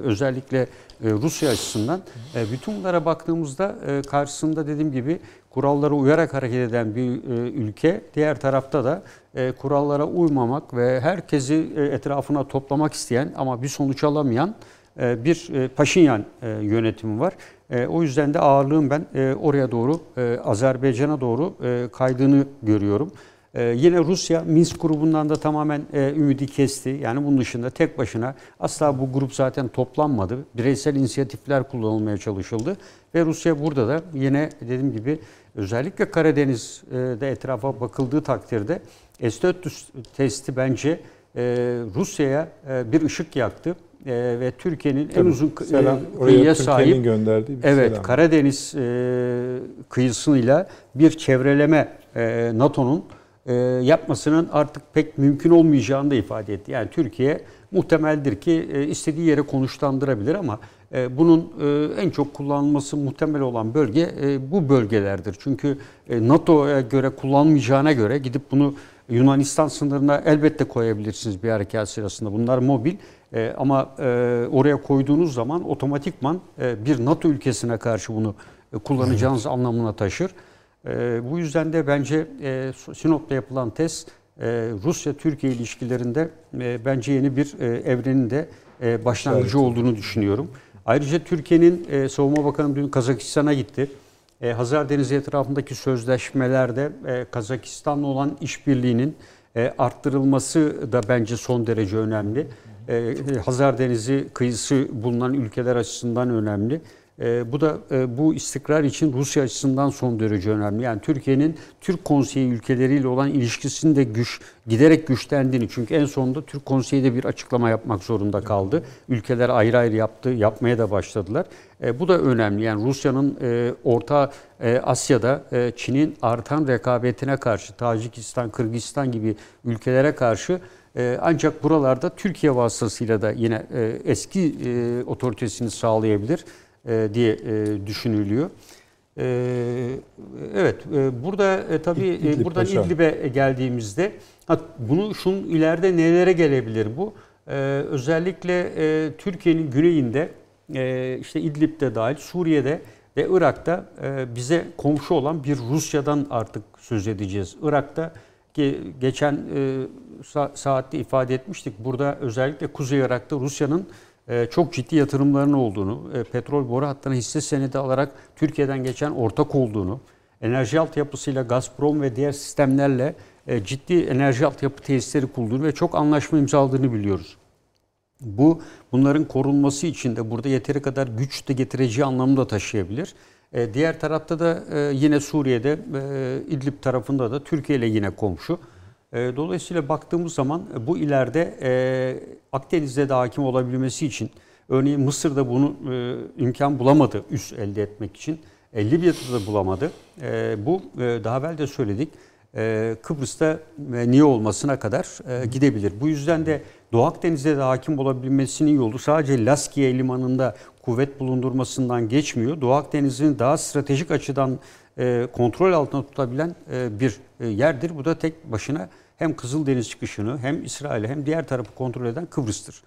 özellikle e, Rusya açısından. E, bütün bunlara baktığımızda e, karşısında dediğim gibi kurallara uyarak hareket eden bir e, ülke. Diğer tarafta da e, kurallara uymamak ve herkesi e, etrafına toplamak isteyen ama bir sonuç alamayan e, bir e, Paşinyan e, yönetimi var. E, O yüzden de ağırlığın ben e, oraya doğru, e, Azerbaycan'a doğru e, kaydığını görüyorum. E, Yine Rusya Minsk grubundan da tamamen e, ümidi kesti. Yani bunun dışında tek başına asla bu grup zaten toplanmadı. Bireysel inisiyatifler kullanılmaya çalışıldı. Ve Rusya burada da yine dediğim gibi özellikle Karadeniz'de etrafa bakıldığı takdirde S-400 testi bence e, Rusya'ya e, bir ışık yaktı. E, ve Türkiye'nin en uzun selam. e, Oraya kıyıya sahip gönderdiği bir Evet, selam. Karadeniz e, kıyısıyla bir çevreleme e, NATO'nun yapmasının artık pek mümkün olmayacağını da ifade etti. Yani Türkiye muhtemeldir ki e, istediği yere konuşlandırabilir ama e, bunun e, en çok kullanılması muhtemel olan bölge e, bu bölgelerdir. Çünkü e, NATO'ya göre kullanmayacağına göre gidip bunu Yunanistan sınırına elbette koyabilirsiniz bir harekat sırasında. Bunlar mobil e, ama e, oraya koyduğunuz zaman otomatikman e, bir NATO ülkesine karşı bunu e, kullanacağınız anlamına taşır. E, bu yüzden de bence e, Sinop'ta yapılan test e, Rusya-Türkiye ilişkilerinde e, bence yeni bir e, evrenin de e, başlangıcı olduğunu düşünüyorum. Ayrıca Türkiye'nin e, Savunma Bakanı dün Kazakistan'a gitti. E, Hazar Denizi etrafındaki sözleşmelerde e, Kazakistan'la olan işbirliğinin e, arttırılması da bence son derece önemli. E, Hazar Denizi kıyısı bulunan ülkeler açısından önemli. E, bu da e, bu istikrar için Rusya açısından son derece önemli. Yani Türkiye'nin Türk Konseyi ülkeleriyle olan ilişkisinin de güç giderek güçlendiğini çünkü en sonunda Türk Konseyi de bir açıklama yapmak zorunda kaldı. Ülkeler ayrı ayrı yaptı, yapmaya da başladılar. E, bu da önemli. Yani Rusya'nın e, Orta e, Asya'da e, Çin'in artan rekabetine karşı Tacikistan, Kırgızistan gibi ülkelere karşı E, ancak buralarda Türkiye vasıtasıyla da yine e, eski e, otoritesini sağlayabilir diye e, düşünülüyor. E, evet, e, burada e, tabii e, İdlib buradan Paşa. İdlib'e geldiğimizde bunu şunun ileride nelere gelebilir bu? E, özellikle e, Türkiye'nin güneyinde e, işte İdlib'de dahil Suriye'de ve Irak'ta e, bize komşu olan bir Rusya'dan artık söz edeceğiz. Irak'ta ge- geçen e, sa- saatte ifade etmiştik. Burada özellikle Kuzey Irak'ta Rusya'nın e, çok ciddi yatırımlarının olduğunu, e, petrol boru hattına hisse senedi alarak Türkiye'den geçen ortak olduğunu, enerji altyapısıyla Gazprom ve diğer sistemlerle e, ciddi enerji altyapı tesisleri kurduğunu ve çok anlaşma imzaladığını biliyoruz. Bu bunların korunması için de burada yeteri kadar güç de getireceği anlamı da taşıyabilir. E, diğer tarafta da e, yine Suriye'de e, İdlib tarafında da Türkiye ile yine komşu. E, dolayısıyla baktığımız zaman e, bu ileride e, Akdeniz'de de hakim olabilmesi için örneğin Mısır'da bunu e, imkan bulamadı üs elde etmek için. Libya'da da bulamadı. Bu daha evvel de söyledik. Kıbrıs'ta niye olmasına kadar gidebilir. Bu yüzden de Doğu Akdeniz'de de hakim olabilmesinin yolu sadece Laskiye limanında kuvvet bulundurmasından geçmiyor. Doğu Akdeniz'in daha stratejik açıdan e, kontrol altında tutabilen e, bir e, yerdir. Bu da tek başına hem Kızıldeniz çıkışını hem İsrail'i hem diğer tarafı kontrol eden Kıbrıs'tır.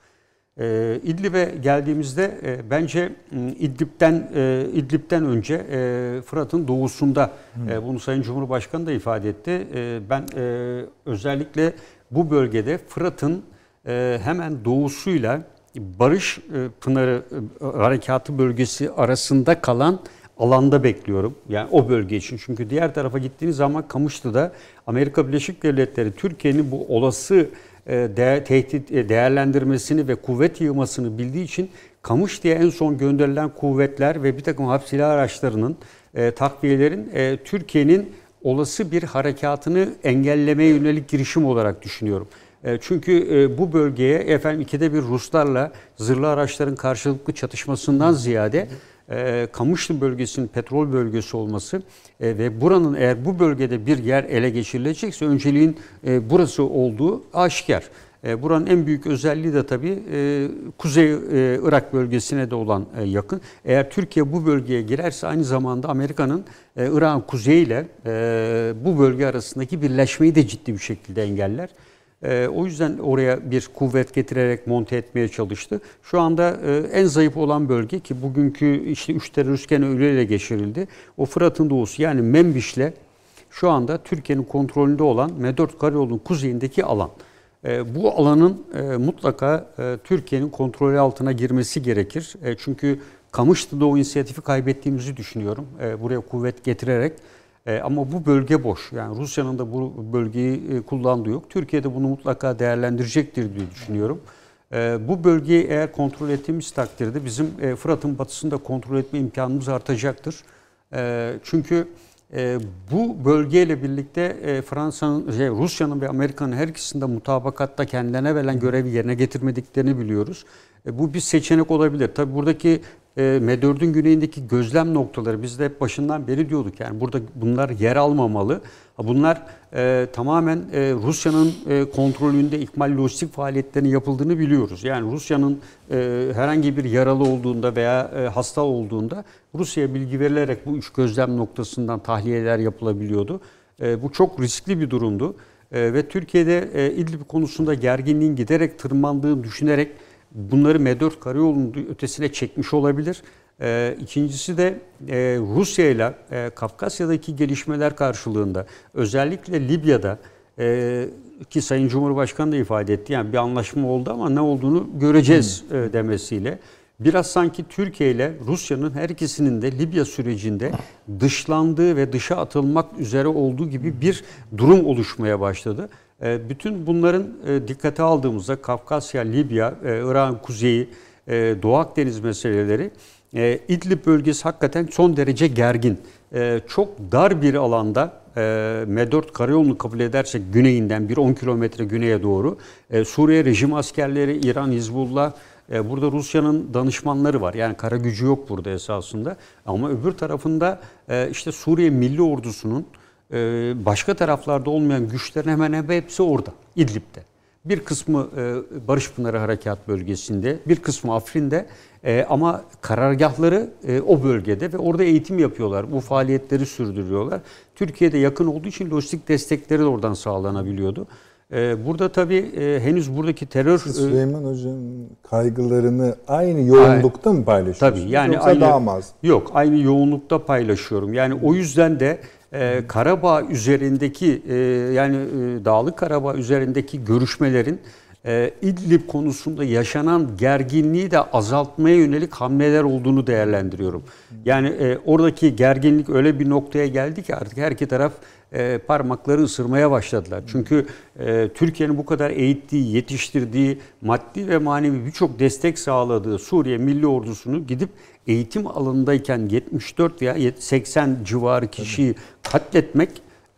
E, İdlib'e geldiğimizde e, bence İdlib'den e, İdlib'den önce e, Fırat'ın doğusunda e, bunu Sayın Cumhurbaşkanı da ifade etti. E, ben e, özellikle bu bölgede Fırat'ın e, hemen doğusuyla Barış e, Pınarı e, Harekatı bölgesi arasında kalan alanda bekliyorum. Yani o bölge için. Çünkü diğer tarafa gittiğiniz zaman Kamışlı'da Amerika Birleşik Devletleri Türkiye'nin bu olası e, tehdit e, değerlendirmesini ve kuvvet yığmasını bildiği için Kamışlı'ya en son gönderilen kuvvetler ve bir takım harp araçlarının e, takviyelerin Türkiye'nin olası bir harekatını engellemeye yönelik girişim olarak düşünüyorum. Çünkü bu bölgeye efendim ikide bir Ruslarla zırhlı araçların karşılıklı çatışmasından ziyade e, Kamışlı bölgesinin petrol bölgesi olması e, ve buranın eğer bu bölgede bir yer ele geçirilecekse önceliğin e, burası olduğu aşikar. E, Buranın en büyük özelliği de tabii e, Kuzey e, Irak bölgesine de olan e, yakın. Eğer Türkiye bu bölgeye girerse aynı zamanda Amerika'nın e, Irak'ın kuzeyiyle e, bu bölge arasındaki birleşmeyi de ciddi bir şekilde engeller. E, o yüzden oraya bir kuvvet getirerek monte etmeye çalıştı. Şu anda e, en zayıf olan bölge ki bugünkü işte üç terörist gene ölüyle geçirildi. O Fırat'ın doğusu yani Membiş'le şu anda Türkiye'nin kontrolünde olan M4 Karayolu'nun kuzeyindeki alan. E, bu alanın e, mutlaka e, Türkiye'nin kontrolü altına girmesi gerekir. E, çünkü Kamışlı'da o inisiyatifi kaybettiğimizi düşünüyorum. E, buraya kuvvet getirerek. E, ama bu bölge boş. Yani Rusya'nın da bu bölgeyi e, kullandığı yok. Türkiye de bunu mutlaka değerlendirecektir diye düşünüyorum. E, bu bölgeyi eğer kontrol ettiğimiz takdirde bizim e, Fırat'ın batısında kontrol etme imkanımız artacaktır. E, çünkü e, bu bölgeyle birlikte e, Fransa'nın, şey, Rusya'nın ve Amerika'nın her ikisinde mutabakatta kendilerine verilen görevi yerine getirmediklerini biliyoruz. E, bu bir seçenek olabilir. Tabi buradaki e, M4'ün güneyindeki gözlem noktaları biz de hep başından beri diyorduk. Yani burada bunlar yer almamalı. Bunlar e, tamamen e, Rusya'nın e, kontrolünde ikmal lojistik faaliyetlerinin yapıldığını biliyoruz. Yani Rusya'nın e, herhangi bir yaralı olduğunda veya e, hasta olduğunda Rusya'ya bilgi verilerek bu üç gözlem noktasından tahliyeler yapılabiliyordu. E, bu çok riskli bir durumdu. E, ve Türkiye'de e, İdlib konusunda gerginliğin giderek tırmandığını düşünerek bunları M4 karayolunun ötesine çekmiş olabilir. Ee, ikincisi de e, Rusya ile e, Kafkasya'daki gelişmeler karşılığında özellikle Libya'da e, ki Sayın Cumhurbaşkanı da ifade etti yani bir anlaşma oldu ama ne olduğunu göreceğiz e, demesiyle biraz sanki Türkiye ile Rusya'nın her ikisinin de Libya sürecinde dışlandığı ve dışa atılmak üzere olduğu gibi bir durum oluşmaya başladı. E, Bütün bunların e, dikkate aldığımızda Kafkasya, Libya, e, Irak'ın kuzeyi, Doğu Akdeniz meseleleri İdlib bölgesi hakikaten son derece gergin. Çok dar bir alanda e, M4 karayolunu kabul edersek güneyinden bir 10 kilometre güneye doğru Suriye rejim askerleri, İran, Hizbullah, Burada Rusya'nın danışmanları var. Yani kara gücü yok burada esasında. Ama öbür tarafında işte Suriye Milli Ordusu'nun başka taraflarda olmayan güçlerin hemen hemen hepsi orada, İdlib'de. Bir kısmı e, Barış Pınarı Harekat Bölgesi'nde, bir kısmı Afrin'de e, ama karargahları e, o bölgede ve orada eğitim yapıyorlar. Bu faaliyetleri sürdürüyorlar. Türkiye'de yakın olduğu için lojistik destekleri de oradan sağlanabiliyordu. Burada tabii henüz buradaki terör... Siz Süleyman Hoca'nın kaygılarını aynı yoğunlukta mı paylaşıyorsunuz? Tabii yani Yoksa aynı, daha mı az? Yok aynı yoğunlukta paylaşıyorum. Yani o yüzden de e, Karabağ üzerindeki e, yani e, Dağlık Karabağ üzerindeki görüşmelerin e, İdlib konusunda yaşanan gerginliği de azaltmaya yönelik hamleler olduğunu değerlendiriyorum. Yani e, oradaki gerginlik öyle bir noktaya geldi ki artık her iki taraf e, parmakları ısırmaya başladılar. Çünkü e, Türkiye'nin bu kadar eğittiği, yetiştirdiği, maddi ve manevi birçok destek sağladığı Suriye Milli Ordusu'nu gidip eğitim alanındayken 74 veya 80 civarı kişiyi katletmek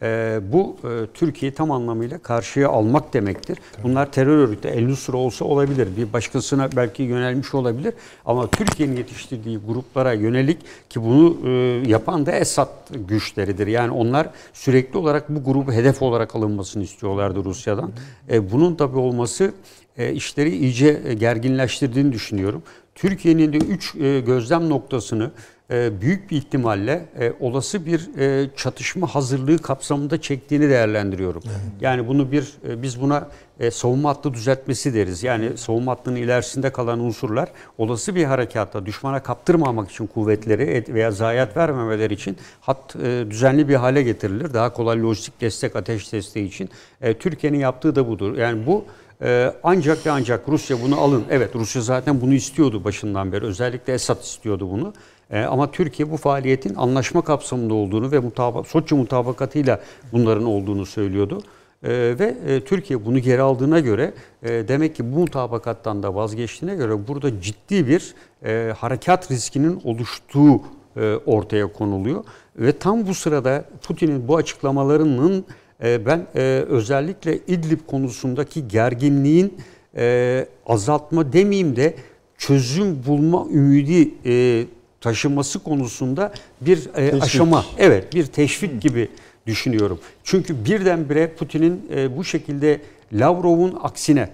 e, bu e, Türkiye'yi tam anlamıyla karşıya almak demektir. Bunlar terör örgütü, El Nusra olsa olabilir, bir başkasına belki yönelmiş olabilir ama Türkiye'nin yetiştirdiği gruplara yönelik ki bunu e, yapan da Esad güçleridir. Yani onlar sürekli olarak bu grubu hedef olarak alınmasını istiyorlardı Rusya'dan. E, bunun tabi olması e, işleri iyice gerginleştirdiğini düşünüyorum. Türkiye'nin de üç e, gözlem noktasını e, büyük bir ihtimalle e, olası bir e, çatışma hazırlığı kapsamında çektiğini değerlendiriyorum. Yani bunu bir e, biz buna e, savunma hattı düzeltmesi deriz. Yani savunma hattının ilerisinde kalan unsurlar olası bir harekatta düşmana kaptırmamak için kuvvetleri et- veya zayiat vermemeleri için hat e, düzenli bir hale getirilir. Daha kolay lojistik destek, ateş desteği için. E, Türkiye'nin yaptığı da budur. Yani bu ee, ancak ve ancak Rusya bunu alın. Evet Rusya zaten bunu istiyordu başından beri. Özellikle Esad istiyordu bunu. Ee, ama Türkiye bu faaliyetin anlaşma kapsamında olduğunu ve mutaba Soçi mutabakatıyla bunların olduğunu söylüyordu. Ee, ve e, Türkiye bunu geri aldığına göre e, demek ki bu mutabakattan da vazgeçtiğine göre burada ciddi bir e, harekat riskinin oluştuğu e, ortaya konuluyor. Ve tam bu sırada Putin'in bu açıklamalarının ben e, özellikle İdlib konusundaki gerginliğin e, azaltma demeyeyim de çözüm bulma ümidi e, taşıması konusunda bir e, aşama, evet bir teşvik gibi düşünüyorum. Çünkü birdenbire Putin'in bu şekilde Lavrov'un aksine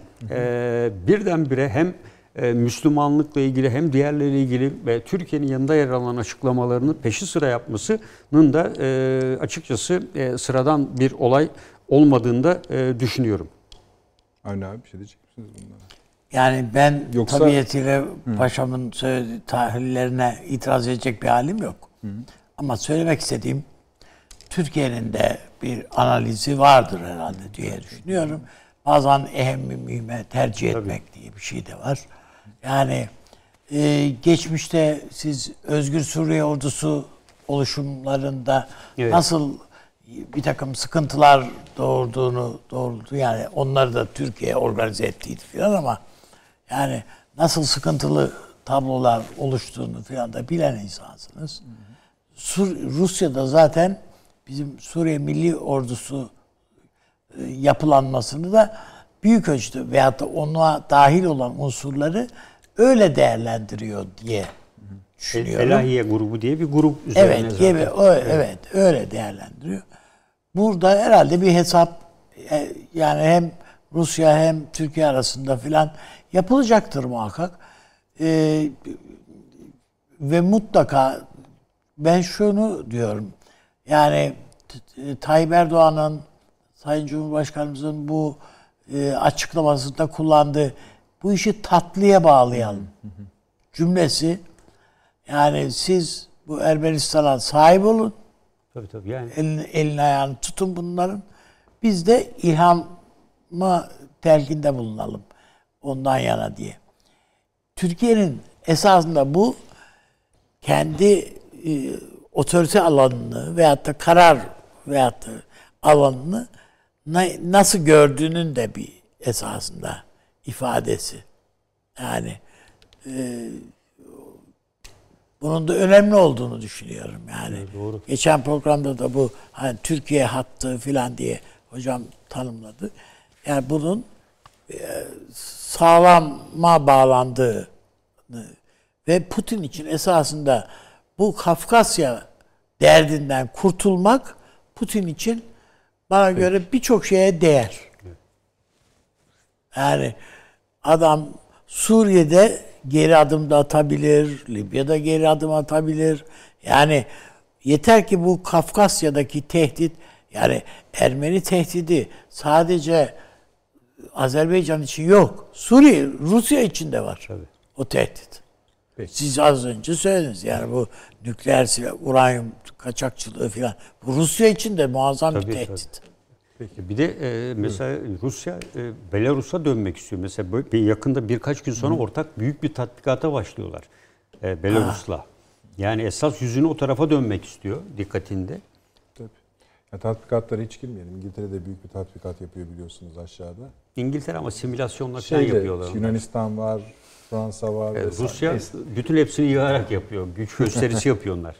birdenbire hem Müslümanlıkla ilgili hem diğerleriyle ilgili ve Türkiye'nin yanında yer alan açıklamalarını peşi sıra yapmasının da e, açıkçası e, sıradan bir olay olmadığını da e, düşünüyorum. Avni abi bir şey diyecek misiniz bundan? Yani ben Yoksa- tabiatıyla paşamın söylediği tahlillerine itiraz edecek bir halim yok. Ama söylemek istediğim Türkiye'nin de bir analizi vardır herhalde diye düşünüyorum. Bazen ehemmi mühime tercih etmek diye bir şey de var. Yani e, geçmişte siz Özgür Suriye Ordusu oluşumlarında Evet. nasıl bir takım sıkıntılar doğurduğunu doğurdu yani onları da Türkiye organize ettiydi falan ama yani nasıl sıkıntılı tablolar oluştuğunu falan da bilen insansınız. Sur Rusya'da zaten bizim Suriye Milli Ordusu e, yapılanmasını da büyük ölçüde veyahut da ona dahil olan unsurları öyle değerlendiriyor diye düşünüyorum. Felahiye grubu diye bir grup üzerine Evet, zaten. gibi, o, evet. öyle değerlendiriyor. Burada herhalde bir hesap e, yani hem Rusya hem Türkiye arasında filan yapılacaktır muhakkak. Ee, ve mutlaka ben şunu diyorum. Yani Tayyip Erdoğan'ın Sayın Cumhurbaşkanımızın bu e, açıklamasında kullandığı bu işi tatlıya bağlayalım cümlesi yani siz bu Ermenistan'a sahip olun. Tabii tabii yani Elini, elini ayağını tutun bunların. Biz de ilhama telkinde bulunalım. Ondan yana diye. Türkiye'nin esasında bu kendi e, otorite alanını veyahut da karar veyahut da alanını nasıl gördüğünün de bir esasında ifadesi. Yani e, bunun da önemli olduğunu düşünüyorum yani. doğru. Geçen programda da bu hani Türkiye hattı filan diye hocam tanımladı. Yani bunun e, sağlama bağlandığını ve Putin için esasında bu Kafkasya derdinden kurtulmak Putin için bana göre birçok şeye değer. Yani adam Suriye'de geri adım da atabilir, Libya'da geri adım atabilir. Yani yeter ki bu Kafkasya'daki tehdit yani Ermeni tehdidi sadece Azerbaycan için yok. Suriye, Rusya için de var. O tehdit. Siz az önce söylediniz yani bu nükleer silah, uranyum kaçakçılığı falan. Bu Rusya için de muazzam Tabii, bir tehdit. Peki bir de e, mesela Rusya e, Belarus'a dönmek istiyor. Mesela böyle bir yakında birkaç gün sonra ortak büyük bir tatbikata başlıyorlar e, Belarus'la. Yani esas yüzünü o tarafa dönmek istiyor dikkatinde. Tabii. Ya, tatbikatlara hiç girmeyelim. İngiltere de büyük bir tatbikat yapıyor biliyorsunuz aşağıda. İngiltere ama simülasyonlar falan yapıyorlar. onlar. Yunanistan var, Fransa var. Vesaire. Rusya Neyse. bütün hepsini yığarak yapıyor. Güç gösterisi yapıyor onlar.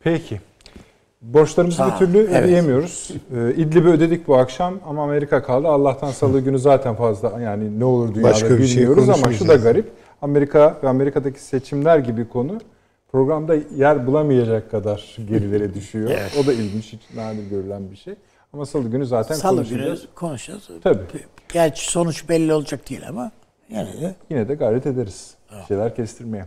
Peki. Borçlarımızı Sağ bir türlü Evet. ödeyemiyoruz. Ee, İdlib'i ödedik bu akşam ama Amerika kaldı. Allah'tan salı günü zaten fazla yani ne olur dünyada Başka şey bilmiyoruz ama şu da garip. Amerika ve Amerika'daki seçimler gibi konu programda yer bulamayacak kadar gerilere düşüyor. O da ilginç, hiç nadir görülen bir şey. Ama salı günü zaten Salı günü konuşacağız. konuşacağız. Tabii. Gerçi sonuç belli olacak değil ama yine de Yine de gayret ederiz. Bir şeyler kestirmeye.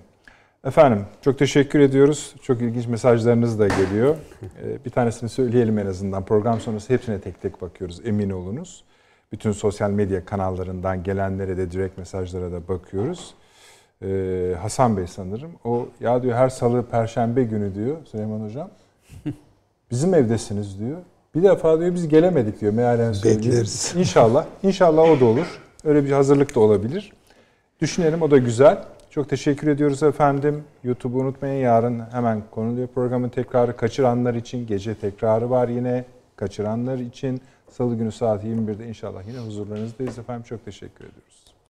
Efendim çok teşekkür ediyoruz. Çok ilginç mesajlarınız da geliyor. Ee, Bir tanesini söyleyelim en azından. Program sonrası hepsine tek tek bakıyoruz emin olunuz. Bütün sosyal medya kanallarından gelenlere de direkt mesajlara da bakıyoruz. Ee, Hasan Bey sanırım. O ya diyor her salı perşembe günü diyor Süleyman Hocam. Bizim evdesiniz diyor. Bir defa diyor biz gelemedik diyor mealen söylüyor. Bekleriz. İnşallah. İnşallah o da olur. Öyle bir hazırlık da olabilir. Düşünelim o da güzel. Çok teşekkür ediyoruz efendim. YouTube'u unutmayın yarın hemen konuluyor programın tekrarı. Kaçıranlar için gece tekrarı var yine. Kaçıranlar için salı günü saat 21'de inşallah yine huzurlarınızdayız efendim. Çok teşekkür ediyoruz.